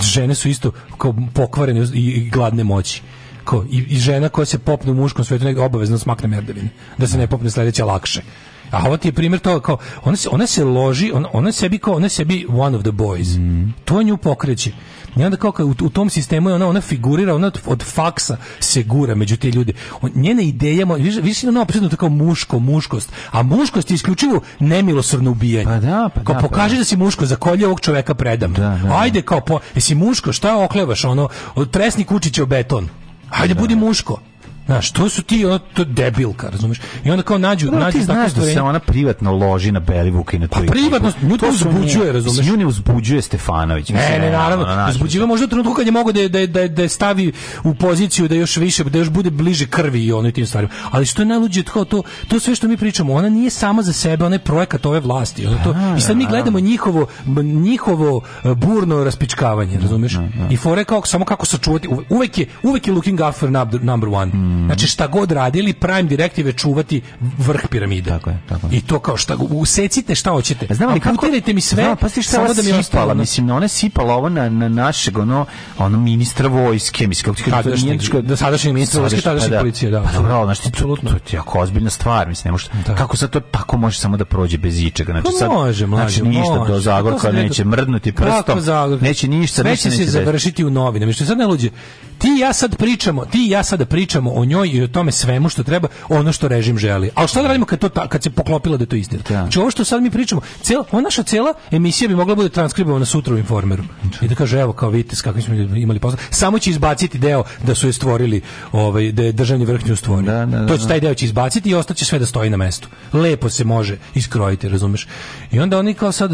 Žene su isto kao pokvarene i gladne moći. Ko, i, i, žena koja se popne u muškom svetu negdje obavezno smakne merdevine. Da se ne popne sledeća lakše. A ovo ti je primjer toga kao, ona se, ona se loži, ona, ona sebi kao, ona sebi one of the boys. Mm. To nju pokreće. I onda kao, kao u, u, tom sistemu je ona, ona figurira, ona od, od faksa se gura među te ljude. On, njene ideje, više, više ona opredno tako muško, muškost. A muškost je isključivo nemilosrdno ubijanje. Pa da, pa kao, da, pa pokaži pa. da si muško, za kolje ovog čoveka predam. Da, da, da. Ajde kao, po, jesi muško, šta oklevaš, ono, tresni kučiće u beton. Ajde, budi muško. Znaš, što su ti ono, to debilka, razumeš? I onda kao nađu, Prvo, nađu ti znaš da se ona privatno loži na Belivuka i na Twitter. Pa privatno, nju to uzbuđuje, razumeš? Nju ne uzbuđuje Stefanović. Ne, ne, ne naravno. Na uzbuđiva možda u trenutku kad je mogo da, da, da, da stavi u poziciju da još više, da još bude bliže krvi i ono i tim stvarima. Ali što je najluđe, to, to, to sve što mi pričamo, ona nije sama za sebe, ona je projekat ove vlasti. Ona to, I sad mi gledamo njihovo, njihovo e, burno raspičkavanje, mm, razumiješ? Mm, mm. I fore kao, samo kako sačuvati, uvek je, uvek je looking after number one. Mm. Znači šta god radili, prime direktive čuvati vrh piramide. Tako je, tako je. I to kao šta, usecite šta hoćete. A znam li kako, mi sve, znam, pa šta da mi ispala, mislim, ona sipala ovo na, na našeg, ono, ono ministra vojske, mislim, kako ti kaže, da sadašnjeg ministra vojske, tadašnjeg pa da. policije, da. Pa dobro, znači, apsolutno to, je jako ozbiljna stvar, mislim, ne može, da. kako sad to tako može samo da prođe bez ičega, znači, pa sad, može, znači, ništa to Zagorka neće mrdnuti prstom, neće ništa, neće se završiti u novinama, što sad ne luđe, ti ja sad pričamo, ti ja sad pričamo o njoj i o tome svemu što treba, ono što režim želi. Al šta da radimo kad, to ta, kad se poklopilo da je to istina? Da. Znači, ovo što sad mi pričamo, cela, ona naša cela emisija bi mogla bude transkribovana sutra u Informeru. I da kaže, evo, kao vidite s kakvim smo imali posla. Samo će izbaciti deo da su je stvorili, ovaj, da je državni vrh nju stvorio. Da, da, da, to će da. taj deo će izbaciti i ostaće sve da stoji na mestu. Lepo se može iskrojiti, razumeš? I onda oni kao sad,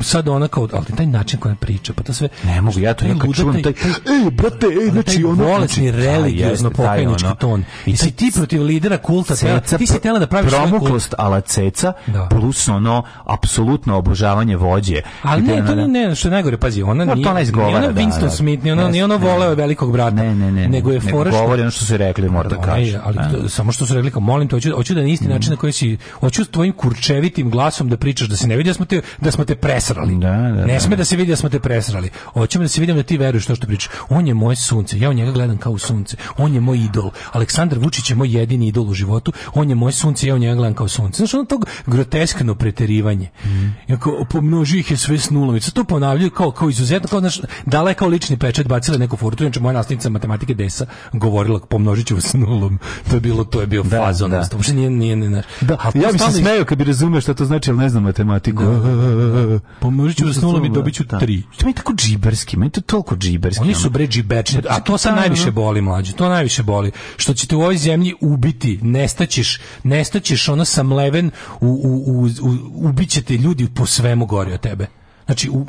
sad ona kao, ali taj način koja priča, pa to sve... Ne mogu, ja to nekad čujem, taj, taj, ej, brate, ej, ima znači, taj ono bolesni znači, religiozno pokajnički ono, ton. I si ti protiv lidera kulta, ceca, tela, ti si tela da praviš promuklost ala ceca da. plus ono apsolutno obožavanje vođe. Ali ne, to ne, ne, što je najgore, pazi, ona no, pa, nije, to ona izgovara, nije ona da, Winston da, da, Smith, nije ona, ne, nije ona voleo velikog brata. Ne, ne, ne, nego je fora što... govori ono što su rekli, mora da, da kaže. Ali to, samo što su rekli, kao, molim te, hoću, hoću da na isti mm. način na koji si, hoću s tvojim kurčevitim glasom da pričaš da se ne vidi da smo te, da smo te presrali. Da, da, ne sme da. da se vidi da smo te presrali. Hoćemo da se vidimo da ti veruješ to što pričaš. On je moj sun sunce. Ja u njega gledam kao u sunce. On je moj idol. Aleksandar Vučić je moj jedini idol u životu. On je moje sunce, ja u njega gledam kao sunce. Znaš, ono to groteskno preterivanje. Mm. Jako, pomnoži ih je sve s nulom. I to ponavljaju kao, kao izuzetno, kao, znaš, dala je kao lični pečat, bacila neku furtu. Znači, moja nastavnica matematike desa govorila pomnožit ću s nulom. To je bilo, to je bio da, fazon. Da. Uopšte nije, nije, nije, nije. Da, ja bi se smeo kad bi razumeo šta to znači, ali ne znam matematiku. Da. Pomnožit ću s nulom i da dobit ću da. tri. Što mi je tako džiberski? Meni to toliko džiberski. Oni su bre džibečni a to se najviše boli mlađe, to najviše boli. Što ćete u ovoj zemlji ubiti, nestaćeš, nestaćeš ono sa mleven, u, u, u, u ubićete ljudi po svemu gori od tebe. Znači, u,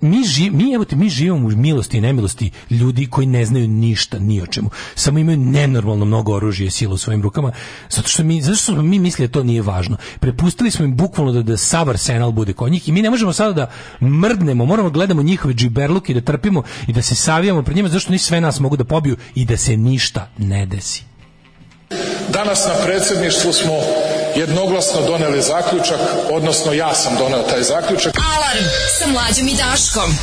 mi, ži, mi, evo te, mi živimo u milosti i nemilosti ljudi koji ne znaju ništa, ni o čemu. Samo imaju nenormalno mnogo oružja i sila u svojim rukama, zato što mi, zašto mi mislili da to nije važno. Prepustili smo im bukvalno da, da sav arsenal bude kod njih i mi ne možemo sada da mrdnemo, moramo da gledamo njihove džiberluke da trpimo i da se savijamo pred njima, zašto ni sve nas mogu da pobiju i da se ništa ne desi. Danas na predsedništvu smo jednoglasno doneli zaključak, odnosno ja sam doneo taj zaključak. Alarm sa mlađom i Daškom.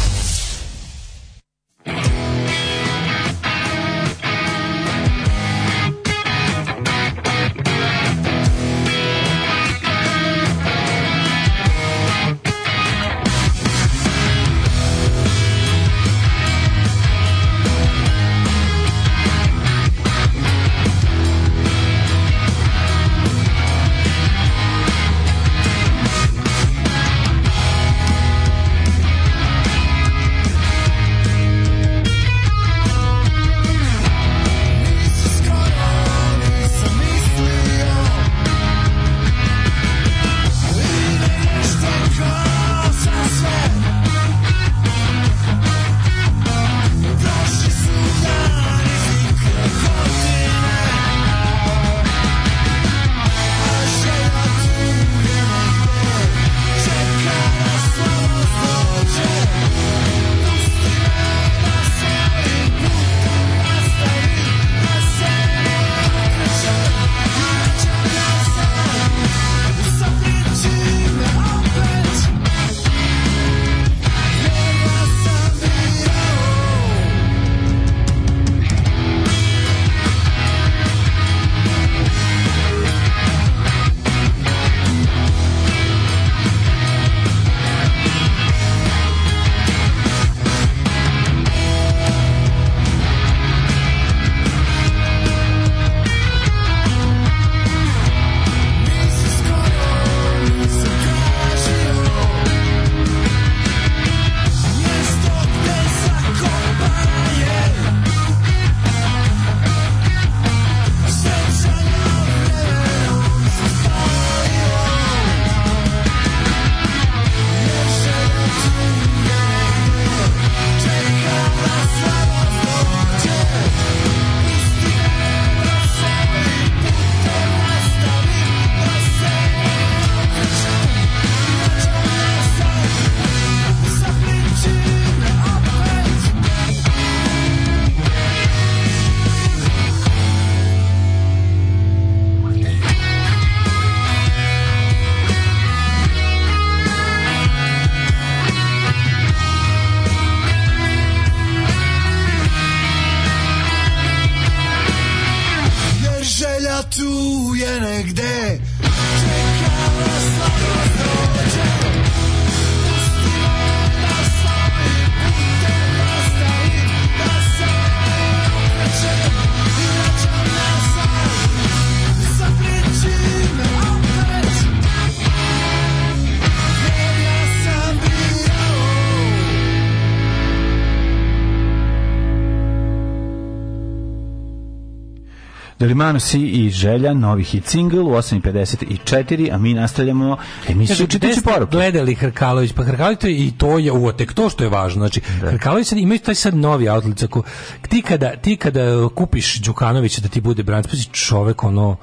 Stano si i želja, novi hit single u 8.54, a mi nastavljamo emisiju čitajući poruke. Gledali Hrkalović, pa Hrkalović to je, i to je uvo, tek to što je važno. Znači, da. Hrkalović imaju taj sad novi outlet. Ako, ti, kada, ti kada kupiš Đukanovića da ti bude branac, pa si čovek ono...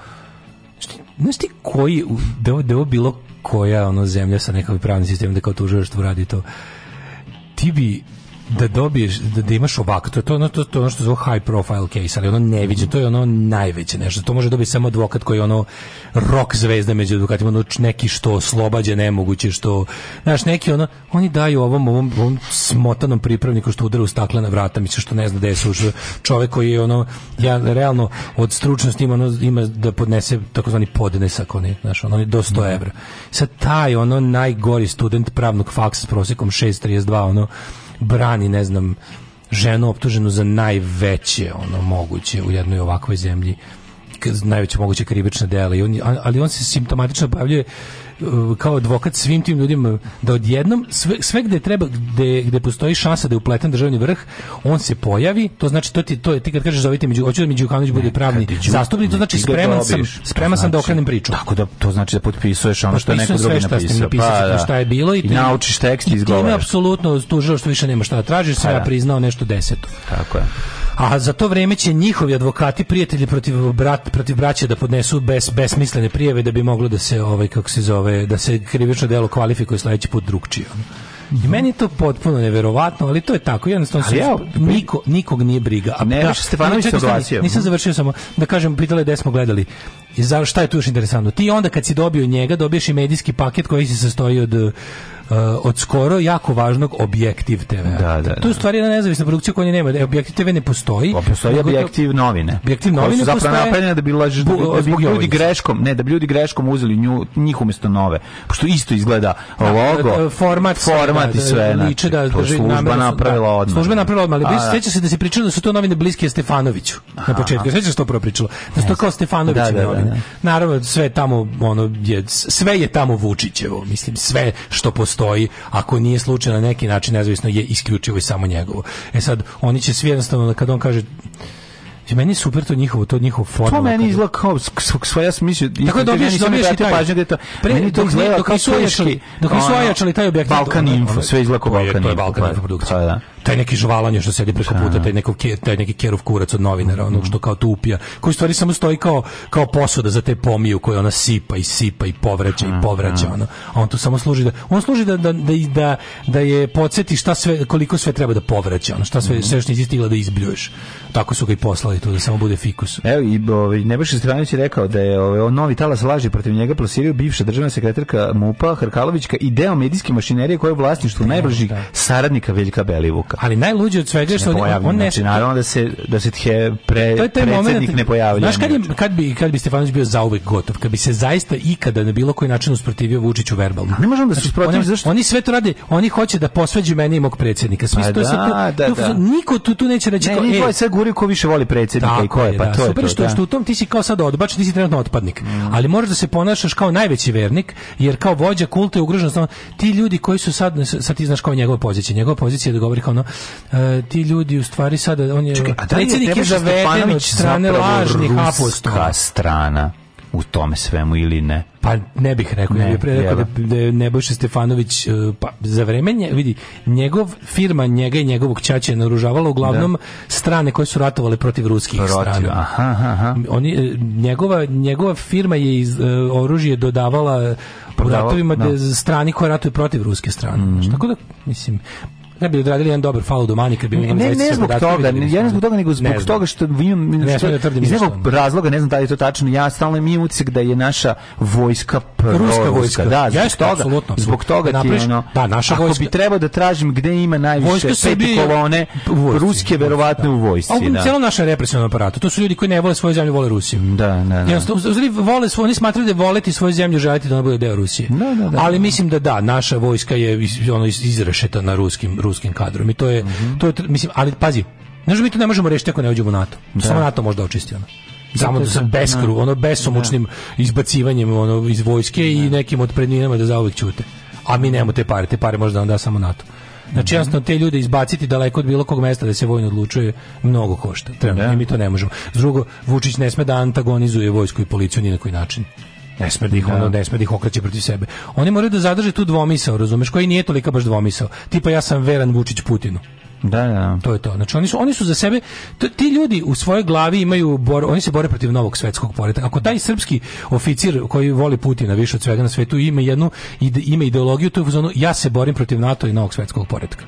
Znači, znaš ti koji, da, da je ovo bilo koja ono zemlja sa nekakvim pravnim sistemom da kao što radi to, ti bi da dobiješ da, da imaš ovako to je to ono to, to ono što zove high profile case ali ono neviđeno to je ono najveće nešto to može dobiti samo advokat koji je ono rock zvezda među advokatima ono neki što oslobađa nemoguće što znaš neki ono oni daju ovom ovom, ovom smotanom pripravniku što udara u staklena vrata mislim što ne zna da je suš čovjek koji je ono ja realno od stručnosti ima ono ima da podnese takozvani podnesak oni znaš ono je do 100 da. evra sad taj ono najgori student pravnog faksa s prosekom 632 ono brani, ne znam, ženu optuženu za najveće ono moguće u jednoj ovakvoj zemlji najveće moguće krivične dela i on, ali on se simptomatično bavljuje E, kao advokat svim tim ljudima da odjednom sve, sve gde treba gde, gde postoji šansa da je upleten državni vrh on se pojavi to znači to ti to je ti kad kažeš zovite među hoću da među Kanović bude pravni zastupnik to znači spreman sam spreman sam da znači- okrenem priču tako da to znači da potpisuješ ono što je neko drugi napisao pa da. šta je bilo i ti naučiš tekst i izgovaraš apsolutno tužilo što više nema šta da tražiš sam pa ja da. priznao nešto deseto tako je a za to vrijeme će njihovi advokati prijatelji protiv brat protiv braće da podnesu bez besmislene prijave da bi moglo da se ovaj kako se zove da se krivično delo kvalifikuje sledeći put drugčije. I meni je to potpuno neverovatno, ali to je tako. Jednostavno se ja, niko, nikog nije briga. A, ne, da, Stefanović se oglasio. Nisam završio samo da kažem, pitala je gde smo gledali. I za šta je tu još interesantno? Ti onda kad si dobio njega, dobiješ i medijski paket koji se sastoji od uh, od skoro jako važnog objektiv TV. Da, da, da. Tu je stvari jedna nezavisna produkcija koja nema. E, objektiv TV ne postoji. Pa postoji objektiv novine. Objektiv novine su zapravo napravljene da bi, laž, da, da bi da ljudi greškom, ne, da bi ljudi greškom uzeli nju, njih umjesto nove. Pošto isto izgleda da, logo. E, format, format da, i sve. Da, liče, znači, da, to da, služba napravila odmah. Služba napravila odmah. Ali sjeća se da se pričalo da su to novine bliske Stefanoviću. Na početku. Sjeća se to prvo pričalo. Da su to kao Stefanović novine. Naravno, sve tamo, ono, je, sve je tamo Vučićevo. Mislim, sve što postoji postoji, ako nije slučajno na neki način nezavisno je isključivo i samo njegovo. E sad oni će svi jednostavno kad on kaže meni je super to njihovo, to njihovo formula. To meni izgleda kao svoja smisla. Tako da dobiješ, dobiješ i taj. Pažnje, da deta, Pre, meni to izgleda dok, dok, dok nisu ojačali, dok nisu ojačali taj objekt. Balkan Info, sve izgleda kao Balkan Info. To je Balkan Info produkcija. Pa da taj neki žvalanje što sedi preko puta, taj, nekog, taj neki kerov kurac od novinara, onog mhm. što kao tu upija, koji stvari samo stoji kao, kao posuda za te pomiju koje ona sipa i sipa i povraća i povraća. Ono. A on tu samo služi da, on služi da, da, da, da, da je podsjeti šta sve, koliko sve treba da povraća, ono, šta sve, mhm. sve što nisi stigla da izbljuješ. Tako su ga i poslali tu, da samo bude fikus. Evo, i ovaj, Nebojša Stefanović je rekao da je ovaj, novi talas laži protiv njega plasiraju bivša državna sekretarka MUPA, Hrkalovićka i deo medijske mašinerije koje je vlasništvo vlasništvu najbližih da. saradnika Veljka Belivuka trenutka. Ali najluđe od svega je što ne pojavim, on, ne znači, naravno da se da se tje pre to je taj moment, ne pojavljuje. Znaš kad, je, kad bi kad bi Stefanović bio zauvek gotov, kad bi se zaista ikada na bilo koji način usprotivio Vučiću verbalno. ne možemo da se znači, zašto? Oni sve to rade, oni hoće da posvađaju mene i mog predsjednika. Svi pa to da, da, da, niko tu tu neće reći ne, kao, niko e, je sve guri ko više voli predsjednika i ko je, pa da, to super to, što, da. što u tom ti si kao sad odbačen, ti si trenutno otpadnik. Mm. Ali možeš da se ponašaš kao najveći vernik, jer kao vođa kulta je ugrožen ti ljudi koji su sad sad ti znaš kao njegova pozicija, njegova pozicija je da govori kao ono, e, ti ljudi u stvari sada on je predsednik a da predsjednik strane lažnih apostola strana u tome svemu ili ne? Pa ne bih rekao, ne, ja bih pre rekao da, da je Nebojša Stefanović e, pa, za vreme, vidi, njegov firma, njega i njegovog ćaća je naružavala uglavnom da. strane koje su ratovale protiv ruskih protiv, strana. Aha, aha. Oni, e, njegova, njegova firma je iz, uh, oružje dodavala Prodavalo, u ratovima da. strani koje ratuje protiv ruske strane. Mm -hmm. Tako da, mislim, ne bi odradili jedan dobar faul do mani kad bi imali ne, ne zbog toga, ne, ja ne zbog toga nego zbog ne toga što imam ne što, da iz nekog razloga, ne znam da li je to tačno, ja stalno imam utisak da je naša vojska ruska vojska, da, zbog Jeste, toga, absolutno. zbog da toga ti je ono, da, naša ako vojska. bi trebao da tražim gde ima najviše peti kolone, vojsci, ruske da. verovatno da. u vojsci, A, da. Celo naša represivna aparata, to su ljudi koji ne vole svoju zemlju, vole Rusiju. Da, da, da. Jednostavno, vole svoju, oni smatraju da voleti svoju zemlju, želiti da ona bude deo Rusije. Da, da, da, Ali da. mislim da da, naša vojska je ono izrešeta na ruskim ruskim kadrom i to je, mm -hmm. to je mislim, ali pazi, znaš da mi to ne možemo rešiti ako ne uđemo u NATO. Da. Samo NATO može da očisti ono. Samo sa da beskru, da. ono besomučnim izbacivanjem ono, iz vojske i nekim od predninama da zauvek ćute. A mi nemamo te pare, te pare možda nam da samo NATO. Znači jasno, te ljude izbaciti daleko od bilo kog mesta da se vojno odlučuje mnogo košta. Trenutno mi to ne možemo. Drugo, Vučić ne sme da antagonizuje vojsku i policiju ni na koji način. Ne sme da ih ono, da. ne sme da ih okreće protiv sebe. Oni moraju da zadrže tu dvomisao, razumeš, koji nije tolika baš dvomisao. Tipa ja sam veran Vučić Putinu. Da, da. To je to. Znači oni su oni su za sebe ti ljudi u svojoj glavi imaju bor, oni se bore protiv novog svetskog poretka. Ako taj srpski oficir koji voli Putina više od svega na svetu ima jednu ide, ima ideologiju to je ono ja se borim protiv NATO i novog svetskog poretka.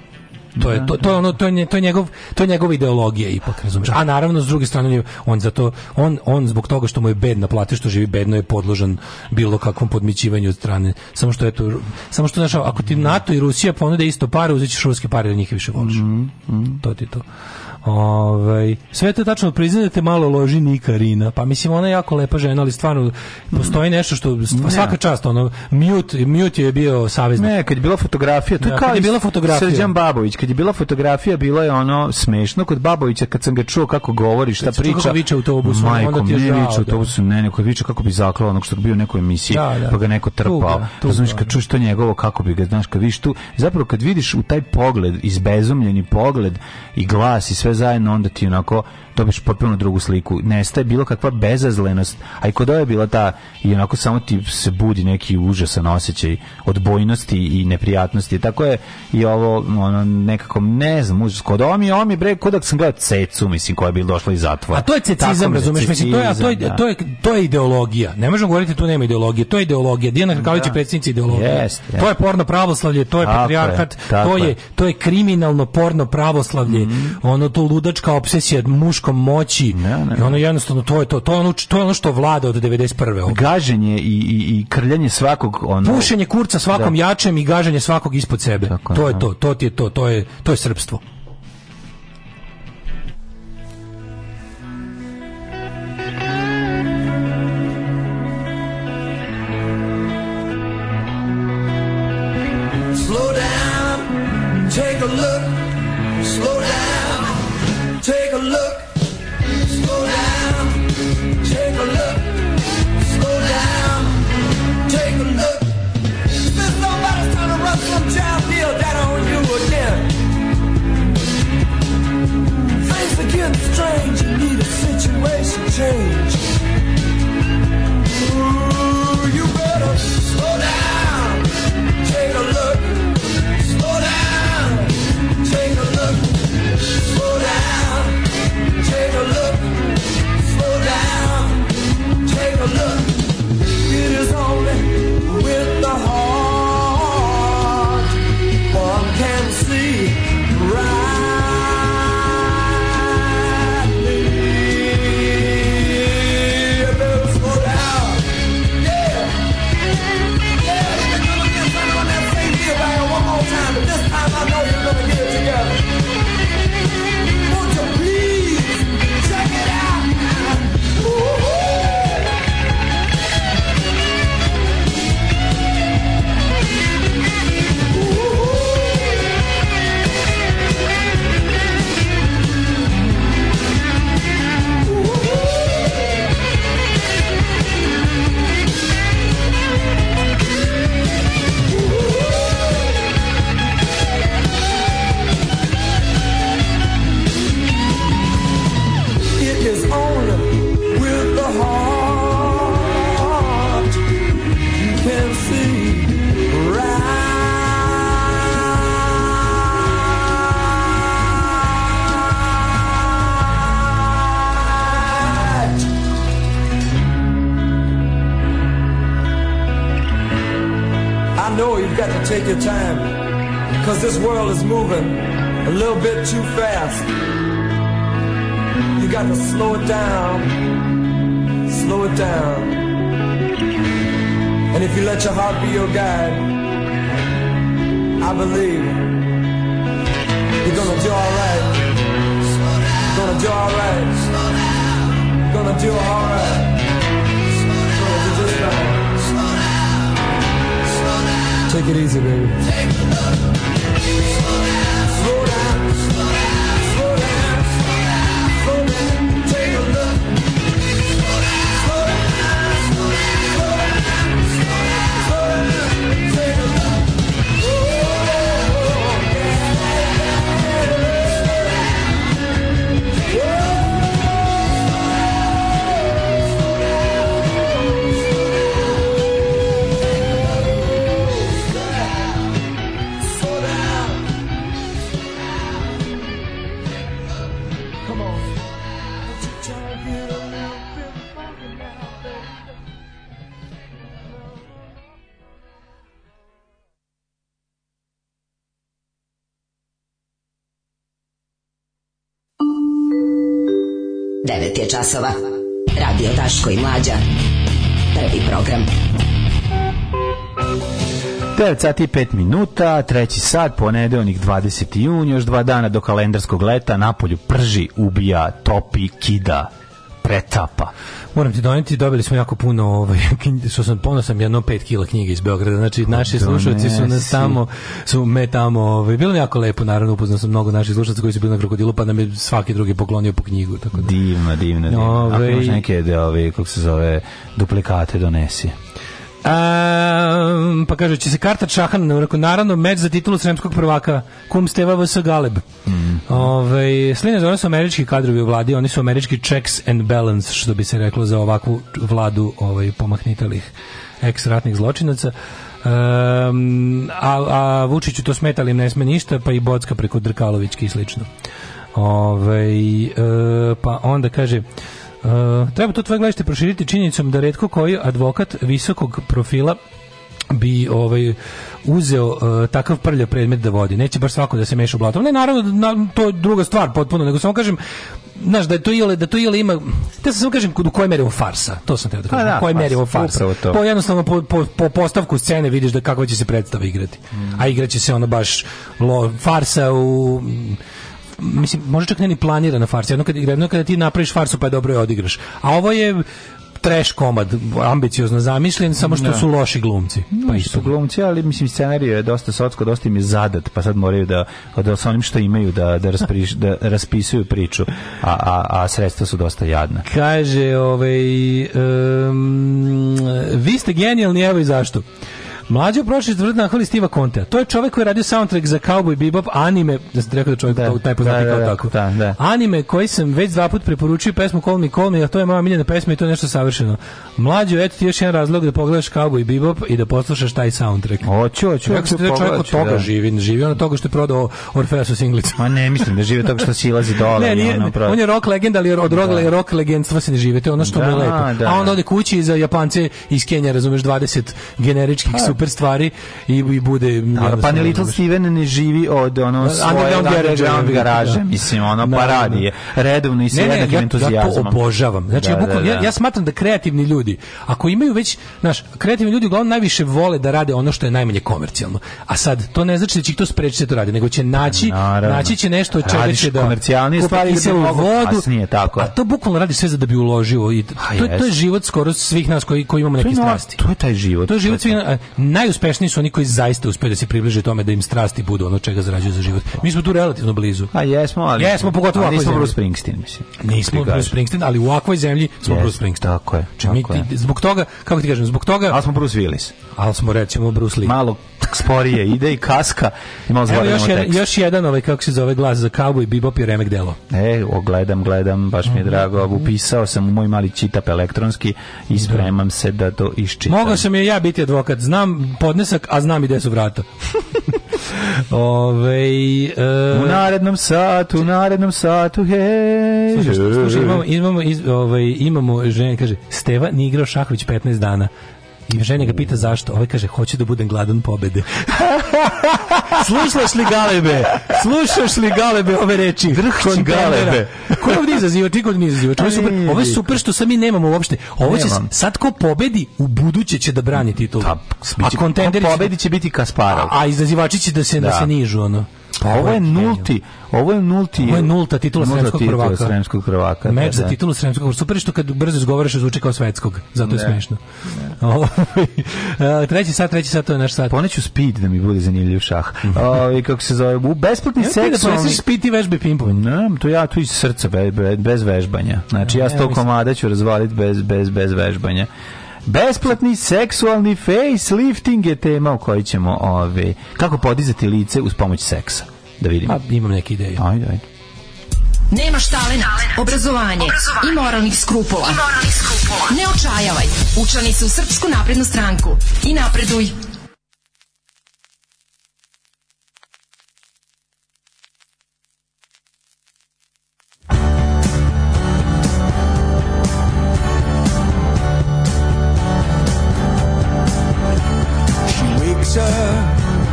To je da, to, to je da. ono to je, to je njegov to je njegova ideologija ipak, razumeš. A naravno s druge strane on zato on on zbog toga što mu je bedna plata, što živi bedno je podložan bilo kakvom podmićivanju od strane. Samo što eto samo što našao ako ti NATO i Rusija ponude isto pare, uzećeš ruske pare da njih više voliš. Mm -hmm. To ti to. Ovaj sve to tačno priznajete malo loži Nikarina. Pa mislim ona je jako lepa žena, ali stvarno postoji nešto što svaka čast ono mute, mute je bio saveznik. Ne, kad je bila fotografija, to ja, da, kao kad je bila fotografija. Srđan Babović, kad je bila fotografija, bilo je ono smešno kod Babovića kad sam ga čuo kako govori, šta kad priča. Kako viče autobusom, Majko, onda ti je ne viče da. autobusom, ne, neko viče kako bi zaklao onog što je bio u nekoj emisiji, da, da. pa ga neko trpao. Razumeš kad čuješ to njegovo kako bi ga znaš kad vidiš tu, zapravo kad vidiš u taj pogled, izbezumljeni pogled i glas i sve zajedno, onda ti onako dobiš potpuno drugu sliku. Nestaje bilo kakva bezazlenost, a i kod ove je bila ta, i onako samo ti se budi neki užasan osjećaj odbojnosti i neprijatnosti. Tako je i ovo, ono, nekako, ne znam, užas. Kod ovo mi, ovo mi, bre, kodak sam gledao cecu, mislim, koja je bila došla iz zatvora. A to je cecizam, razumeš, mislim, to je, a to je, da. to je, to, je, ideologija. Ne možemo govoriti tu nema ideologije, to je ideologija. Dijana da. Hrkalić je predsjednica ideologije. Yes, yes. To je porno pravoslavlje, to je patrijarhat, to je, to je kriminalno porno pravoslavlje, mm -hmm. ono to ludačka obsesija muško političkom moći. Ne, ne, I ono jednostavno to je to, to je ono, to je ono što vlada od 91. Ovdje. Gaženje i, i, i krljanje svakog ono. Pušenje kurca svakom da. jačem i gaženje svakog ispod sebe. Tako, to je da. to, to ti je to, to je to je srpstvo. sati i 5 minuta, treći sat, ponedeljnik 20. jun, još dva dana do kalendarskog leta, napolju prži, ubija, topi, kida, pretapa. Moram ti doneti, dobili smo jako puno, ovaj, (laughs) što sam ponosam, jedno 5 kila knjige iz Beograda, znači pa naši slušalci su nas tamo, su me tamo, ovaj, bilo mi jako lepo, naravno, upoznao sam mnogo naših slušalca koji su bili na krokodilu, pa nam je svaki drugi poklonio po knjigu. Tako da. Divno, divno, divno. Ove, ovaj, Ako imaš neke, da, ove, ovaj, kako se zove, duplikate donesi. Um, pa kaže, će se karta Čahan, rekao, naravno, meč za titulu sremskog prvaka, kum Steva vs. Galeb. Mm. Ove, slina zove su američki kadrovi u vladi, oni su američki checks and balance, što bi se reklo za ovakvu vladu ovaj, pomahnitalih ex-ratnih zločinaca. Um, a, a Vučiću to smetali im ne sme ništa, pa i Bocka preko Drkalovićki i slično. Ove, e, pa onda kaže... Uh, treba to tvoje gledište proširiti činjenicom da redko koji advokat visokog profila bi ovaj uzeo uh, takav prljav predmet da vodi. Neće baš svako da se meša u blato. Ne, naravno, na, to je druga stvar potpuno, nego samo kažem znaš da je to ile da to ile ima te sam samo kažem kod u kojoj meri je farsa to sam te da kažem pa da, u kojoj meri je pa, farsa po jednostavno po, po, po, postavku scene vidiš da kako će se predstava igrati mm. a igraće se ono baš lo, farsa u mislim, može čak ne ni planirana farsa, jedno kada, jedno kada ti napraviš farsu pa je dobro je odigraš. A ovo je trash komad, ambiciozno zamišljen, samo što da. su loši glumci. Pa, pa no, su glumci, ali mislim scenarij je dosta socko, dosta im je zadat, pa sad moraju da, da sa onim što imaju da, da, raspri, da raspisuju priču, a, a, a, sredstva su dosta jadna. Kaže, ovaj, um, vi ste genijalni, evo i zašto. Mlađe prošli četvrtak nahvali Stiva Kontea. To je čovjek koji je radio soundtrack za Cowboy Bebop anime, da ste rekao da čovjek da, taj poznati da, da, kao da, tako. Da, da. Anime koji sam već dva put preporučio pesmu Call Me Call Me, a to je moja miljena pesma i to je nešto savršeno. Mlađe, eto ti još jedan razlog da pogledaš Cowboy Bebop i da poslušaš taj soundtrack. Hoću, hoću. Kako se čovjek od toga da. živi, živi on od toga što je prodao Orfeus singlicu. Ma ne, mislim da živi od toga što silazi dole. ne, nije, ono, on je rock legenda, ali od rock, da. rock legendstva se ne živi, to je ono što da, mu je da, lepo. Da, a on ode kući za Japance iz Kenije, razumeš, 20 generičkih pa, super stvari i, i bude... Da, pa ne Little Steven ne živi od ono svoje underground, underground garaže, da. mislim, ono da, pa da, radi da. je redovno i sa jednakim ja, entuzijazmom. Ja to obožavam. Znači, da, ja, bukval, da, ja, ja smatram da kreativni ljudi, ako imaju već, znaš, kreativni ljudi uglavnom najviše vole da rade ono što je najmanje komercijalno. A sad, to ne znači da će ih to sprečiti da to rade nego će naći, Naravno. naći će nešto od čega će da... komercijalnije stvari se u vodu, kasnije, tako. a to bukvalno radi sve za da bi uložio. I to, pa to, je, život skoro svih nas koji, koji imamo neke strasti. To je taj život. To je život svih najuspešniji su oni koji zaista uspeju da se približe tome da im strasti budu ono čega zarađuju za život. Mi smo tu relativno blizu. A jesmo, ali jesmo pogotovo ali nismo Bruce Springsteen, mislim. Nismo Bruce Springsteen, ali u ovakvoj zemlji smo yes, Bruce Springsteen. Tako je. Znači, tako mi ti, zbog toga, kako ti kažem, zbog toga Ali smo Bruce Willis. Ali smo recimo Bruce Lee. Malo sporije ide i kaska. I malo Evo, još, jedan, još jedan ovaj kako se zove glas za cowboy bebop i remek delo. E, ogledam, gledam, baš mi je mhm. drago. Upisao sam u moj mali čitap elektronski i da. spremam se da to iščitam. Mogao sam je ja biti advokat. Znam podnesak, a znam i gde su vrata. (laughs) Ove, e, u narednom satu, u narednom satu, hej. Slušaj, slušaj, imamo, imamo, iz, ovaj, imamo žene, kaže, Steva nije igrao Šahović 15 dana. I žena ga pita zašto. Ovaj kaže, hoću da budem gladan pobede. (laughs) Slušaš li galebe? Slušaš li galebe ove reči? Vrhći galebe. Ko je ovdje izazivač? god ovdje izazivač. Ovo je super, ovo je super što sad mi nemamo uopšte. Ovo će, sad ko pobedi, u buduće će da brani titul. A kontenderi... Ko pobedi će biti Kasparov. A, a izazivači će da se, da. da se nižu, ono. Pa ovo je nulti, ovo je nulti. Ovo je nulta titula sremskog prvaka. Sremskog prvaka. Meč da, za da. titulu sremskog. Super što kad brzo izgovaraš zvuči kao svetskog, zato je smešno. Ovaj, (laughs) treći sat, treći sat to je naš sat. Poneću speed da mi bude zanimljiv šah. Mhm. Ovaj kako se zove, u besplatni seks. Ja ti da speed i vežbe pimpovi. Ne, to ja tu iz srca bez vežbanja. Znači ja sto komada ću razvaliti bez bez bez vežbanja. Besplatni seksualni facelifting je tema u kojoj ćemo ove, ovaj, kako podizati lice uz pomoć seksa. Da vidim. Pa imam neke ideje. Ajde, ajde. Nema štalena, obrazovanje, obrazovanje, i moralnih skrupula. I moralnih skrupula. Ne očajavaj, učlani se u Srpsku naprednu stranku i napreduj. up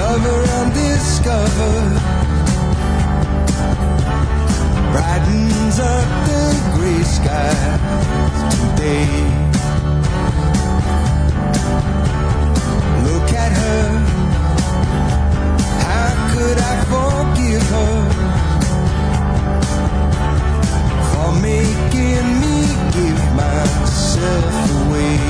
lover undiscovered brightens up the gray sky today. Look at her. How could I forgive her for making me give myself away?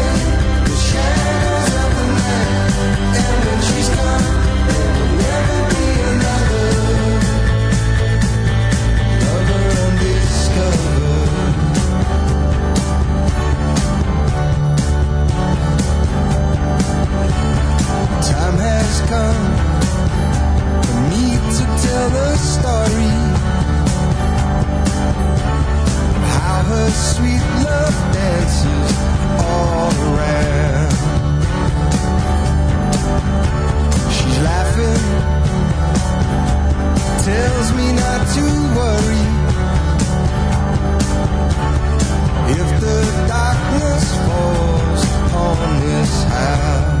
time has come for me to tell the story of how her sweet love dances all around. She's laughing, tells me not to worry. If the darkness falls upon this house.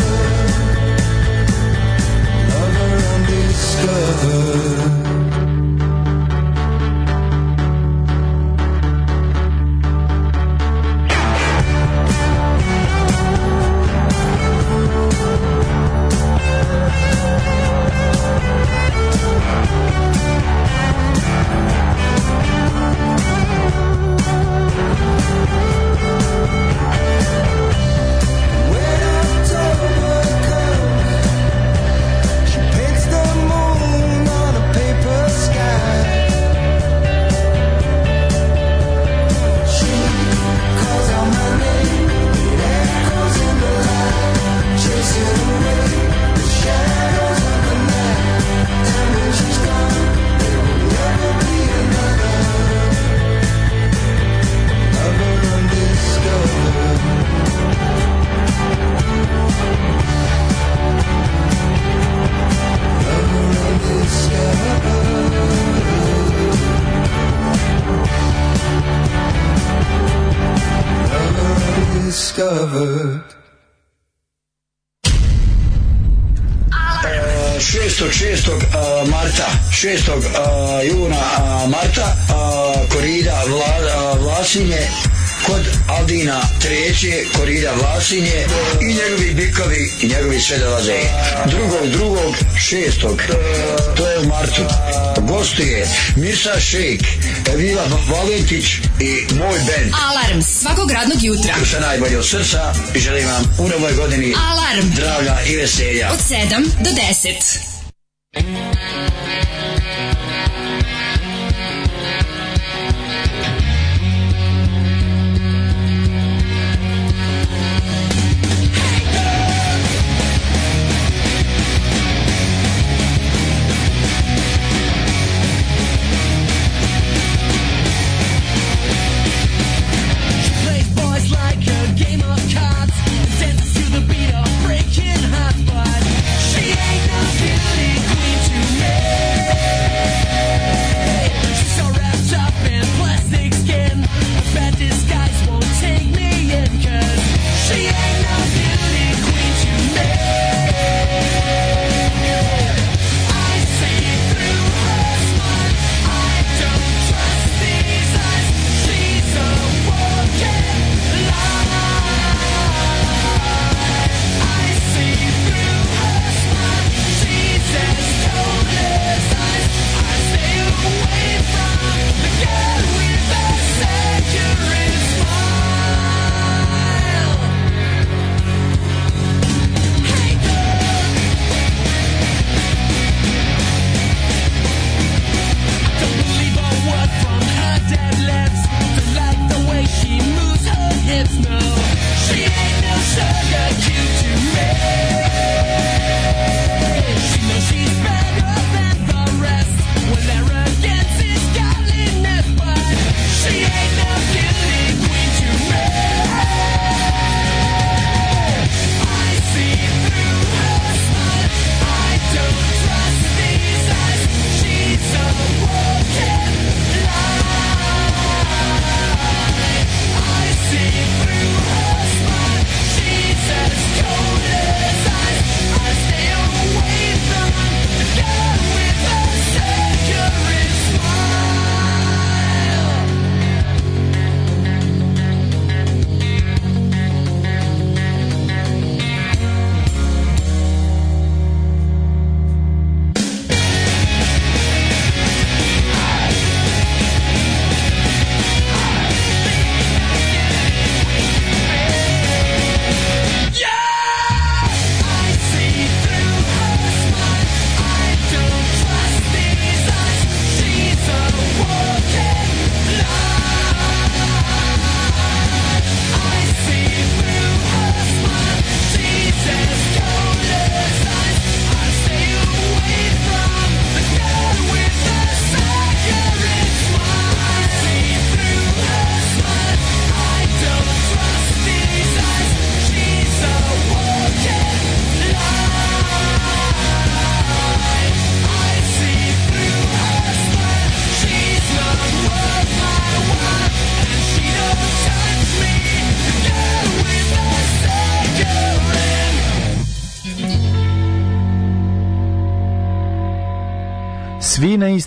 discover 6. marta, 6. juna marta, korida Vla, Vlasinje, kod Aldina treće, korida Vlasinje i njegovi bikovi i njegovi sve Drugog, drugog, šestog, to je u martu. je Mirsa Šejk, Vila Valentić i moj band. Alarm svakog radnog jutra. Sa najbolje od srca i želim vam u novoj godini Alarm. zdravlja i veselja. Od 7 do 10. Thank you.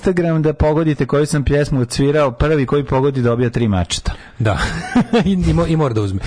Instagram da pogodite koju sam pjesmu cvirao, prvi koji pogodi dobija tri mačeta. Da. (laughs) I, i, mora da uzme.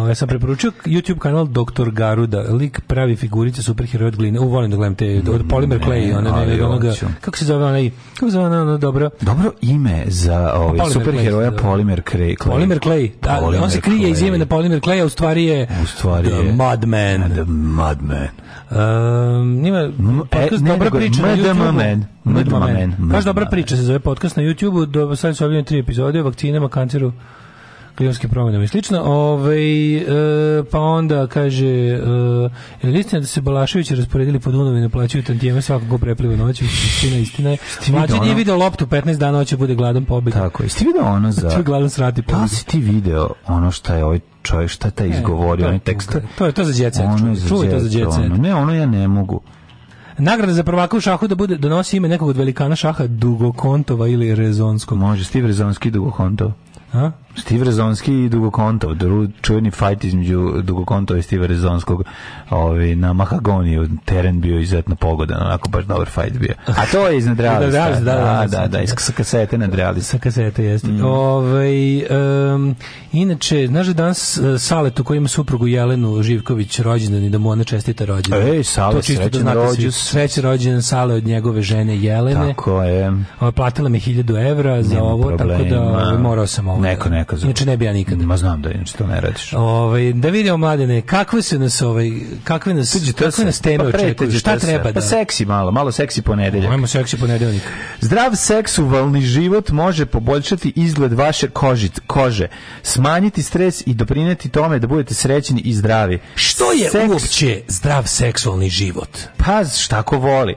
(laughs) o, ja sam preporučio YouTube kanal Dr. Garuda. Lik pravi figurice superheroja od gline. U, volim da gledam te, od Polymer Clay, one, ne, ne, onoga, kako se zove onaj, kako se zove ono, ono, dobro? Dobro ime za ove ovaj, superheroja da. Polymer Clay. Polymer Clay. Da, on se krije iz imena Polymer Clay, a u stvari je, u stvari je Madman. The Madman. Um, ima podcast e, ne, dobra priča na YouTube. Madman. Mad Men. dobra priča se zove podcast na YouTubeu, u do sad su objavljene tri epizode o vakcinama, kanceru, klimatskim promjene i slično. Ove, e, pa onda kaže e, je istina da se Balašević rasporedili po Dunavu na ne plaćaju tantijeme svako ko prepliva noću? Istina, istina (laughs) je. Mlađe nije video loptu 15 dana hoće bude gladan pobjeg. Tako je. Jeste video ono za... (laughs) Ti gladan srati pobjeg. Da si ti video ono što je ovaj čovjek, šta taj e, izgovorio, onaj tekst? To je to za djece. Ono je za djece. Ne, ono ja ne mogu. Nagrada za prvaka u šahu da bude donosi da ime nekog od velikana šaha Dugokontova ili Rezonskog. Može Steve Rezonski Dugokontov. A? Steve Rezonski i Dugokonto, čuveni fight između Dugokontova i Steve Rezonskog ovaj, na Mahagoniju, teren bio izuzetno pogodan, onako baš dobar fight bio. A to je iz (laughs) da, da, Realis. da, da, da, da, da, da, da sa kasete nad Sa kasete, jeste. Mm. Ovaj, um, inače, znaš da danas uh, e, Saletu koji suprugu Jelenu Živković rođendan i da mu ona čestita rođendan. Ej, Sale, to rođendan. da znate rođendan Sale od njegove žene Jelene. Tako je. Ovo, platila mi 1000 evra za Nema ovo, problema. tako da ovaj, morao sam ovo. Ovaj- neko, neko zakazao. Inače ne bi ja nikad. Ma znam da inače to ne radiš. Ovaj da vidimo mladene, kakve se nas ovaj kakve nas Tiđi kakve se. nas teme pa očekuju? Šta se. treba pa da? Pa seksi malo, malo seksi ponedeljak. Hajmo seksi ponedeljak. Zdrav seks seksualni život može poboljšati izgled vaše kože, kože, smanjiti stres i doprineti tome da budete srećni i zdravi. Što je Seks... uopće zdrav seksualni život? Pa šta ko voli?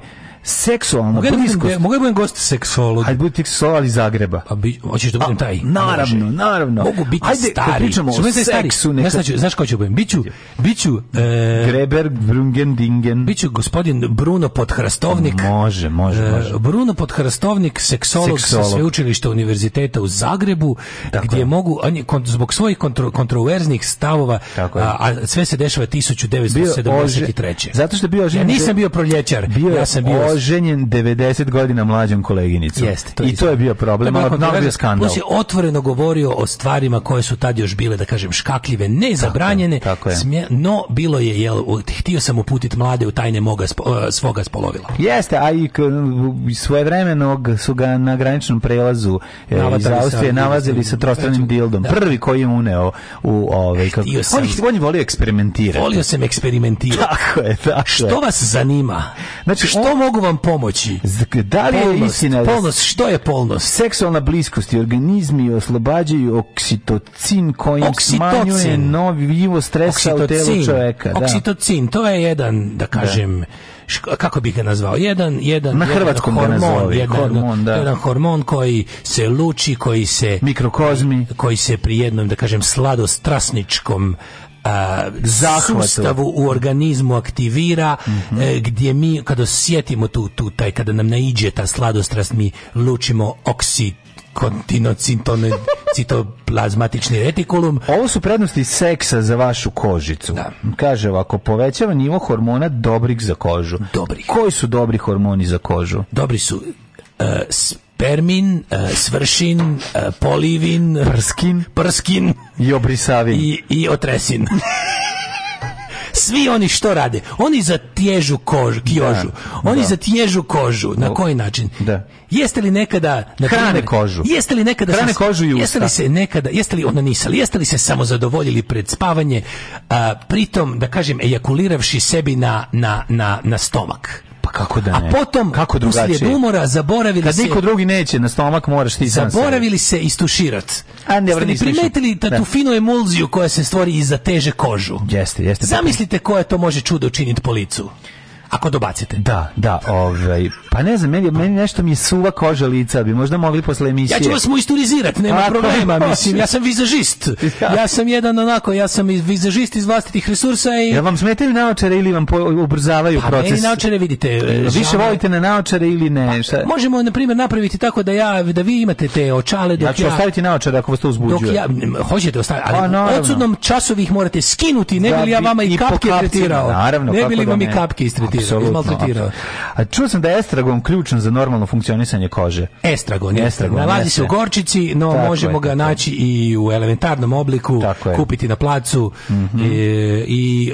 seksualno mogu da bliskost. mogu da budem gost seksolog. Hajde budi seksolog iz Zagreba. Pa bi, hoćeš da budem taj? Naravno, može. naravno. Mogu biti Ajde, stari. Ajde, pričamo da o seksu. Neka... Ja znači, znaš ko ću da budem? Biću, biću... E, Greber, Brungen, Dingen. Biću gospodin Bruno Podhrastovnik. Može, može, e, može. Bruno Podhrastovnik, seksolog, seksolog. sa sveučilišta univerziteta u Zagrebu, Tako gdje je. mogu, on je, zbog svojih kontro, kontroverznih stavova, a, a sve se dešava 1973. Bio oži, zato što je bio oženjen... Ja nisam bio proljećar, bio ja sam bio oženjen 90 godina mlađom koleginicom. Jeste, to I to je bio problem, to ali mnogo je skandal. Plus je otvoreno govorio o stvarima koje su tad još bile, da kažem, škakljive, nezabranjene, tako, tako Smje, no bilo je, jel, htio sam uputiti mlade u tajne moga spo, e, svoga spolovila. Jeste, a i svojevremenog su ga na graničnom prelazu Navatali e, iz Austrije nalazili sa trostranim dildom. Da. Prvi koji je uneo u ove... Ovaj, kako, sam, on, on je volio eksperimentirati. Volio sam eksperimentirati. Tako je, tako je. Što vas zanima? Znači, što on, mogu mogu vam pomoći. Da li je istina? Da polnost, što je polnost? Seksualna bliskost i organizmi oslobađaju oksitocin kojim oksitocin. smanjuje novivo stresa oksitocin. u telu čoveka. Da. Oksitocin, to je jedan, da, da. kažem, da. kako bih ga nazvao, jedan, jedan, Na hrvatskom jedan hormon, nazovi, jedan, hormon da. jedan hormon koji se luči, koji se mikrokozmi, koji se pri jednom, da kažem, sladostrasničkom zahvatu. sustavu u organizmu aktivira mm -hmm. gdje mi kada osjetimo tu, tu taj kada nam naiđe ta sladostrast mi lučimo oksid kontinocitoplazmatični (laughs) retikulum. Ovo su prednosti seksa za vašu kožicu. Da. Kaže ovako, povećava nivo hormona dobrih za kožu. Dobri. Koji su dobri hormoni za kožu? Dobri su uh, Permin, uh, Svršin, uh, Polivin, Prskin, Prskin i Obrisavin i, i Otresin. (laughs) Svi oni što rade? Oni zatježu kožu, kiožu. Da, oni da. zatježu kožu. Na koji način? Da. Jeste li nekada na hrane primjer, kožu? Jeste li nekada hrane se, kožu i usta? Jeste li se nekada, jeste li ona nisali? Jeste li se samo zadovoljili pred spavanje, a, pritom da kažem ejakuliravši sebi na na na na stomak? Pa kako da ne? A potom, kako drugačije? umora, zaboravili Kad se... Kad niko drugi neće, na stomak moraš ti sam Zaboravili se istuširati. A ne vrni primetili ta da. tu finu emulziju koja se stvori iza teže kožu? Jeste, jeste. Zamislite koje to može čudo učiniti po licu. Ako dobacite. Da, da, ovaj. Pa ne znam, meni, meni nešto mi je suva koža lica, bi možda mogli posle emisije. Ja ću vas moisturizirati, nema A, problema, mislim. Ja sam vizažist. Ja. sam jedan onako, ja sam vizažist iz vlastitih resursa i Ja vam smetaju naočare ili vam ubrzavaju pa, proces? Meni naočare vidite. E, e, više volite na naočare ili ne? Pa, šta? Možemo na primjer napraviti tako da ja da vi imate te očale dok ja ću ja, ostaviti naočare ako vas to uzbuđuje. Dok ja hoćete ostaviti, ali pa, odsudnom časovi ih morate skinuti, ne bi li da ja vama i, i kapke tretirao. Naravno, ne bi li da vam i kapke istretirao izmaltretirao. A čuo sam da je estragon ključan za normalno funkcionisanje kože. Estragon, estragon. Nalazi se u gorčici, no tako možemo je, ga naći i u elementarnom obliku, kupiti na placu mm -hmm. E, i, i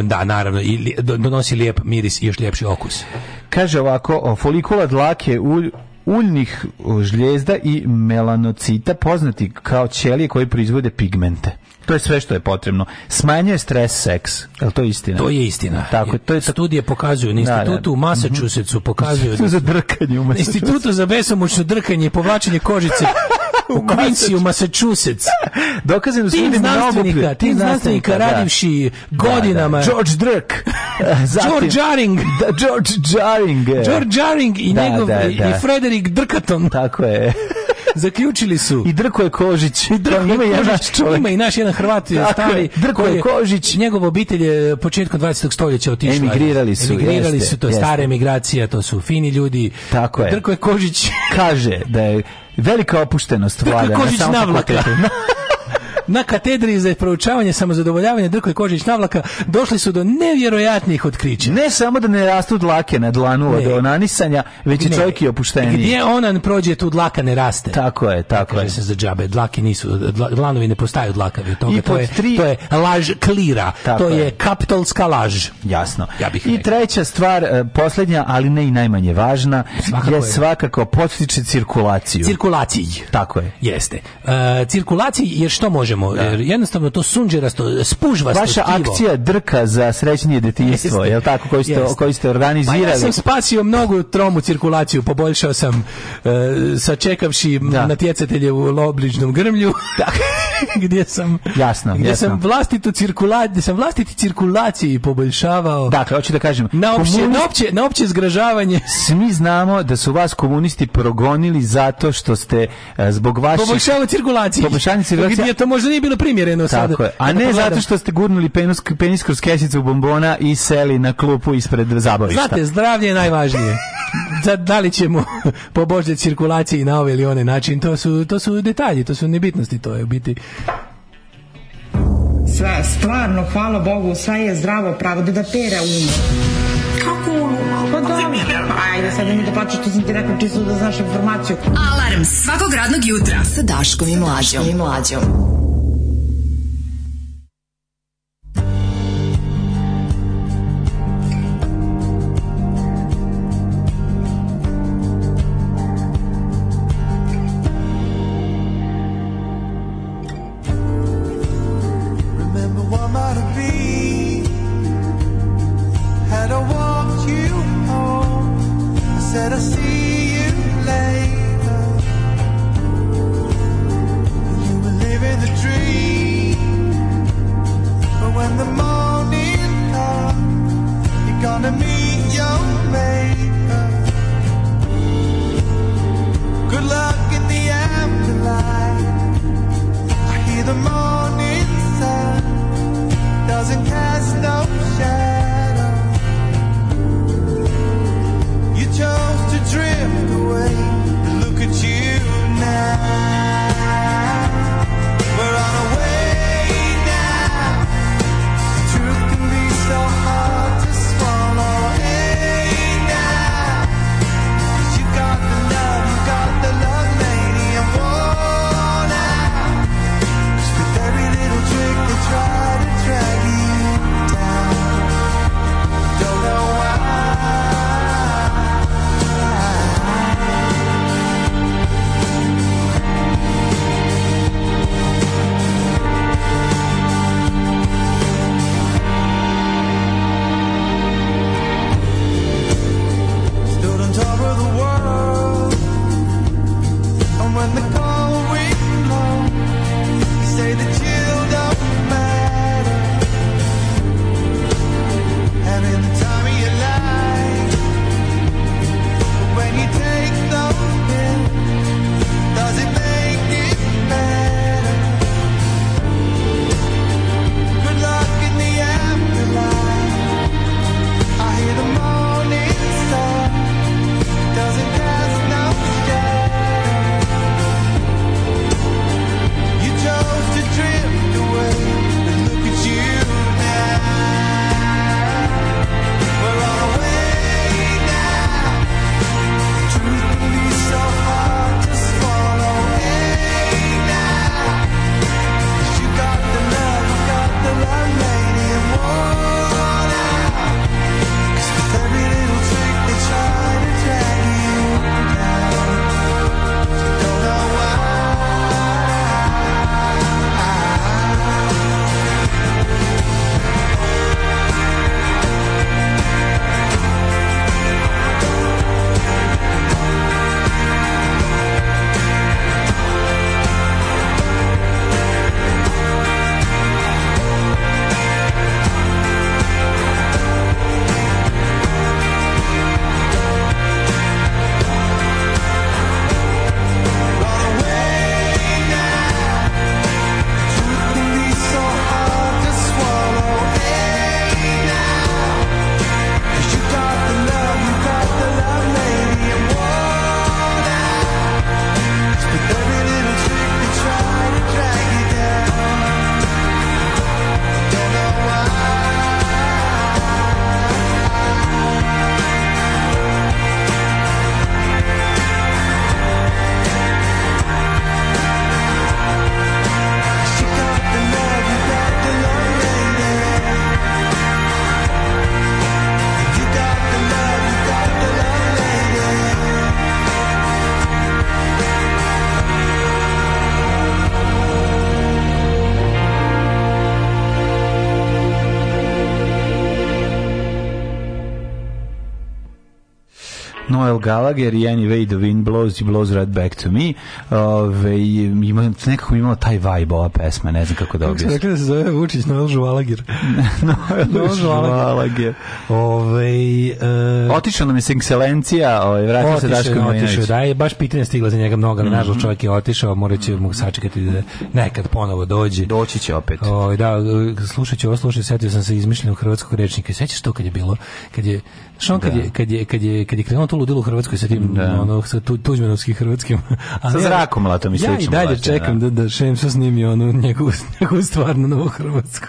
um, da, naravno, i donosi lijep miris i još ljepši okus. Kaže ovako, folikula dlake u uljnih e, žljezda i melanocita, poznati kao ćelije koji proizvode pigmente. To je sve što je potrebno. Smanjuje stres seks. Je to istina? To je istina. Tako, to je Studije pokazuju na da, da, institutu da, da. u Massachusettsu mhm. pokazuju (laughs) da za drkanje u Massachusettsu. Institutu za besomučno drkanje i povlačenje kožice (laughs) (laughs) u Quincy, u Massachusetts. (laughs) Dokazano su mnogo tim znanstvenika, tim znanstvenika da. radivši da, da. godinama. George Drk. (laughs) George Jaring. George Jaring. George Jaring i njegov, i Frederick Drkaton. Tako je zaključili su i Drko je Kožić i Drko ima je naš čovjek ima i naš jedan Hrvat je stari Drko je Kožić njegov obitelj je početkom 20. stoljeća otišla emigrirali su emigrirali jeste, su to je stara emigracija to su fini ljudi tako je Drko je Kožić kaže da je Velika opuštenost vlada. Dakle, Kožić navlaka. (laughs) na katedri za proučavanje samozadovoljavanja Drko i Kožić Navlaka došli su do nevjerojatnih otkrića. Ne samo da ne rastu dlake na dlanu ne. do onanisanja, već i čovjek i opušteniji. Gdje onan prođe tu dlaka ne raste. Tako je, tako je. se za džabe, dlake nisu, dla, dlanovi ne postaju dlakavi od toga. I to, je, tri... to je laž klira, tako to je, je kapitalska laž. Jasno. Ja bih I rekao. treća stvar, e, posljednja, ali ne i najmanje važna, svakako je, je svakako potiče cirkulaciju. Cirkulaciji. Tako je. Jeste. Uh, cirkulaciji jer što može možemo. Da. Jer jednostavno to sunđerasto, spužvasto Vaša stivo. akcija drka za srećnije detinjstvo, je tako, koju ste, jeste. koju ste organizirali? Pa ja sam spasio mnogu tromu cirkulaciju, poboljšao sam uh, sačekavši da. natjecatelje u lobližnom grmlju. Tako. Da. (laughs) gdje sam jasno, gdje jasno. sam vlastitu cirkulaciju, sam vlastiti cirkulaciji poboljšavao. Dakle, hoću da kažem, na opće, komunist... na opće, na opće zgražavanje. Svi znamo da su vas komunisti progonili zato što ste e, zbog vaših poboljšavali cirkulaciju. Poboljšanje cirkulacije. Gdje to može možda nije bilo primjereno sada. Tako je. A ne da zato što ste gurnuli penis, penis kroz kesicu bombona i seli na klupu ispred zabavišta. Znate, zdravlje je najvažnije. da, da li ćemo (laughs) pobožiti cirkulaciji na ovaj ili onaj način, to su, to su detalji, to su nebitnosti, to je u biti Sva, stvarno, hvala Bogu, sve je zdravo pravo, da da pera umu. Kako umu? Pa dobro. Ajde, sad nemoj da plaćaš, to sam ti rekao čisto da znaš informaciju. Alarm svakog radnog jutra sa Daškom i Mlađom. Daškom i Mlađom. Noel Gallagher i Anyway the Wind Blows i Blows Right Back to Me. Ove, ima, nekako imao taj vibe ova pesma, ne znam kako da objasnim. Rekli da se zove Vučić Noel Žuvalagir. (laughs) Noel Žuvalagir. Ove, e... Otišao nam je Sinkselencija, ove, ovaj, vratio otišao, se Daško Mojinović. Otišao, da, je baš pitanje stigla za njega mnogo, mm -hmm. nažalost čovjek je otišao, morat će mu sačekati da nekad ponovo dođe. Doći će opet. Ove, ovaj, da, slušat ću ovo, slušaj, setio sam se izmišljenog hrvatskog rečnika. Sećaš to kad je bilo? Kad je, što kad, kad da. je, kad je, kad je, kad je krenuo to ludilo Hrvatskoj sa tim da. ono sa tu, tuđmanovskim hrvatskim. A (laughs) sa zrakom latom i slično. Ja i dalje vlači, da. čekam da da, da Šemsa snimi onu neku neku stvarnu novu hrvatsku.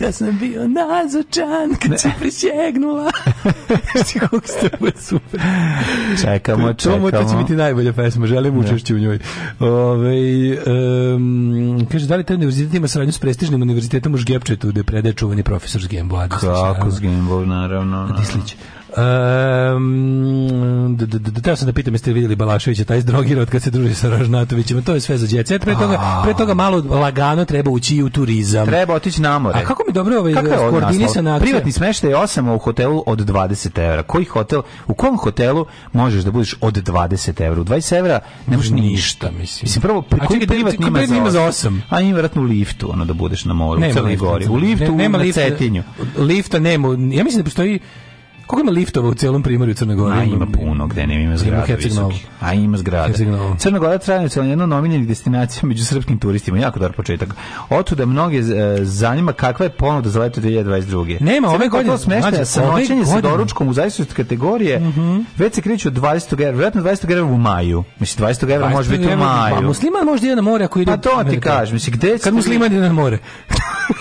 ja sam bio nazočan kad se prisjegnula. (laughs) Kako ste super. Čekamo, čekamo. To će biti najbolja pesma, želim učešće u njoj. Ove, um, kaže, da li taj univerzitet ima saradnju s prestižnim univerzitetom u Žgepčetu, gde predaje čuveni profesor Zgembo Adislić? Da Kako Zgembo, naravno. Adislić. Da Um, Teo sam da pitam jeste videli Balaševića, taj izdrogirao od kad se druži sa Ražnatovićima, to je sve za djecet. Pre toga, pre toga malo lagano treba ući u turizam. Treba otići na more. A kako mi dobro ovaj koordinisana Privatni smeštaj je 8 u hotelu od 20 €. Koji hotel, u kom hotelu možeš da budeš od 20 € U 20 € ne možeš ništa, mislim. Mislim, prvo, pri, koji da privatni ima za 8? A ima verovatno u liftu, ono da budeš na moru, u Crnoj Gori. U liftu, nema u Cetinju. Lifta nema, ja mislim da postoji Koliko ima liftova u celom primorju Crne Gore? A ima puno, gde ne ima zgrada ima visoki. A ima zgrada. Crna Gora tradicionalno jedna nominjenih destinacija među srpskim turistima, jako dobar početak. Otuda mnoge e, zanima kakva je ponuda za leto 2022. Nema, ove godine smeštaja da sa noćenjem sa doručkom u zavisnosti kategorije. Mm -hmm. Već se kreću od 20 evra, verovatno 20 evra u maju. Mislim 20 evra može biti u maju. Pa musliman može da ide na more ako ide. Pa to ti kažeš, mislim gde kad musliman ide na more.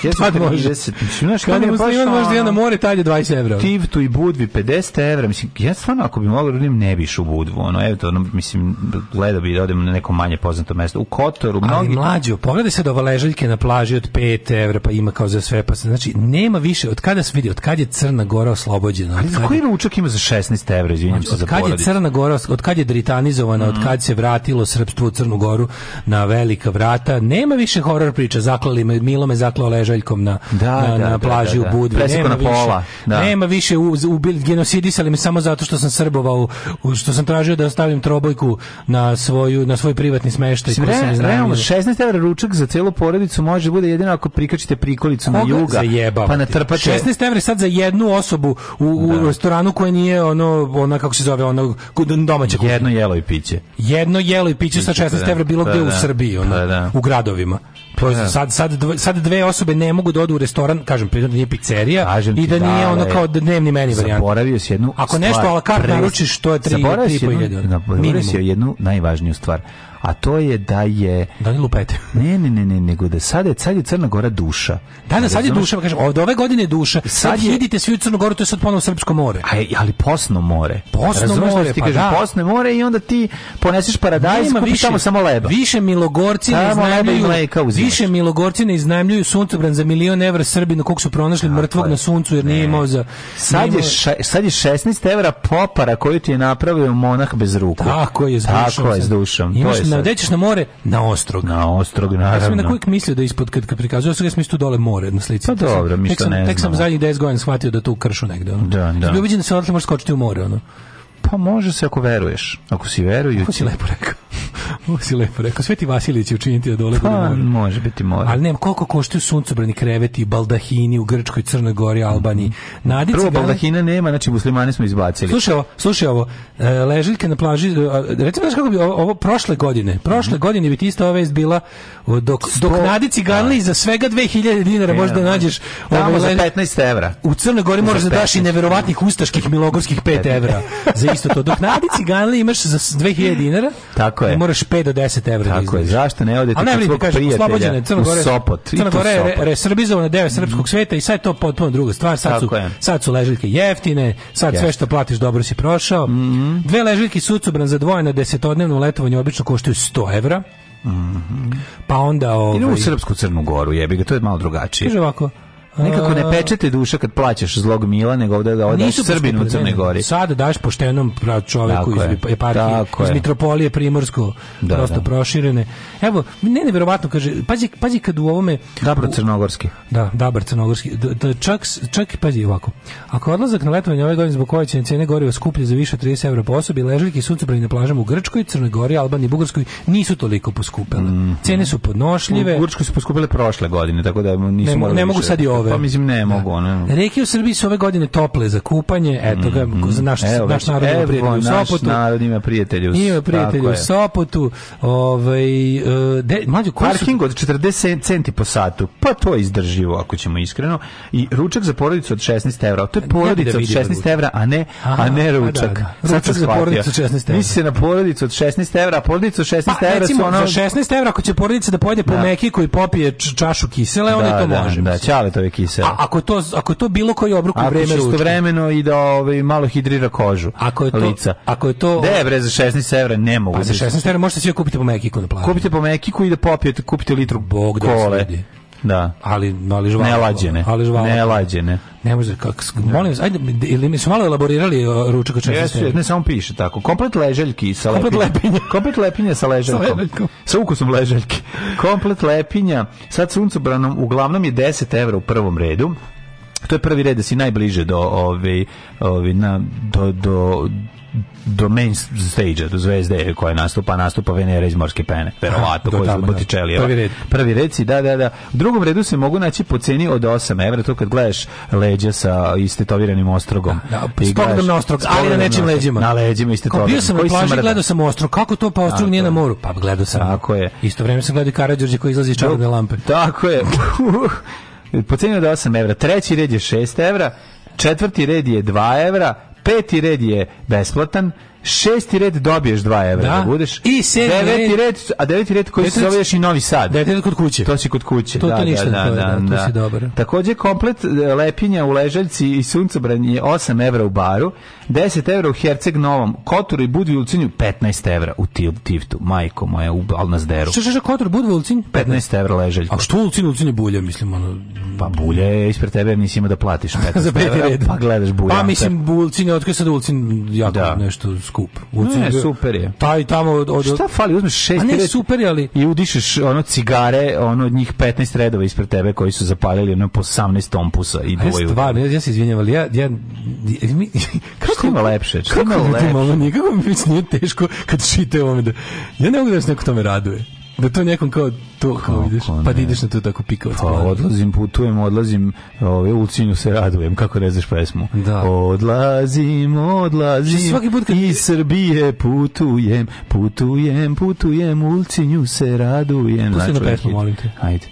Jesu, može. Znaš, kad musliman može da ide na more, tad 20 evra. Tivtu i buj Budvi 50 evra, mislim, ja stvarno ako bi mogao da ne bi u Budvu, ono, evo to, ono, mislim, gleda bi da odem na neko manje poznato mesto. U Kotoru, mnogi... Ali mlađo, pogledaj sad ova ležaljke na plaži od 5 evra, pa ima kao za sve, pa se, znači, nema više, od kada se vidi, od kada je Crna Gora oslobođena? Ali kada... koji ručak ima za 16 evra, izvinjam se za porodicu? Od je Crna Gora, od kada je dritanizovana, mm. od kada se vratilo srpstvo u Crnu Goru na velika vrata, nema više horor priča, zaklali me, Milo me zaklao ležaljkom na, da, na, da, na da, plaži da, da, da. u Budvi. Nema, na pola, više, da. nema više u, u ubili, genosidisali me samo zato što sam srbovao, što sam tražio da ostavim trobojku na svoju na svoj privatni smeštaj. Re, re, realno, 16 evra ručak za celu porodicu može da bude jedino ako prikačite prikolicu na juga, Zajebam pa natrpate. 16 evra sad za jednu osobu u, u da. restoranu koja nije ono, ona kako se zove, ono domaća kuhinja. Jedno jelo i piće. Jedno jelo i piće, piće sa 16 da, evra bilo da, gde u da. Srbiji, ono, pa da. u gradovima. To sad, sad, dve, sad dve osobe ne mogu da odu u restoran, kažem, prirodno nije pizzerija kažem i da nije da, ono kao dnevni meni varijant. Zaboravio si jednu Ako stvar, nešto a la carte naručiš, to je 3 3.500. Zaboravio si jednu najvažniju stvar a to je da je... Danilo Pete. (laughs) Ne, ne, ne, ne, nego da sad je, sad je Crna Gora duša. Da, da, sad je duša, kažem, od ove godine je duša. Sad, sad je... idite svi u Crnu Goru, to je sad ponovo Srpsko more. A, ali posno more. Posno Razumeš more, ti pa kažem, da. Posno more i onda ti poneseš paradajz, kupi tamo samo leba. Više milogorci ne iznajmljuju, više milogorci ne iznajmljuju suncobran za milion evra Srbinu kog su pronašli Tako mrtvog je. na suncu jer ne. nije imao za... Sad, Je ša, sad je 16 evra popara koju ti je napravio monah bez ruku. Tako je, s dušom. Tako je, s dušom. Imaš na, gde ćeš na more? Na ostrog. Na ostrog, naravno. Ja sam na kojeg mislio da ispod, kad, kad prikazuje ostrog, ja sam mislio dole more na slici. Pa dobro, mi što ne Tek sam zadnjih 10 godina shvatio da tu kršu negde. Ono. Da, da. Sam ubeđen da se odatle može skočiti u more, ono. Pa može se ako veruješ. Ako si verujući. Ako si lepo rekao. Ovo (laughs) si lepo rekao. Sveti Vasilij će učiniti da dole pa, može biti mora. Ali nema, koliko koštuju suncobrani kreveti, baldahini u Grčkoj, Crnoj Gori, Albaniji. Mhm. Nadice Prvo, galan... baldahina nema, znači muslimani smo izbacili. Slušaj ovo, slušaj ovo. E, leželjke na plaži, e, recimo kako bi ovo, ovo, prošle godine, prošle mm -hmm. godine bi ti ista ova bila dok, Sto... dok Nadici ganli da. za svega 2000 dinara e, možeš da, da. nađeš Tamo za 15 evra. U Crnoj Gori moraš da daš i neverovatnih ustaških milogorskih 5 evra za (laughs) isto to. Dok na Adi Ciganli imaš za 2000 dinara, tako je. moraš 5 do 10 evra tako da Tako je, zašto ne odete kod svog prijatelja Crna Gora, u Sopot? Crna Gora je resrbizovana deo srpskog sveta i sad to potpuno druga stvar. Sad su, sad su ležiljke jeftine, sad sve što platiš dobro si prošao. Mhm. Dve ležiljke sucobran za dvoje na desetodnevno letovanje obično koštaju 100 evra. Mm -hmm. Pa onda ovaj Idemo u ovaj- srpsku Crnu Goru, jebi ga, to je malo drugačije. Kaže ovako. Nekako ne pečete duša kad plaćaš zlog Mila, nego ovde da odeš Srbinu u Crne Gori. Sada daš poštenom čoveku iz eparhije, iz mitropolije Primorsko, da, prosto da. proširene. Evo, ne nevjerovatno, kaže, pazi, pazi kad u ovome... Dabro Crnogorski. Da, Dabar Crnogorski. Da, da, čak, čak, pazi ovako, ako odlazak na letovanje ove godine zbog koje će cene gori skuplje za više 30 evra po osobi, ležaljke i suncobrani na plažama u Grčkoj, Crnoj Gori, Albaniji i Bugarskoj nisu toliko poskupele. Mm -hmm. Cene su podnošljive. U Grčkoj su poskupile prošle godine, tako da nisu ne, ne mogu sad i ovo ove. Pa mislim ne da. mogu, da. ne. Reke u Srbiji su ove godine tople za kupanje. Eto ga, mm, mm. naš Evo, naš narod ima prijatelje u Sopotu. Naš narod ima prijatelje u Sopotu. Ima prijatelje u Sopotu. Ovaj e, de mlađu parking su... od 40 centi po satu. Pa to je izdrživo ako ćemo iskreno. I ručak za porodicu od 16 €. To je porodica da od 16 €, a ne a ne pa da, ručak. Da, da. Ručak za porodicu od 16 €. Misli na porodicu od 16 €, a porodicu od 16 €. Pa recimo za 16 € ako će porodica da pojede po meki koji popije čašu kisele, onda to može. Da, čale to je kiseo. A, ako to ako to bilo koji obruk u vreme istovremeno i da ovaj malo hidrira kožu. Ako je to lica. Ako je to Ne, bre za 16 evra ne mogu. Pa za 16 da evra možete sve da kupiti po Mekiku na da plaži. Kupite po Mekiku i da popijete, kupite litru bog da Da. Ali, ali žvalo. Nelađene. Ali žvalo. Nelađene. Ne može, kak, molim vas, ajde, ili mi su malo elaborirali ručak od časa. Jesu, ne samo piše tako. Komplet leželjki sa lepinja. Komplet lepinje, (laughs) Komplet lepinja sa leželjkom. Sa, sa ukusom leželjke. Komplet lepinja sa suncobranom, uglavnom je 10 € u prvom redu to je prvi red da si najbliže do ove, ovaj, ove ovaj, na, do, do do main stage-a, do zvezde koja nastupa, nastupa Venera iz morske pene. Verovatno, koji je Botičelijeva. Da. Prvi red. Prvi red si, da, da, da. U drugom redu se mogu naći po ceni od 8 evra, to kad gledaš leđa sa istetoviranim ostrogom. Da, da I pa na ostrog, ali na nečim leđima. Na leđima istetoviranim. Kao bio sam na plaži, gledao sam ostrog. Kako to pa ostrog nije na moru? Pa gledao sam. Tako je. Isto vreme sam gledao Karadžorđe koji izlazi iz čarobne lampe. Tako je. (laughs) po ceni od 8 evra. Treći red je 6 evra, četvrti red je 2 evra, Peti red je besplatan, Šesti red dobiješ 2 evra, da. da budeš. I deveti red, a deveti red koji se zoveš i Novi Sad. Deveti red kod kuće. To si kod kuće. To, da, da, da, to ništa da, da, da, da, to da. si dobro. Takođe komplet e, lepinja u Ležaljci i Suncobran je 8 evra u baru, 10 evra u Herceg Novom, Kotoru i Budvi Ulcinju 15 evra u Tivtu, majko moja, u Šta, šta, šta, Kotor, Budvi Ulcinju? 15 evra Ležaljka. A što u u Ulcinju bulja, mislim, ono... Pa bulje je ispred tebe, mislim da platiš 15 (laughs) Za peti evra, red. pa gledaš bulja. Pa mislim, Ulcinju, otkrio sad ulcin, jako da. nešto skup. U ne, super je. Taj tamo od, od Šta fali, uzmeš šest... A ne, super je, ali... I udišeš ono cigare, ono od njih 15 redova ispred tebe koji su zapalili ono po 18 tompusa i boju. Ja stvarno, ja, ja se izvinjavam, ali ja... ja, ja mi, kako ima lepše? Kako ima lepše? Kako mi već nije teško kad šite ovome da... Ja ne mogu da se neko tome raduje. Da to nekom kao to kao ideš, pa ne. pa da ideš na to tako pikavac. Pa odlazim, putujem, odlazim, ove ucinu se radujem, kako ne znaš pesmu. Da. Odlazim, odlazim. Što svaki put kad iz Srbije putujem, putujem, putujem, ulcinju se radujem. Pusti na znači, pesmu, molim te. Ajde.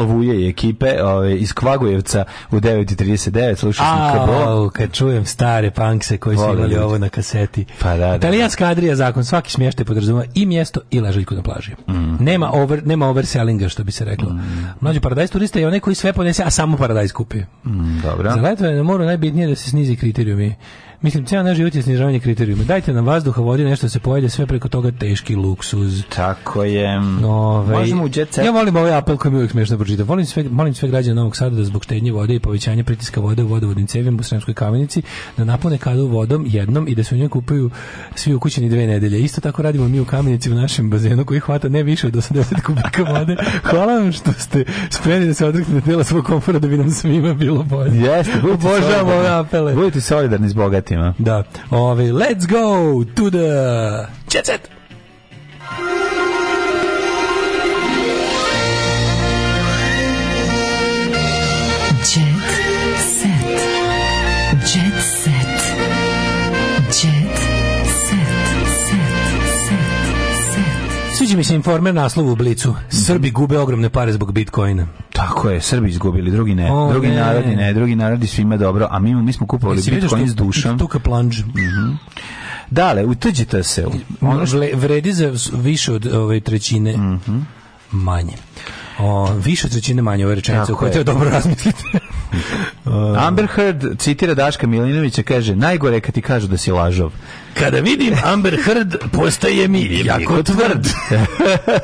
malo vuje ekipe ove, iz Kvagujevca u 9.39, slušao sam KBO. kad čujem stare punkse koji su imali ovo na kaseti. Pa da, da, da. Italijanska Adria zakon, svaki smještaj podrazuma i mjesto i ležaljku na plaži. Mm. Nema, over, nema oversellinga, što bi se reklo. Mm. Mlađi paradajz turista je onaj koji sve ponese, a samo paradajz kupi. Mm, dobro. Za letovanje na moru najbitnije da se snizi kriterijumi. Mislim, ceo naš život je snižavanje kriterijuma. Dajte nam vazduha, vodi, nešto da se pojede, sve preko toga teški luksuz. Tako je. Ove, Možemo u jet Ja volim ovaj apel koji mi uvijek smiješno pročitam. Volim sve, molim sve građane Novog Sada da zbog štednje vode i povećanja pritiska vode u vodovodnim cevima u Sremskoj kamenici, da napune kadu vodom jednom i da se u njoj kupaju svi ukućeni dve nedelje. Isto tako radimo mi u kamenici u našem bazenu koji hvata ne više od 80 kubika vode. Hvala vam što ste spremni da se odreknete dela svog komfora da bi nam svima bilo bolje. Jeste, budite solidarni. Budite solidarni s satima. Da. Ovi, let's go to the jet set. Sviđa mi se informer naslov u Blicu. Srbi mhm. gube ogromne pare zbog Bitcoina. Tako je, Srbi izgubili, drugi ne. O, drugi ne. narodi ne, drugi narodi svima dobro, a mi, mi smo kupovali e, Bitcoin s dušom. Tuka planđ. Mm -hmm. Dale, utuđite se. Ono što... Vredi za više od ove ovaj, trećine mm -hmm. manje. O, više trećine manje ove rečenice, o treba dobro (laughs) razmisliti. (laughs) Amber Heard citira Daška Milinovića, kaže, najgore kad ti kažu da si lažov. Kada vidim Amber Heard, postaje mi jako tvrd.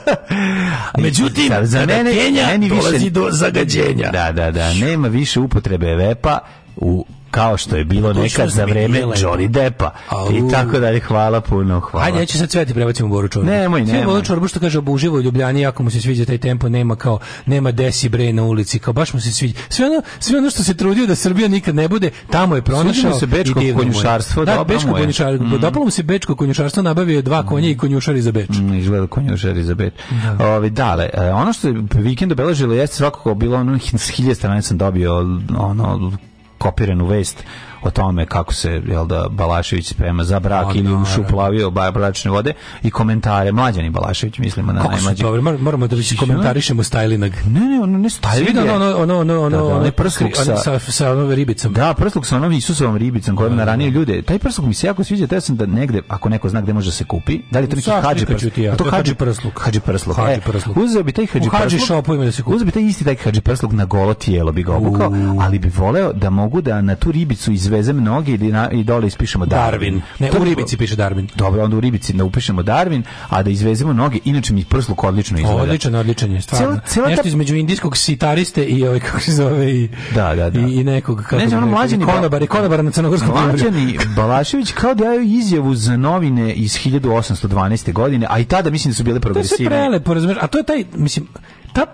(laughs) Međutim, za kada mene, Kenja meni više, dolazi do zagađenja. Da, da, da, nema više upotrebe vepa u kao što je bilo Točno nekad za vreme Johnny Deppa. I tako dalje, hvala puno, hvala. Ajde, ja ću sad sve ti prebacim u Boru Čorbu. Nemoj, nemoj. Sve Boru Čorbu što kaže obuživo u Ljubljani, jako mu se sviđa taj tempo, nema kao, nema desi bre na ulici, kao baš mu se sviđa. Sve ono, sve ono što se trudio da Srbija nikad ne bude, tamo je pronašao se bečko konjušarstvo, da, bečko konjušarstvo. Mm. Dopalo mu se bečko konjušarstvo, nabavio je dva mm. konja i konjušari za beč. Mm, izgleda konjušari za beč. Da. Ove, dale, e, ono što je vikend obeležilo jeste svakako bilo ono, (laughs) s hilje strane sam dobio ono, kopiranu vest o tome kako se jel da Balašević sprema za brak ili no, ušuplavio bračne vode i komentare mlađani Balašević mislimo na najmlađi. Dobro, moramo da više komentarišemo Stylinag. Ne, ne, ono ne Stylinag. Vidio ono ono ono ono da, da, onaj prsluk sa sa, sa onom ribicom. Da, prsluk sa onom Isusovom ribicom kojom da, da, naranio da. ljude. Taj prsluk mi se jako sviđa, te sam da negde ako neko zna gde može se kupi, da li to neki hadži prsluk? To hadži prsluk. Hadži prsluk. Hadži e, prsluk. Uzeo bi taj hadži prsluk. Hadži šopovima da se kupi. Uzeo bi taj isti taj hadži prsluk na golo tijelo bi ga obukao, ali bi voleo da mogu da na tu ribicu izve izvezem noge i, na, i dole ispišemo Darwin. Darwin. Ne, to u ribici piše Darwin. Dobro, onda u ribici da upišemo Darwin, a da izvezemo noge, inače mi prsluk odlično izgleda. Odličan, odličan je, stvarno. Cela, cela Nešto ta... između indijskog sitariste i ovaj, kako se zove, i, da, da, da. i, i nekog, kako ne, znam, mlađeni konobar, i konobar na crnogorskom Mlađeni (laughs) Balašević kao da izjavu za novine iz 1812. godine, a i tada mislim da su bile progresive. To je sve prelepo, razumiješ, a to je taj, mislim, ta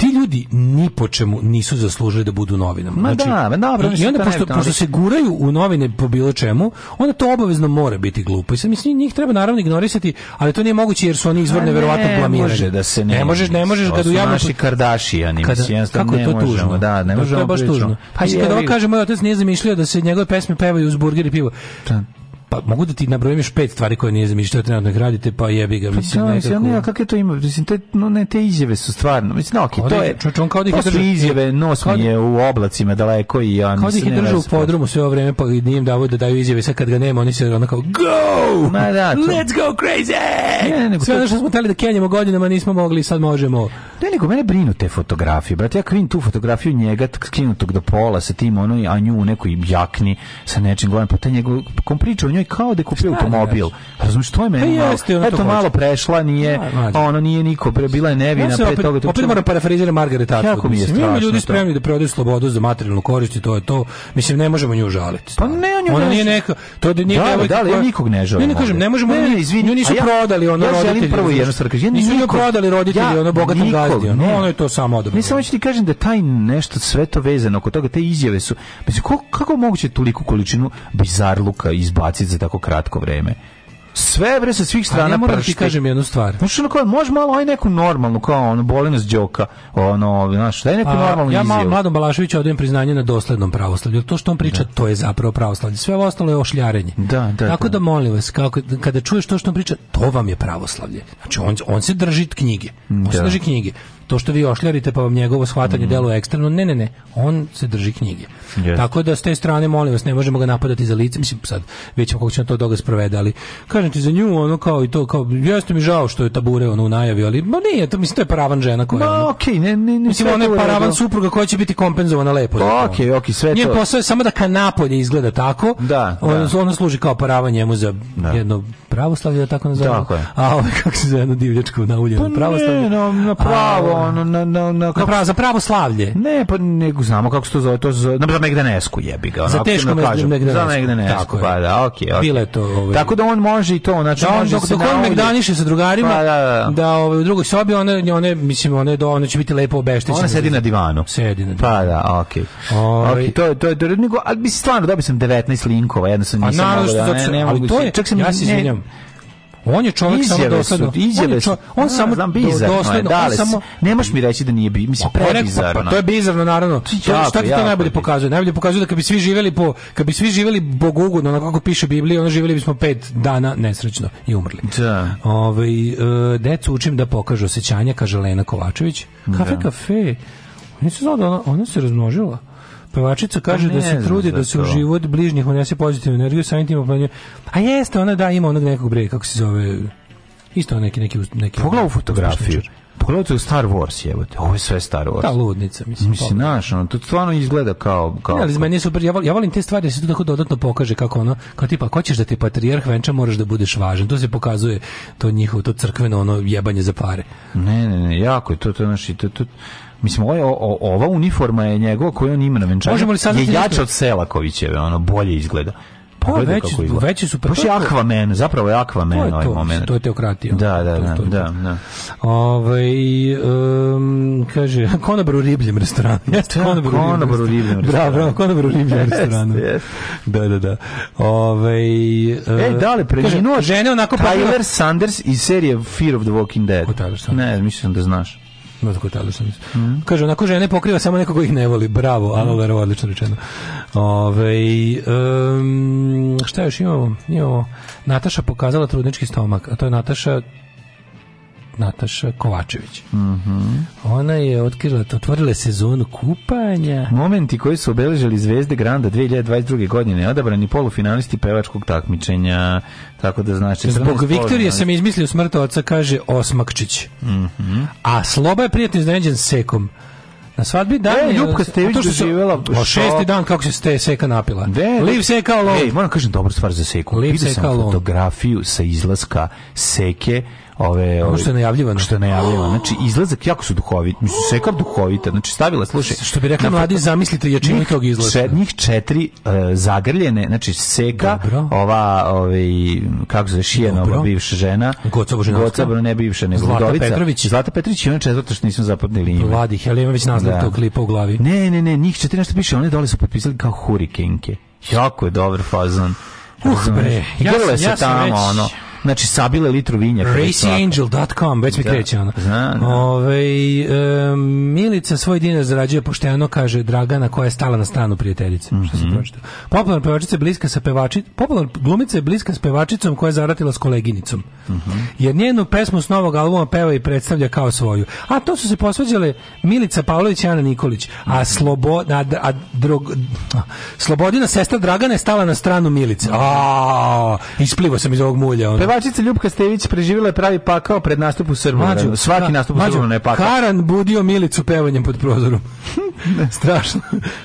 ti ljudi ni po čemu nisu zaslužili da budu novinama. Ma znači, da, dobro, i onda pošto, pošto, se guraju u novine po bilo čemu, onda to obavezno mora biti glupo. I sad mislim njih treba naravno ignorisati, ali to nije moguće jer su oni izvorne verovatno blamirani. Ne može da se ne. Ne možeš, ne možeš kad u javnosti Kardashiani, mislim, kako je to možemo, tužno. Da, ne možemo. To je baš tužno. Pa, pa kad ovo kaže moj otac nije zamišljao da se njegove pesme pevaju uz burger i pivo. Da. Pa mogu da ti nabrojim još pet stvari koje nije zamišljao trenutno gradite pa jebi ga, pa mislim, pa, nekako... Ja, kako je to ima, mislim, te, no, ne, te izjave su stvarno, mislim, no, okay, to je, čoč, on kao da to su izjave, nos mi da- je u oblacima daleko i on... Kao da ih je držao u podrumu sve ovo vreme, pa nije im davo da daju izjave, sad kad ga nema, oni se ono kao, go! Ma da, to... Let's go crazy! Ne, nego, sve ono što smo tali da kenjamo godinama, nismo mogli, sad možemo. Ne, nego, mene brinu te fotografije, brate, ja kvin tu fotografiju njega, skinutog do pola sa tim, ono, a nju u nekoj jakni, sa nečim glavim, pa taj njegov, kom priča njoj kao da je kupio automobil. Razumiješ, to je meni pa malo. Eto, malo prešla, nije, ono nije niko, bila je nevina pre toga. Opet moram parafrazirati Margaret Atwood. Jako mi je strašno. ljudi spremni da prodaju slobodu za materijalnu korist to je to. Mislim, ne možemo nju žaliti. Pa ne, on Ona nije neka, to da nije da, da, ja nikog ne žalim. Ne, ne kažem, ne možemo, ne, ne, izvini, nju nisu prodali ono roditelji. Ja želim prvo jedno stvar, da kažem, nisu nju prodali roditelji, ono bogatom gazdi, ono je to samo odobrano. Mislim, hoću ti kažem da taj nešto sve to vezano oko toga, te izjave su, mislim, kako moguće toliku količinu bizarluka izbaciti za tako kratko vreme sve bre sa svih strana pa ja moram ti kažem jednu stvar. Možeš na ono može malo aj neku normalnu kao ono boli nas đoka, ono znaš, aj neku A, normalnu Ja malo mladom Balaševiću odajem priznanje na doslednom pravoslavlju. To što on priča, da. to je zapravo pravoslavlje. Sve ostalo je ošljarenje. Da, da, Tako da, da molim vas, kako, kada čuješ to što on priča, to vam je pravoslavlje. Znači on, on se drži knjige. On se da. drži knjige to što vi ošljarite pa vam njegovo shvatanje mm. delo ekstremno, ne, ne, ne, on se drži knjige. Yes. Tako da s te strane, molim vas, ne možemo ga napadati za lice, mislim sad, već kako ćemo to doga sprovede, ali kažem ti za nju, ono kao i to, kao, jeste mi žao što je tabure ono u najavi, ali ma nije, to, mislim, to je paravan žena koja Ma, okej, okay, ne, ne, ne, mislim, ona je paravan supruga koja će biti kompenzovana lepo. Pa, okej, to. ok, sve Njen to. posao je samo da ka izgleda tako, da, ona, da. ono služi kao paravan njemu za da. jedno pravoslavlje, da tako nazovemo. Tako je. A ovo kako se zove, jedno divljačko na nauljeno pa pravoslavlje. Ne, na, na pravo, ono, na, na, na, kako... na pravo, za pravoslavlje. Ne, pa nego znamo kako se to zove, to se zove, na Megdanesku jebi ga. Ono, za teško da Megdanesku. Za Megdanesku, pa da, okej, okay, okay. Bile to. Ovaj... Tako da on može i to, znači da on, može dok, se dok on Megdaniše sa drugarima, pa, da, da, da. da ovaj, u drugoj sobi, one, one, mislim, one, do, one će biti lepo obeštećene. Ona sedi na divanu. Sedi na pa, divanu. Pa da, okej. Okay. Ovaj... to je, to je, nego, ali bi stvarno dobio sam 19 linkova, jednostavno pa nisam mogao da, ne, ne, ne, ne, ne, ne, ne, ne, On je čovjek samo dosledno. Su, izjave su. on, je samo znam, bizarno dosledno, je, on samo, nemaš mi reći da nije bi, mislim, pa, pa, pre bizarno. Pa, to je bizarno, naravno. šta ti to najbolje pokazuje? Najbolje pokazuje da kad bi svi živeli po, kad bi svi živeli bogugodno, onako kako piše Biblija, onda živeli bismo pet dana nesrećno i umrli. Da. Ovaj e, decu učim da pokažu osjećanja, kaže Lena Kovačević. Da. Kafe, kafe. Nisam znao da ona, ona se razmnožila. Pevačica kaže pa da se trudi da se u život bližnjih unese pozitivnu energiju, samim tim oplenjuje. A jeste, ona da, ima onog nekog bre, kako se zove, isto neki, neki... neki pogled u fotografiju. Pogled u Star Wars, je, Ovo je sve Star Wars. Ta da, ludnica, mislim. Mislim, znaš, ono, to stvarno izgleda kao... kao ne, ali meni super, ja volim, ja volim te stvari da se tu tako dodatno pokaže kako ono, kao tipa, ako hoćeš da ti patrijarh venča, moraš da budeš važan. To se pokazuje, to njihovo, to crkveno ono jebanje za pare. Ne, ne, ne, jako je to, to, znaš, to, to, to Mislim, ovo, ova uniforma je njegova koju on ima na venčanju. je da jača od Selakovićeve, ono, bolje izgleda. Pa, Pogledaj veći, kako izgleda. Veći su pa je Aquaman, zapravo je Aquaman to je ovaj to, moment. To je teokratija. Da, da, to, da. To da, da. da. Ove, ovaj, um, kaže, konobar u ribljem restoranu. Da, jeste, ja, konobar, konobar u ribljem restoranu. Bravo, konobar u ribljem restoranu. Da, da, da. Ove, ovaj, uh, e, da li prežinuo žene onako... Tyler pa... Sanders iz serije Fear of the Walking Dead. Ko Tyler Sanders? Ne, mislim da znaš. Ima tako tada sam mm. Kaže, onako žene pokriva samo neko ih ne voli. Bravo, mm. Ana odlično rečeno. Ove, um, šta još imamo? Imamo, Nataša pokazala trudnički stomak, a to je Nataša Nataša Kovačević. Mm -hmm. Ona je otkrila, otvorila sezonu kupanja. Momenti koji su obeležili zvezde Granda 2022. godine, odabrani polufinalisti pevačkog takmičenja, tako da znači... Zbog Viktorije sam izmislio smrt oca, kaže Osmakčić. Mm -hmm. A Sloba je prijatno iznenađen sekom. Na svadbi dan e, Ljubka Stević doživela o šesti dan kako se ste seka napila. De, Liv znači- seka lov. Ej, moram kažem dobru stvar za seku. Liv seka fotografiju sa izlaska seke ove, ove što je najavljivano. Što je najavljivano. Znači izlazak jako su duhovit, mislim sekar duhovita. Znači stavila, slušaj, što bi rekli mladi, zamislite jačinu tog izlaska. Čet, njih četiri uh, zagrljene, znači Sega Dobro. ova, ovaj kako se šijena, bivša žena, Goca Božanovska, Goca ne bivša, nego Zlata Ludovica, Petrović. Zlata Petrović i ona četvrta što nisam zapamtili ime. Vladih, ali ima već naznaku da. tog klipa u glavi. Ne, ne, ne, njih 14 piše, oni dole su potpisali kao hurikenke. Jako je dobar fazon. Uh, bre, ja, ja, se ja tamo, već... ono znači sabile litru vinja. Racyangel.com, već mi da. kreće ono. Zna, da. Ove, e, Milica svoj dinar zarađuje pošteno, kaže Dragana koja je stala na stranu prijateljice. Mm -hmm. Što se mhm. pročitao. Popularna pevačica je bliska sa pevačicom, popularna glumica je bliska s pevačicom koja je zaratila s koleginicom. Mm -hmm. Jer njenu pesmu s novog albuma peva i predstavlja kao svoju. A to su se posvađale Milica Pavlović i Ana Nikolić. A, slobo, a, a, drog, a Slobodina sestra Dragana je stala na stranu Milice. A, isplivo sam iz ovog mulja. Ono. Pevačica Ljubka Stević preživjela pravi pakao pred nastup u Srbobranu. Da, svaki nastup u Srbobranu je pakao. Karan budio Milicu pevanjem pod prozorom. (laughs) Strašno.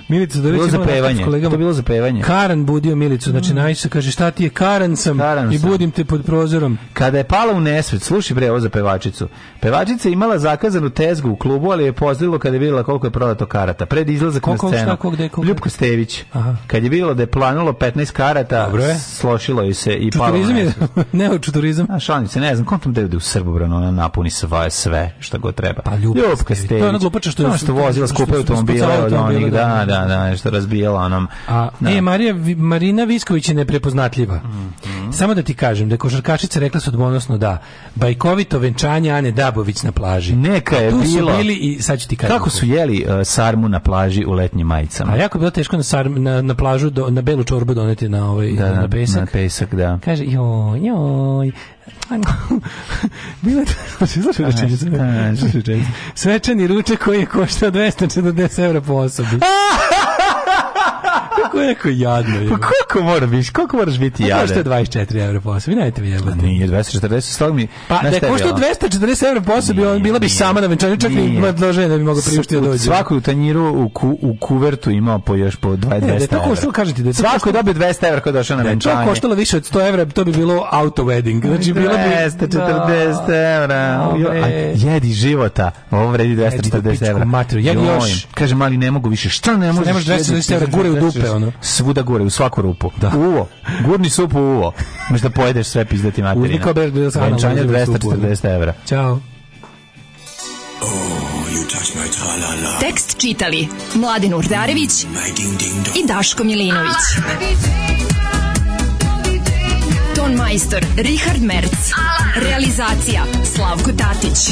Milica da reći da pevanje. Kolega, to bilo za pevanje. Karan budio Milicu, znači mm. Najša kaže šta ti je Karan sam Karan i budim te pod prozorom. Kada je pala u nesvet, slušaj bre ovo za pevačicu. Pevačica je imala zakazanu tezgu u klubu, ali je pozdravilo kada je videla koliko je prodato karata. Pred izlazak koliko, na scenu. Šta, koliko, koliko? Ljubko Stević. Aha. Kad je vidjela da je planulo 15 karata, Dobro je. slošilo je se i palo. Je, ne, (laughs) u čuturizam. A šalim se, ne znam, kontam da je u Srbobranu, ona napuni sve, sve što god treba. Pa ljubka, Ljub Kastelić. To je ona glupača što je... što vozila skupe automobile od onih, da, da, da, da. da što razbijala onom. A, da. E, Marija, Marina Visković je neprepoznatljiva. Mm -hmm. Samo da ti kažem, da je košarkašica rekla su odmonosno da. Bajkovito venčanje Ane Dabović na plaži. Neka je tu Su bili i sad ću ti kažem. Kako su jeli uh, sarmu na plaži u letnjim majicama? A jako bilo teško na, sarm, na, na plažu, do, na belu čorbu doneti na, ovaj, da, na pesak. Na pesak, da. Kaže, jo, jo, joj, (laughs) Bilo je to, pa slušaj rečenicu. Svečani ručak koji je koštao 240 € po osobi. (laughs) kako je neko jadno. Je. Pa kako moraš biti, koliko moraš biti jadan? Pa što je 24 evra po osobi, najte mi jebati. Pa nije, 240, stalo mi... Pa, da je košto 240 evra po osobi, on bila bi nije, sama na venčanju, čak nije. i ima odloženje da bi mogla priuštiti da dođe. Svako u tanjiru u, ku, u kuvertu imao po još po 20 da evra. Da tako što kažete da svako dobio 200 evra kada došao na da venčanje. To koštalo više od 100 evra, to bi bilo auto wedding. Znači bilo bi 240 da. evra. Jedi života. Ovo vredi 240 evra. Jedi još. Kaže mali ne mogu više. Šta ne možeš? Ne možeš 240 evra gure u dupe ono. Svuda gore, u svaku rupu. Da. Uvo. Gurni sup uvo. Možeš da pojedeš sve pizdati materina. Uzmi kao bez bez 240 da. evra. Ćao. Oh, you touch my -la -la. Tekst čitali Mladin Urdarević mm, i Daško Milinović. Ton majstor Richard Merc. Realizacija Slavko Tatić